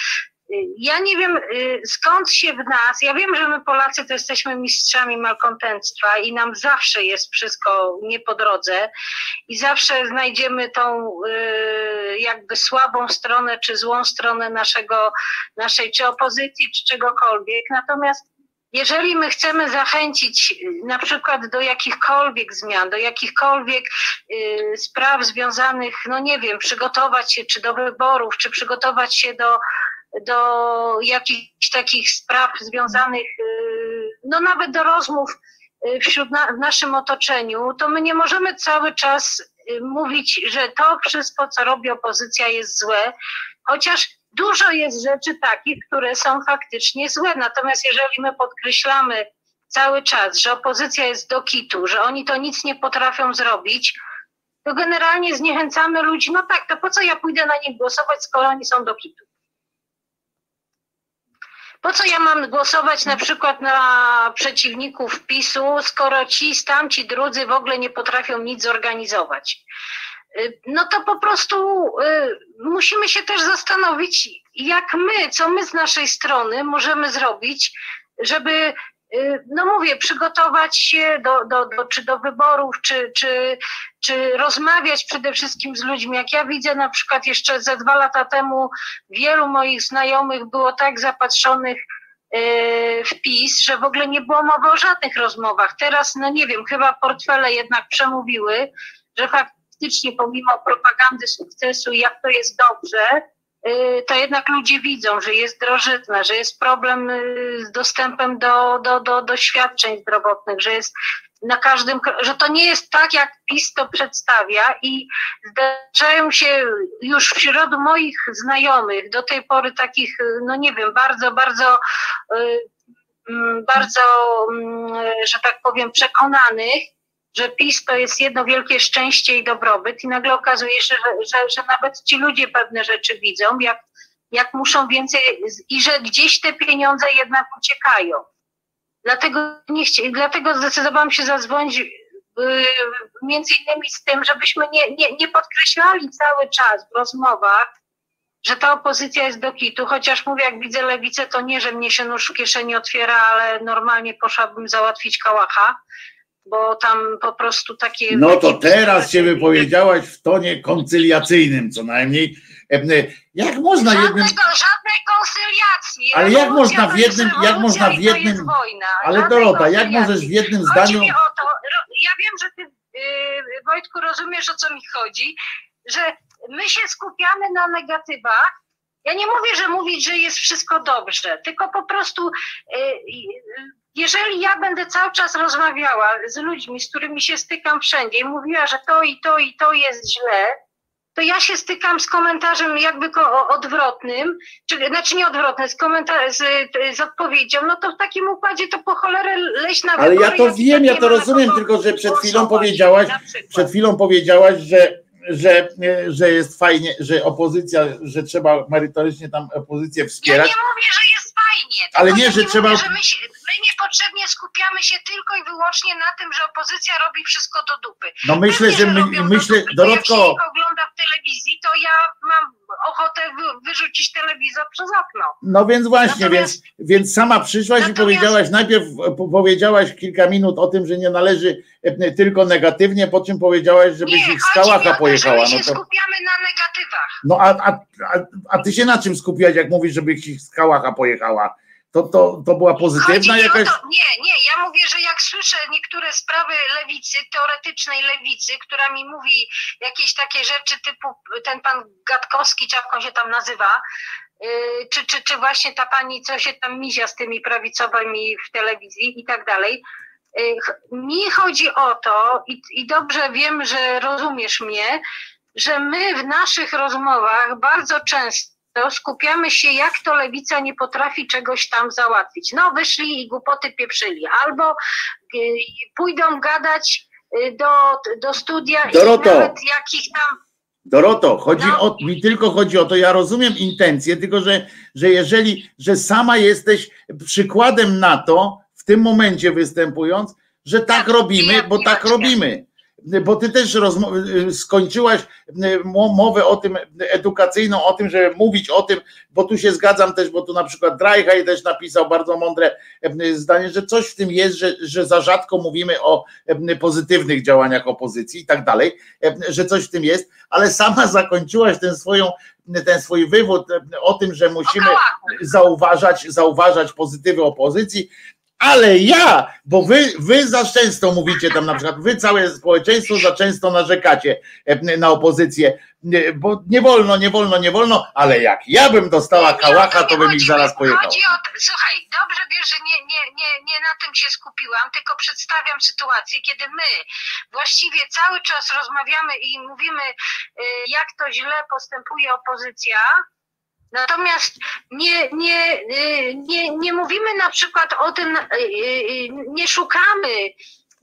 Y, ja nie wiem skąd się w nas, ja wiem, że my Polacy to jesteśmy mistrzami malkontentstwa i nam zawsze jest wszystko nie po drodze i zawsze znajdziemy tą jakby słabą stronę czy złą stronę naszego, naszej czy opozycji, czy czegokolwiek. Natomiast jeżeli my chcemy zachęcić y, na przykład do jakichkolwiek zmian, do jakichkolwiek y, spraw związanych, no nie wiem, przygotować się czy do wyborów, czy przygotować się do, do jakichś takich spraw związanych, y, no nawet do rozmów wśród na, w naszym otoczeniu, to my nie możemy cały czas mówić, że to wszystko, co robi opozycja jest złe, chociaż Dużo jest rzeczy takich, które są faktycznie złe. Natomiast jeżeli my podkreślamy cały czas, że opozycja jest do kitu, że oni to nic nie potrafią zrobić, to generalnie zniechęcamy ludzi. No tak, to po co ja pójdę na nich głosować, skoro oni są do kitu? Po co ja mam głosować na przykład na przeciwników PiSu, skoro ci, stamci, drudzy w ogóle nie potrafią nic zorganizować? Y, no to po prostu y, musimy się też zastanowić, jak my, co my z naszej strony możemy zrobić, żeby no mówię, przygotować się do, do, do, czy do wyborów, czy, czy, czy rozmawiać przede wszystkim z ludźmi. Jak ja widzę na przykład jeszcze ze dwa lata temu wielu moich znajomych było tak zapatrzonych w PiS, że w ogóle nie było mowy o żadnych rozmowach. Teraz, no nie wiem, chyba portfele jednak przemówiły, że fakt faktycznie pomimo propagandy sukcesu, jak to jest dobrze, y, to jednak ludzie widzą, że jest drożyzna, że jest problem y, z dostępem do, do, do, do świadczeń zdrowotnych, że jest na każdym, że to nie jest tak, jak PiS to przedstawia i zdarzają się już wśród moich znajomych do tej pory takich, no nie wiem, bardzo, bardzo, y, mm, bardzo, mm, że tak powiem, przekonanych, że PiS to jest jedno wielkie szczęście i dobrobyt i nagle okazuje się, że, że, że nawet ci ludzie pewne rzeczy widzą, jak, jak muszą więcej i że gdzieś te pieniądze jednak uciekają. Dlatego, nie chci, dlatego zdecydowałam się zadzwonić yy, między innymi z tym, żebyśmy nie, nie, nie podkreślali cały czas w rozmowach, że ta opozycja jest do kitu, chociaż mówię, jak widzę lewicę, to nie, że mnie się nóż w kieszeni otwiera, ale normalnie poszłabym załatwić kałacha bo tam po prostu takie. No to teraz się wypowiedziałaś w tonie koncyliacyjnym co najmniej. Jak można Żadnego, jednym. Żadnej koncyliacji. Ale jak można w jednym. Jak można w jednym. Ale Dorota, jak możesz w jednym chodzi zdaniu. Mi o to, ja wiem, że ty, yy, Wojtku, rozumiesz o co mi chodzi, że my się skupiamy na negatywach. Ja nie mówię, że mówić, że jest wszystko dobrze, tylko po prostu. Yy, yy, jeżeli ja będę cały czas rozmawiała z ludźmi, z którymi się stykam wszędzie i mówiła, że to i to i to jest źle, to ja się stykam z komentarzem jakby odwrotnym, czy, znaczy nie odwrotnym, z, komentar- z, z odpowiedzią, no to w takim układzie to po cholerę leś na Ale ja to wiem, ja to rozumiem, tylko że przed chwilą powiedziałaś, przed chwilą powiedziałaś, że że, że jest fajnie, że opozycja, że trzeba merytorycznie tam opozycję wspierać. Ja nie mówię, że jest fajnie. Ale nie, że trzeba. Mówię, że my, się, my niepotrzebnie skupiamy się tylko i wyłącznie na tym, że opozycja robi wszystko do dupy. No myślę, Pewnie, że, my, myślę, do Dorotko. Jak się ogląda w telewizji, to ja mam ochotę wy, wyrzucić telewizor przez okno. No więc właśnie, natomiast, więc, więc sama przyszłaś natomiast, i powiedziałaś, najpierw powiedziałaś kilka minut o tym, że nie należy e, tylko negatywnie, po czym powiedziałaś, żebyś ich z kałacha pojechała. No to, skupiamy na negatywach. No a, a, a, a ty się na czym skupiłaś, jak mówisz, żebyś ich z kałacha pojechała? To, to, to była pozytywna jakaś. To, nie, nie, ja mówię, że jak słyszę niektóre sprawy lewicy, teoretycznej lewicy, która mi mówi jakieś takie rzeczy typu ten pan Gatkowski, czy jak on się tam nazywa, yy, czy, czy, czy właśnie ta pani, co się tam mizia z tymi prawicowymi w telewizji i tak dalej. Yy, mi chodzi o to, i, i dobrze wiem, że rozumiesz mnie, że my w naszych rozmowach bardzo często to skupiamy się, jak to lewica nie potrafi czegoś tam załatwić. No, wyszli i głupoty pieprzyli, albo y, pójdą gadać y, do, do studia Doroto. i nawet jakich tam. Doroto, chodzi no. o, mi tylko chodzi o to, ja rozumiem intencje, tylko że, że jeżeli, że sama jesteś przykładem na to, w tym momencie występując, że tak, tak robimy, bo tak robimy bo ty też y, skończyłaś y, mowę o tym edukacyjną, o tym, żeby mówić o tym, bo tu się zgadzam też, bo tu na przykład Drajhaj też napisał bardzo mądre y, zdanie, że coś w tym jest, że, że za rzadko mówimy o pozytywnych działaniach opozycji i tak dalej, że coś w tym jest, ale sama zakończyłaś ten swoją ten swój wywód o tym, że musimy zauważać, zauważać pozytywy opozycji, ale ja, bo wy, wy za często mówicie tam na przykład, wy całe społeczeństwo za często narzekacie na opozycję, bo nie wolno, nie wolno, nie wolno, ale jak ja bym dostała kałacha, to bym ich zaraz pojechał. Chodzi o, słuchaj, dobrze wiesz, że nie, nie, nie, nie na tym się skupiłam, tylko przedstawiam sytuację, kiedy my właściwie cały czas rozmawiamy i mówimy, y, jak to źle postępuje opozycja, Natomiast nie, nie, y, nie, nie mówimy na przykład o tym, y, y, nie szukamy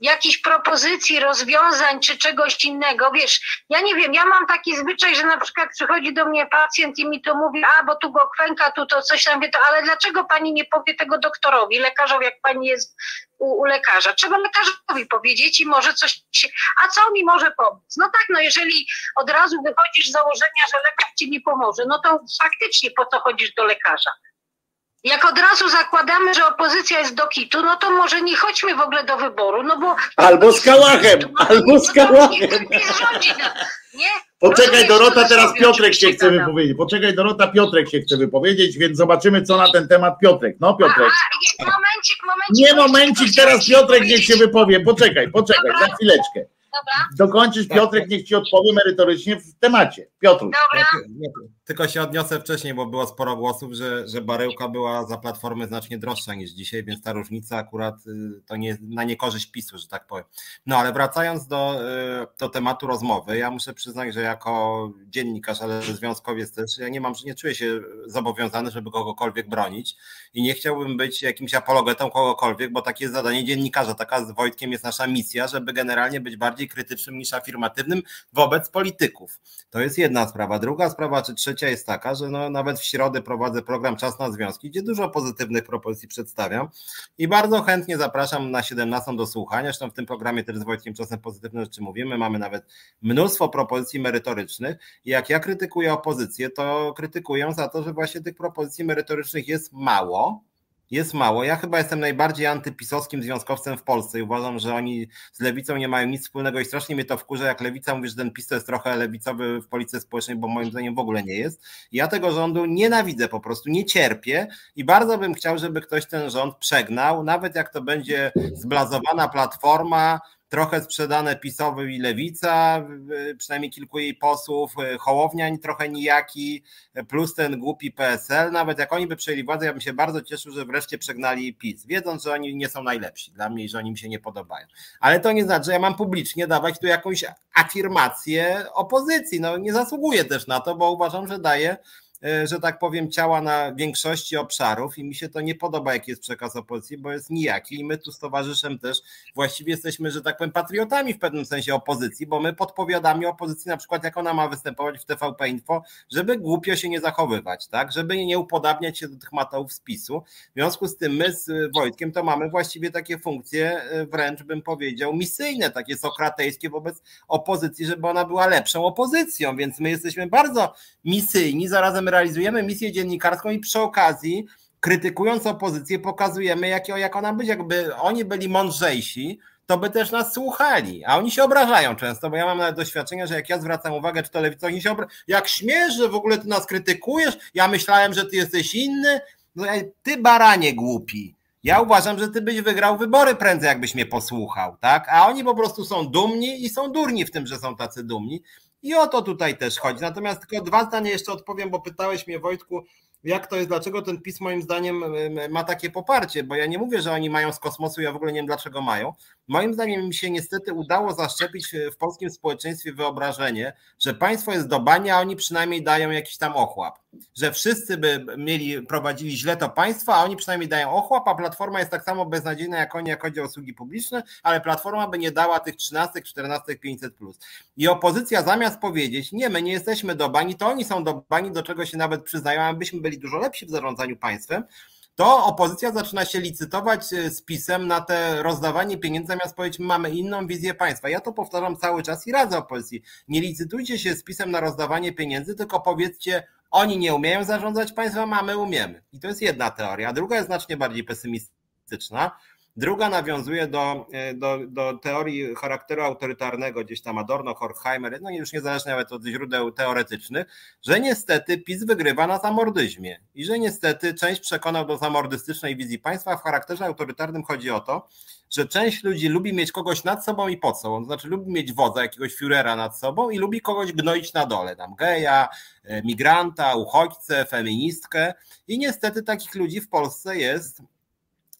jakichś propozycji, rozwiązań czy czegoś innego. Wiesz, ja nie wiem, ja mam taki zwyczaj, że na przykład przychodzi do mnie pacjent i mi to mówi, a bo tu go kwęka, tu to coś tam wie, to, ale dlaczego pani nie powie tego doktorowi, lekarzowi, jak pani jest u, u, lekarza? Trzeba lekarzowi powiedzieć i może coś się, a co mi może pomóc? No tak, no jeżeli od razu wychodzisz z założenia, że lekarz ci nie pomoże, no to faktycznie po co chodzisz do lekarza? Jak od razu zakładamy, że opozycja jest do kitu, no to może nie chodźmy w ogóle do wyboru, no bo... Albo z kałachem, albo z kałachem. Nie? Poczekaj Dorota, teraz Piotrek się chce wypowiedzieć. Poczekaj Dorota, Piotrek się chce wypowiedzieć, więc zobaczymy co na ten temat Piotrek. No Piotrek. A, momencik, momencik. Nie momencik, teraz Piotrek niech się wypowie. Poczekaj, poczekaj, za chwileczkę. Dobra. Dokończysz Piotrek, niech ci odpowie merytorycznie w temacie. Piotr. Dobra. Tylko się odniosę wcześniej, bo było sporo głosów, że, że baryłka była za platformy znacznie droższa niż dzisiaj, więc ta różnica akurat y, to nie na niekorzyść PiSu, że tak powiem. No ale wracając do, y, do tematu rozmowy, ja muszę przyznać, że jako dziennikarz, ale związkowiec też, ja nie mam, nie czuję się zobowiązany, żeby kogokolwiek bronić i nie chciałbym być jakimś apologetą kogokolwiek, bo takie jest zadanie dziennikarza, taka z Wojtkiem jest nasza misja, żeby generalnie być bardziej krytycznym niż afirmatywnym wobec polityków. To jest jedna sprawa. Druga sprawa, czy trzecia jest taka, że no, nawet w środę prowadzę program Czas na Związki, gdzie dużo pozytywnych propozycji przedstawiam i bardzo chętnie zapraszam na 17 do słuchania. Zresztą w tym programie też z Wojtkiem czasem pozytywne rzeczy mówimy. Mamy nawet mnóstwo propozycji merytorycznych jak ja krytykuję opozycję, to krytykuję za to, że właśnie tych propozycji merytorycznych jest mało jest mało. Ja chyba jestem najbardziej antypisowskim związkowcem w Polsce i uważam, że oni z lewicą nie mają nic wspólnego i strasznie mnie to wkurza, jak lewica mówi, że ten PiS to jest trochę lewicowy w polityce społecznej, bo moim zdaniem w ogóle nie jest. Ja tego rządu nienawidzę po prostu, nie cierpię i bardzo bym chciał, żeby ktoś ten rząd przegnał, nawet jak to będzie zblazowana platforma, trochę sprzedane PiSowi Lewica, przynajmniej kilku jej posłów, Hołowniań trochę nijaki, plus ten głupi PSL. Nawet jak oni by przejęli władzę, ja bym się bardzo cieszył, że wreszcie przegnali PiS, wiedząc, że oni nie są najlepsi dla mnie i że oni mi się nie podobają. Ale to nie znaczy, że ja mam publicznie dawać tu jakąś afirmację opozycji. No nie zasługuję też na to, bo uważam, że daje E, że tak powiem, ciała na większości obszarów i mi się to nie podoba, jaki jest przekaz opozycji, bo jest nijaki i my tu z towarzyszem też właściwie jesteśmy, że tak powiem, patriotami w pewnym sensie opozycji, bo my podpowiadamy opozycji na przykład, jak ona ma występować w TVP Info, żeby głupio się nie zachowywać, tak, żeby nie upodabniać się do tych matołów z PiSu. W związku z tym my z Wojtkiem to mamy właściwie takie funkcje, e, wręcz bym powiedział, misyjne, takie sokratejskie wobec opozycji, żeby ona była lepszą opozycją, więc my jesteśmy bardzo misyjni, zarazem realizujemy misję dziennikarską i przy okazji, krytykując opozycję, pokazujemy, jak, jak ona być. Jakby oni byli mądrzejsi, to by też nas słuchali, a oni się obrażają często, bo ja mam nawet doświadczenia, że jak ja zwracam uwagę, czy to lewica, oni się obrażają, jak śmiesz, że w ogóle ty nas krytykujesz, ja myślałem, że ty jesteś inny, no ty baranie głupi, ja uważam, że ty byś wygrał wybory prędzej, jakbyś mnie posłuchał, tak? A oni po prostu są dumni i są durni w tym, że są tacy dumni. I o to tutaj też chodzi. Natomiast tylko dwa zdania jeszcze odpowiem, bo pytałeś mnie, Wojtku, jak to jest, dlaczego ten PiS moim zdaniem ma takie poparcie, bo ja nie mówię, że oni mają z kosmosu, ja w ogóle nie wiem dlaczego mają. Moim zdaniem mi się niestety udało zaszczepić w polskim społeczeństwie wyobrażenie, że państwo jest do bani, a oni przynajmniej dają jakiś tam ochłap. Że wszyscy by mieli, prowadzili źle to państwo, a oni przynajmniej dają ochłap, a platforma jest tak samo beznadziejna jak oni, jak chodzi o usługi publiczne, ale platforma by nie dała tych 13, 14, 500 plus. I opozycja zamiast powiedzieć, nie, my nie jesteśmy do bani, to oni są do bani, do czego się nawet przyznają, a byśmy byli dużo lepsi w zarządzaniu państwem, to opozycja zaczyna się licytować e, z pisem na te rozdawanie pieniędzy, zamiast powiedzieć, mamy inną wizję państwa. Ja to powtarzam cały czas i radzę opozycji. Nie licytujcie się z pisem na rozdawanie pieniędzy, tylko powiedzcie, oni nie umieją zarządzać państwem, a my umiemy. I to jest jedna teoria. A druga jest znacznie bardziej pesymistyczna. Druga nawiązuje do, e, do, do teorii charakteru autorytarnego, gdzieś tam Adorno, Horkheimer, no już niezależnie nawet od źródeł teoretycznych, że niestety PiS wygrywa na zamordyzmie i że niestety część przekonał do zamordystycznej wizji państwa. W charakterze autorytarnym chodzi o to, że część ludzi lubi mieć kogoś nad sobą i pod sobą, to znaczy lubi mieć wodza, jakiegoś Führera nad sobą i lubi kogoś gnoić na dole, tam geja, e, migranta, uchodźcę, feministkę i niestety takich ludzi w Polsce jest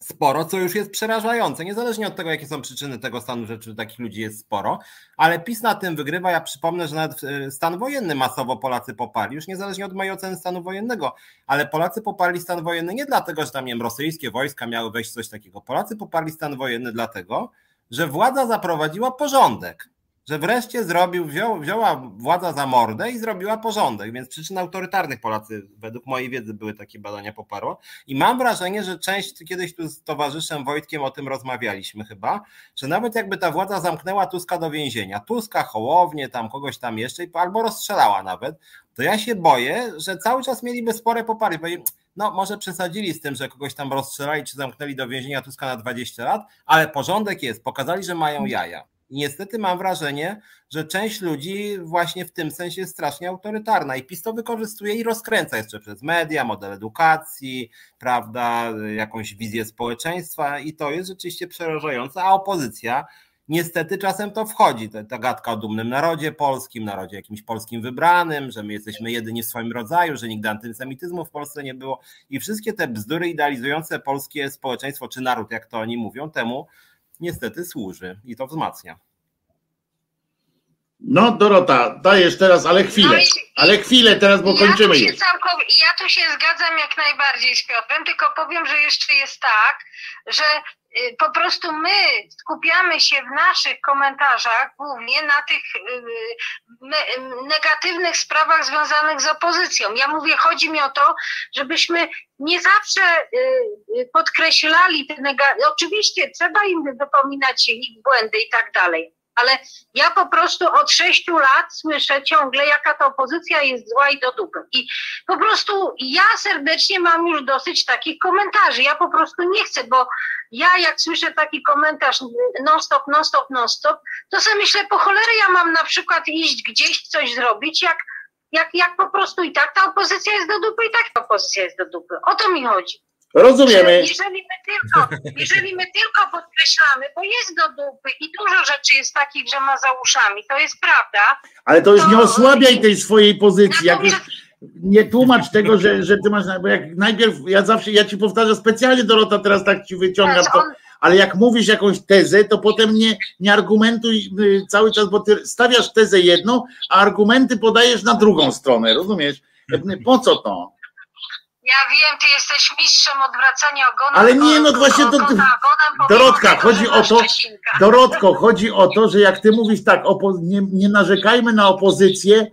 sporo, co już jest przerażające. Niezależnie od tego, jakie są przyczyny tego stanu rzeczy, takich ludzi jest sporo, ale PiS na tym wygrywa. Ja przypomnę, że nawet e, stan wojenny masowo Polacy poparli, już niezależnie od mojej oceny stanu wojennego, ale Polacy poparli stan wojenny nie dlatego, że tam nie wiem, rosyjskie wojska miały wejść coś takiego. Polacy poparli stan wojenny dlatego, że władza zaprowadziła porządek że wreszcie zrobił, wziął, wzięła władza za mordę i zrobiła porządek, więc przyczyn autorytarnych Polacy, według mojej wiedzy, były takie badania poparło. I mam wrażenie, że część, kiedyś tu z towarzyszem Wojtkiem o tym rozmawialiśmy chyba, że nawet jakby ta władza zamknęła Tuska do więzienia, Tuska, Hołownię, tam kogoś tam jeszcze, albo rozstrzelała nawet, to ja się boję, że cały czas mieliby spore poparcie, bo no może przesadzili z tym, że kogoś tam rozstrzelali czy zamknęli do więzienia Tuska na 20 lat, ale porządek jest, pokazali, że mają jaja. Niestety mam wrażenie, że część ludzi właśnie w tym sensie jest strasznie autorytarna i PiS to wykorzystuje i rozkręca jeszcze przez media, model edukacji, prawda, jakąś wizję społeczeństwa i to jest rzeczywiście przerażające, a opozycja niestety czasem to wchodzi, ta, ta gadka o dumnym narodzie polskim, narodzie jakimś polskim wybranym, że my jesteśmy jedyni w swoim rodzaju, że nigdy antysemityzmu w Polsce nie było i wszystkie te bzdury idealizujące polskie społeczeństwo czy naród, jak to oni mówią, temu niestety służy i to wzmacnia. No Dorota, dajesz teraz, ale chwilę, no i, ale chwilę teraz, bo ja kończymy już. Ja tu się zgadzam jak najbardziej z Piotrem, tylko powiem, że jeszcze jest tak, że po prostu my skupiamy się w naszych komentarzach głównie na tych y, negatywnych sprawach związanych z opozycją. Ja mówię, chodzi mi o to, żebyśmy nie zawsze y, podkreślali te negatywne. Oczywiście trzeba im dopominać ich błędy i tak dalej, ale ja po prostu od sześciu lat słyszę ciągle, jaka ta opozycja jest zła i do dupy. I po prostu ja serdecznie mam już dosyć takich komentarzy. Ja po prostu nie chcę, bo ja jak słyszę taki komentarz non-stop, non-stop, non-stop, to sobie myślę, po cholerę ja mam na przykład iść gdzieś coś zrobić, jak, jak, jak po prostu i tak ta opozycja jest do dupy, i tak ta opozycja jest do dupy. O to mi chodzi. Rozumiemy. Jeżeli my, tylko, jeżeli my tylko podkreślamy, bo jest do dupy i dużo rzeczy jest takich, że ma za uszami, to jest prawda. Ale to już to... nie osłabiaj tej swojej pozycji. Jak już nie tłumacz tego, że, że ty masz, bo jak najpierw, ja zawsze, ja ci powtarzam specjalnie Dorota, teraz tak ci wyciągam to, ale jak mówisz jakąś tezę, to potem nie, nie argumentuj y, cały czas, bo ty stawiasz tezę jedną, a argumenty podajesz na drugą stronę, rozumiesz? Po co to? Ja wiem, ty jesteś mistrzem odwracania ogona. Ale nie, no właśnie to. Dorotka, chodzi o to. Dorotko, chodzi o to, że jak ty mówisz tak, nie, nie narzekajmy na opozycję,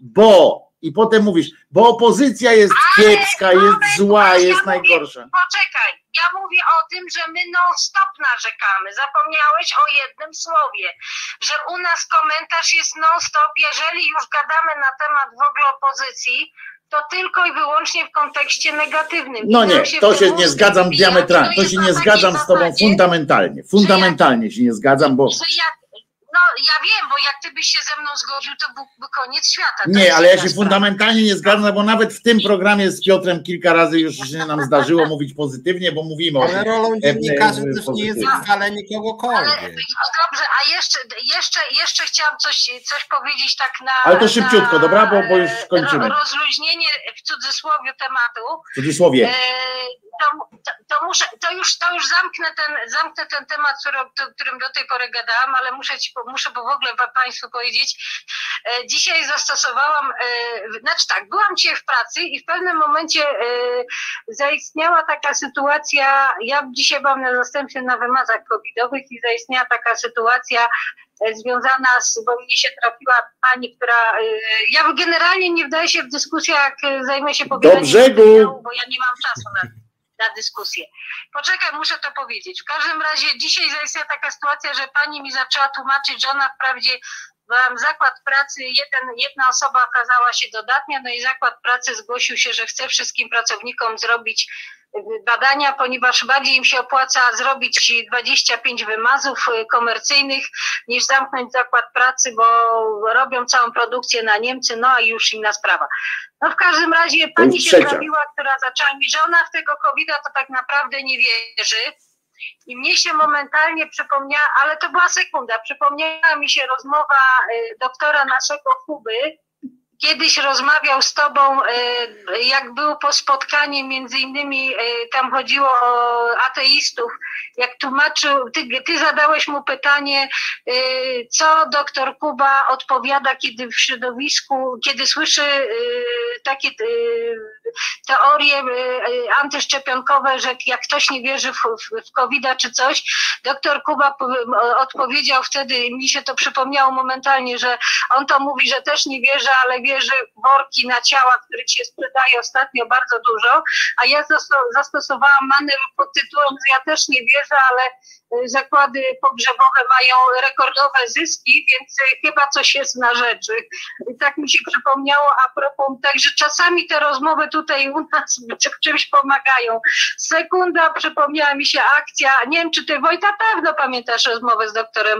bo i potem mówisz, bo opozycja jest Ale kiepska, jest zła, jest ja najgorsza. Mówię, poczekaj, ja mówię o tym, że my non-stop narzekamy. Zapomniałeś o jednym słowie, że u nas komentarz jest non-stop, jeżeli już gadamy na temat w ogóle opozycji, to tylko i wyłącznie w kontekście negatywnym. No nie, to się nie zgadzam diametralnie, to się nie zgadzam z tobą fundamentalnie. Fundamentalnie się nie zgadzam, bo... Że ja wiem, bo jak ty byś się ze mną zgodził, to byłby koniec świata. To nie, ale ja się fundamentalnie nie zgadzam, bo nawet w tym programie z Piotrem kilka razy już się nam zdarzyło mówić pozytywnie, bo mówimy ale o Ale rolą dziennikarzy też nie jest chwalenie kogokolwiek. Ale, dobrze, a jeszcze, jeszcze, jeszcze chciałam coś, coś powiedzieć tak na... Ale to szybciutko, na, dobra, bo, bo już kończymy. Rozluźnienie w cudzysłowie tematu. W cudzysłowie. E, to, to, muszę, to już, to już zamknę ten, zamknę ten temat, który, którym do tej pory gadałam, ale muszę ci muszę w ogóle Państwu powiedzieć, e, dzisiaj zastosowałam, e, znaczy tak, byłam dzisiaj w pracy i w pewnym momencie e, zaistniała taka sytuacja, ja dzisiaj byłam na zastępstwie na wymazach covidowych i zaistniała taka sytuacja, związana z, bo mnie się trafiła pani, która, ja generalnie nie wdaję się w dyskusję, jak zajmę się materiału, bo ja nie mam czasu na na dyskusję. Poczekaj, muszę to powiedzieć. W każdym razie dzisiaj zaistniała taka sytuacja, że pani mi zaczęła tłumaczyć, że ona wprawdzie mam zakład pracy, jeden, jedna osoba okazała się dodatnia, no i zakład pracy zgłosił się, że chce wszystkim pracownikom zrobić badania, ponieważ bardziej im się opłaca zrobić 25 wymazów y, komercyjnych niż zamknąć zakład pracy, bo robią całą produkcję na Niemcy, no a już inna sprawa. No w każdym razie pani się trafiła, która zaczęła mi, że ona w tego covid to tak naprawdę nie wierzy. I mnie się momentalnie przypomniała, ale to była sekunda, przypomniała mi się rozmowa y, doktora naszego Kuby, kiedyś rozmawiał z tobą, e, jak było po spotkaniu, między innymi e, tam chodziło o ateistów, jak tłumaczył, ty, ty zadałeś mu pytanie, e, co doktor Kuba odpowiada, kiedy w środowisku, kiedy słyszy takie teorie antyszczepionkowe, że jak ktoś nie wierzy w, covid czy coś, doktor Kuba odpowiedział wtedy, mi się to przypomniało momentalnie, że on to mówi, że też nie wierzy, ale wierzy w worki na ciała, które się sprzedaje ostatnio bardzo dużo, a ja zastosowałam manewr pod tytułem, że ja też nie wierzę, ale zakłady pogrzebowe mają rekordowe zyski, więc y, chyba coś jest na rzeczy. I tak mi się przypomniało a propos, także czasami te rozmowy tutaj u nas czymś pomagają. Sekunda, przypomniała mi się akcja, nie wiem czy ty Wojta pewno pamiętasz rozmowę z doktorem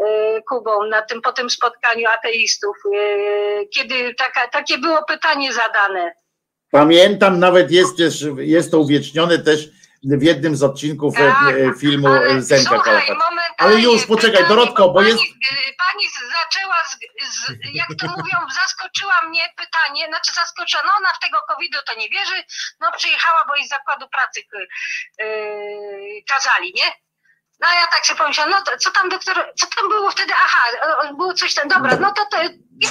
y, Kubą na tym, po tym spotkaniu ateistów, kiedy taka, takie było pytanie zadane. Pamiętam, nawet jest, jest to uwiecznione też w jednym z odcinków e, tak, filmu ale, Zenka słuchaj, Ale już, poczekaj, pytanie, Dorotko, bo pani, jest... Pani zaczęła, z, z, jak to mówią, zaskoczyła mnie pytanie, znaczy zaskoczyła, no ona w tego COVID-u to nie wierzy, no przyjechała, bo jej zakładu pracy yy, kazali, nie? No ja tak sobie pomyślałam, no to, co tam doktor, co tam było wtedy? Aha, było coś tam, dobra, no to to...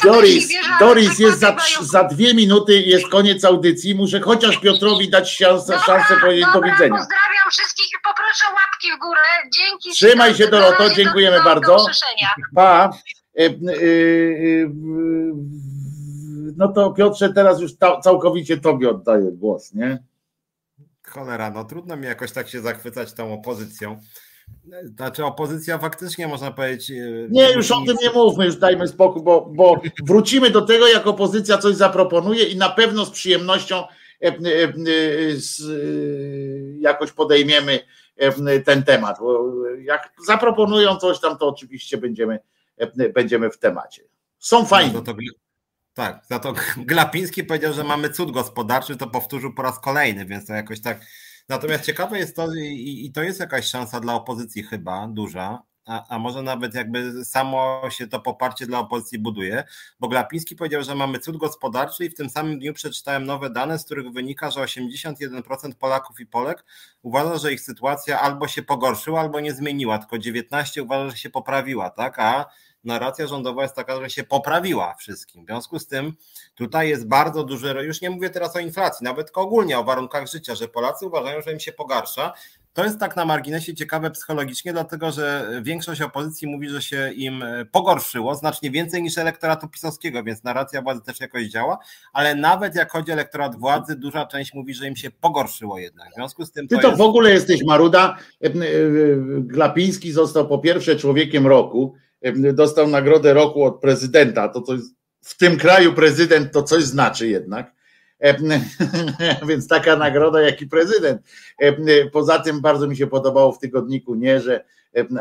Doris, Doris, jest za, za dwie minuty, jest koniec audycji, muszę chociaż Piotrowi dać szansę, szansę powiedzieć do widzenia. pozdrawiam wszystkich i poproszę łapki w górę, dzięki. Trzymaj się Doroto, dziękujemy do, bardzo. Do pa. E, e, e, no to Piotrze, teraz już całkowicie Tobie oddaję głos, nie? Cholera, no trudno mi jakoś tak się zachwycać tą opozycją. Znaczy opozycja faktycznie można powiedzieć. E, nie, już o tym nie mówmy, już dajmy spokój, bo, bo wrócimy do tego, jak opozycja coś zaproponuje i na pewno z przyjemnością e, e, jakoś podejmiemy ten temat. Jak zaproponują coś tam, to oczywiście będziemy, będziemy w temacie. Są fajni. No to, tak, za to Glapiński powiedział, że mamy cud gospodarczy, to powtórzył po raz kolejny, więc to jakoś tak Natomiast ciekawe jest to, i, i to jest jakaś szansa dla opozycji chyba duża, a, a, może nawet jakby samo się to poparcie dla opozycji buduje, bo Glapiński powiedział, że mamy cud gospodarczy i w tym samym dniu przeczytałem nowe dane, z których wynika, że 81% Polaków i Polek uważa, że ich sytuacja albo się pogorszyła, albo nie zmieniła, tylko 19 uważa, że się poprawiła, tak? A narracja rządowa jest taka, że się poprawiła wszystkim. W związku z tym tutaj jest bardzo duży, już nie mówię teraz o inflacji, nawet ogólnie o warunkach życia, że Polacy uważają, że im się pogarsza. To jest tak na marginesie ciekawe psychologicznie, dlatego że większość opozycji mówi, że się im pogorszyło, znacznie więcej niż elektoratu pisowskiego, więc narracja władzy też jakoś działa, ale nawet jak chodzi o elektorat władzy, duża część mówi, że im się pogorszyło jednak. W związku z tym. To Ty to jest... w ogóle jesteś maruda. E, e, Glapiński został po pierwsze człowiekiem roku dostał nagrodę roku od prezydenta. To coś, w tym kraju prezydent to coś znaczy jednak. Więc taka nagroda, jak i prezydent. Poza tym bardzo mi się podobało w tygodniku nie, że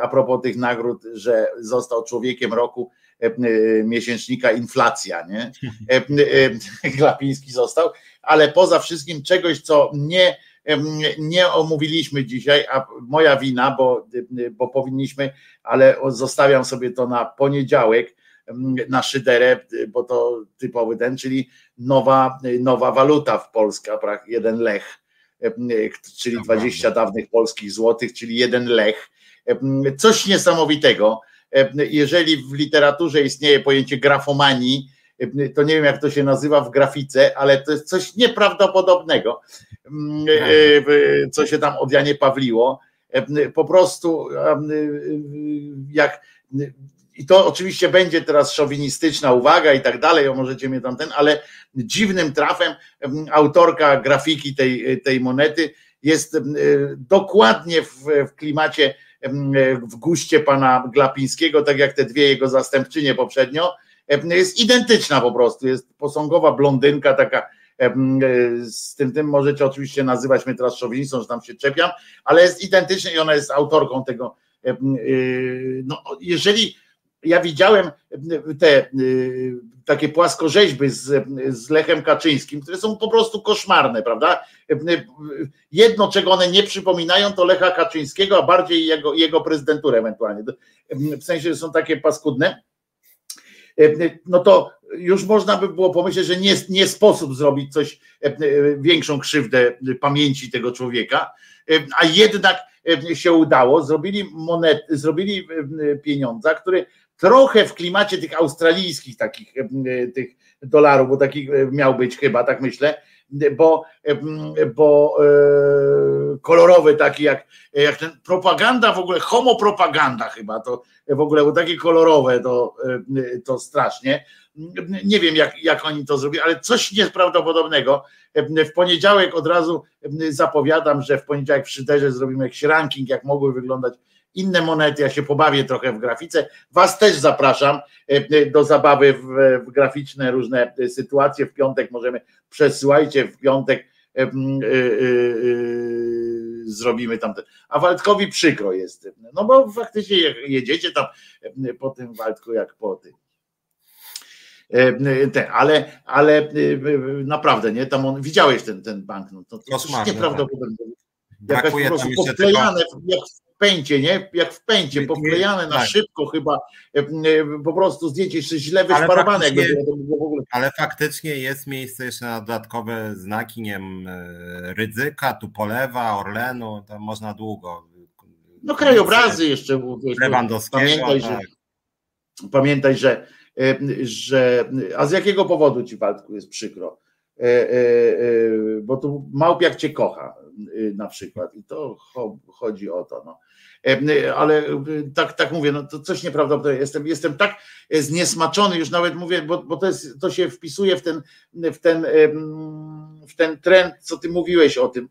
a propos tych nagród, że został człowiekiem roku miesięcznika inflacja, nie? Glapiński został, ale poza wszystkim czegoś, co nie nie omówiliśmy dzisiaj, a moja wina, bo, bo powinniśmy, ale zostawiam sobie to na poniedziałek na szyderę, bo to typowy ten, czyli nowa, nowa waluta w Polsce, jeden lech, czyli 20 dawnych polskich złotych, czyli jeden lech. Coś niesamowitego. Jeżeli w literaturze istnieje pojęcie grafomanii, to nie wiem jak to się nazywa w grafice, ale to jest coś nieprawdopodobnego, mm, e, co się tam od Janie Pawliło. E, po prostu jak i to oczywiście będzie teraz szowinistyczna uwaga i tak dalej, możecie mnie tam ten, ale dziwnym trafem autorka grafiki tej, tej monety jest dokładnie w, w klimacie, w guście pana Glapińskiego, tak jak te dwie jego zastępczynie poprzednio, jest identyczna po prostu, jest posągowa blondynka taka z tym, tym możecie oczywiście nazywać mnie teraz szowinistą, że tam się czepiam, ale jest identyczna i ona jest autorką tego. Y, no, jeżeli ja widziałem te y, takie płaskorzeźby z, z Lechem Kaczyńskim, które są po prostu koszmarne, prawda? Jedno, czego one nie przypominają, to Lecha Kaczyńskiego, a bardziej jego, jego prezydenturę ewentualnie. W sensie, że są takie paskudne E, no to już można by było pomyśleć, że nie, nie sposób zrobić coś, e, e, większą krzywdę pamięci tego człowieka, a jednak się udało, zrobili monety, zrobili pieniądze, które trochę w klimacie tych australijskich takich tych dolarów, bo taki miał być chyba, tak myślę, bo, bo kolorowy taki jak, jak ten propaganda w ogóle, homopropaganda chyba, to w ogóle takie kolorowe to, to strasznie. Nie wiem jak, jak oni to zrobili, ale coś nieprawdopodobnego. W poniedziałek od razu zapowiadam, że w poniedziałek w Szyderze zrobimy jakiś ranking, jak mogły wyglądać inne monety, ja się pobawię trochę w grafice. Was też zapraszam do zabawy w, w graficzne różne sytuacje. W piątek możemy, przesyłajcie w piątek yy, yy, zrobimy tam. A Waldkowi przykro jest, no bo faktycznie jedziecie tam po tym Waldku jak po tym. Te, ale, ale naprawdę, nie? Tam on, widziałeś ten, ten bank, no to, to nieprawdopodobne. Jakaś po prostu podklejane, jak w pęcie, nie? Jak w pęcie, poklejane na tak. szybko chyba, po prostu zdjęcie jeszcze źle wyszparowane. Ale, ale faktycznie jest miejsce jeszcze na dodatkowe znaki, nie wiem, Rydzyka, Tupolewa, Orlenu, to można długo. No krajobrazy jeszcze. Lewandowskiego. Pamiętaj, tak. że, pamiętaj, że że a z jakiego powodu ci Waldku jest przykro? E, e, e, bo tu małpiak cię kocha na przykład i to chodzi o to. No. Ale tak, tak mówię, no to coś nieprawdopodobnego. Jestem, jestem tak zniesmaczony, już nawet mówię, bo, bo to, jest, to się wpisuje w ten, w, ten, w ten trend, co ty mówiłeś o tym,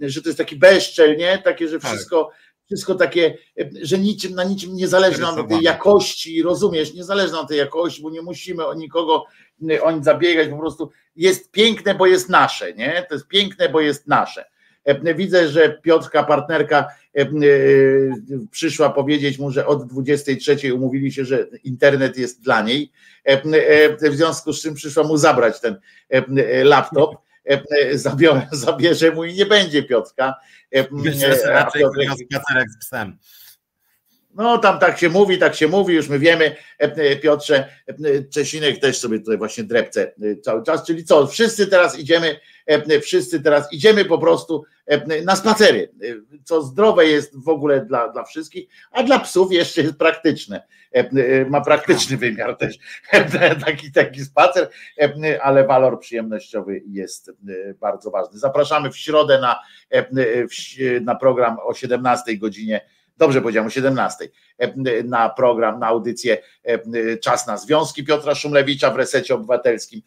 że to jest taki bezczel, nie? Takie, że tak. wszystko. Wszystko takie, że niczym, na niczym nie zależy nam tej jakości, rozumiesz, nie zależy nam tej jakości, bo nie musimy o nikogo o nic zabiegać, po prostu jest piękne, bo jest nasze, nie? To jest piękne, bo jest nasze. Widzę, że Piotrka, partnerka, e, przyszła powiedzieć mu, że od 23 umówili się, że internet jest dla niej. W związku z czym przyszła mu zabrać ten laptop E, e, zabiorę, zabierze mu i nie będzie Piotrka. Że raczej spacerek z psem. No tam tak się mówi, tak się mówi, już my wiemy, Piotrze, Czesinek też sobie tutaj właśnie drepce cały czas, czyli co, wszyscy teraz idziemy, wszyscy teraz idziemy po prostu na spacery, co zdrowe jest w ogóle dla, dla wszystkich, a dla psów jeszcze jest praktyczne, ma praktyczny wymiar też, taki, taki spacer, ale walor przyjemnościowy jest bardzo ważny. Zapraszamy w środę na, na program o 17 godzinie dobrze powiedziałem, o 17 e, na program, na audycję e, Czas na Związki Piotra Szumlewicza w Resecie Obywatelskim,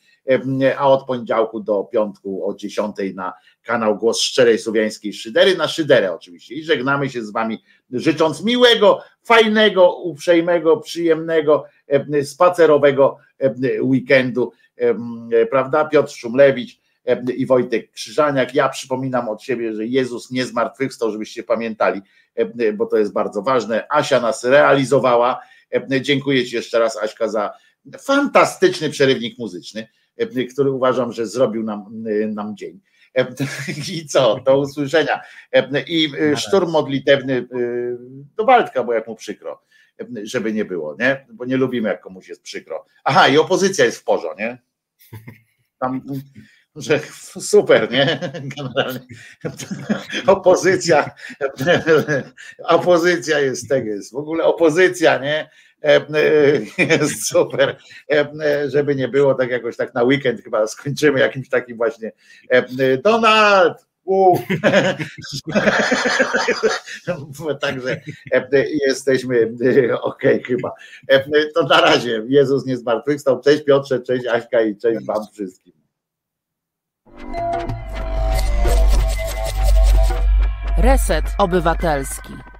e, a od poniedziałku do piątku o 10 na kanał Głos Szczerej Słowiańskiej Szydery, na Szyderę oczywiście. I żegnamy się z Wami życząc miłego, fajnego, uprzejmego, przyjemnego, spacerowego weekendu, prawda? Piotr Szumlewicz, i Wojtek Krzyżaniak. Ja przypominam od siebie, że Jezus nie zmartwychwstał, żebyście pamiętali, bo to jest bardzo ważne. Asia nas realizowała. Dziękuję Ci jeszcze raz, Aśka, za fantastyczny przerywnik muzyczny, który uważam, że zrobił nam, nam dzień. I co? Do usłyszenia. I szturm modlitewny do Waldka, bo jak mu przykro, żeby nie było, nie? Bo nie lubimy, jak komuś jest przykro. Aha, i opozycja jest w porządku, nie? Tam że super, nie? Generalnie opozycja, opozycja jest tego, jest w ogóle opozycja, nie? Jest super, żeby nie było tak jakoś tak na weekend chyba skończymy jakimś takim właśnie Donald, Także jesteśmy ok, chyba. To na razie. Jezus nie zmartwychwstał. Cześć Piotrze, cześć Aśka i cześć Wam wszystkim. Reset Obywatelski.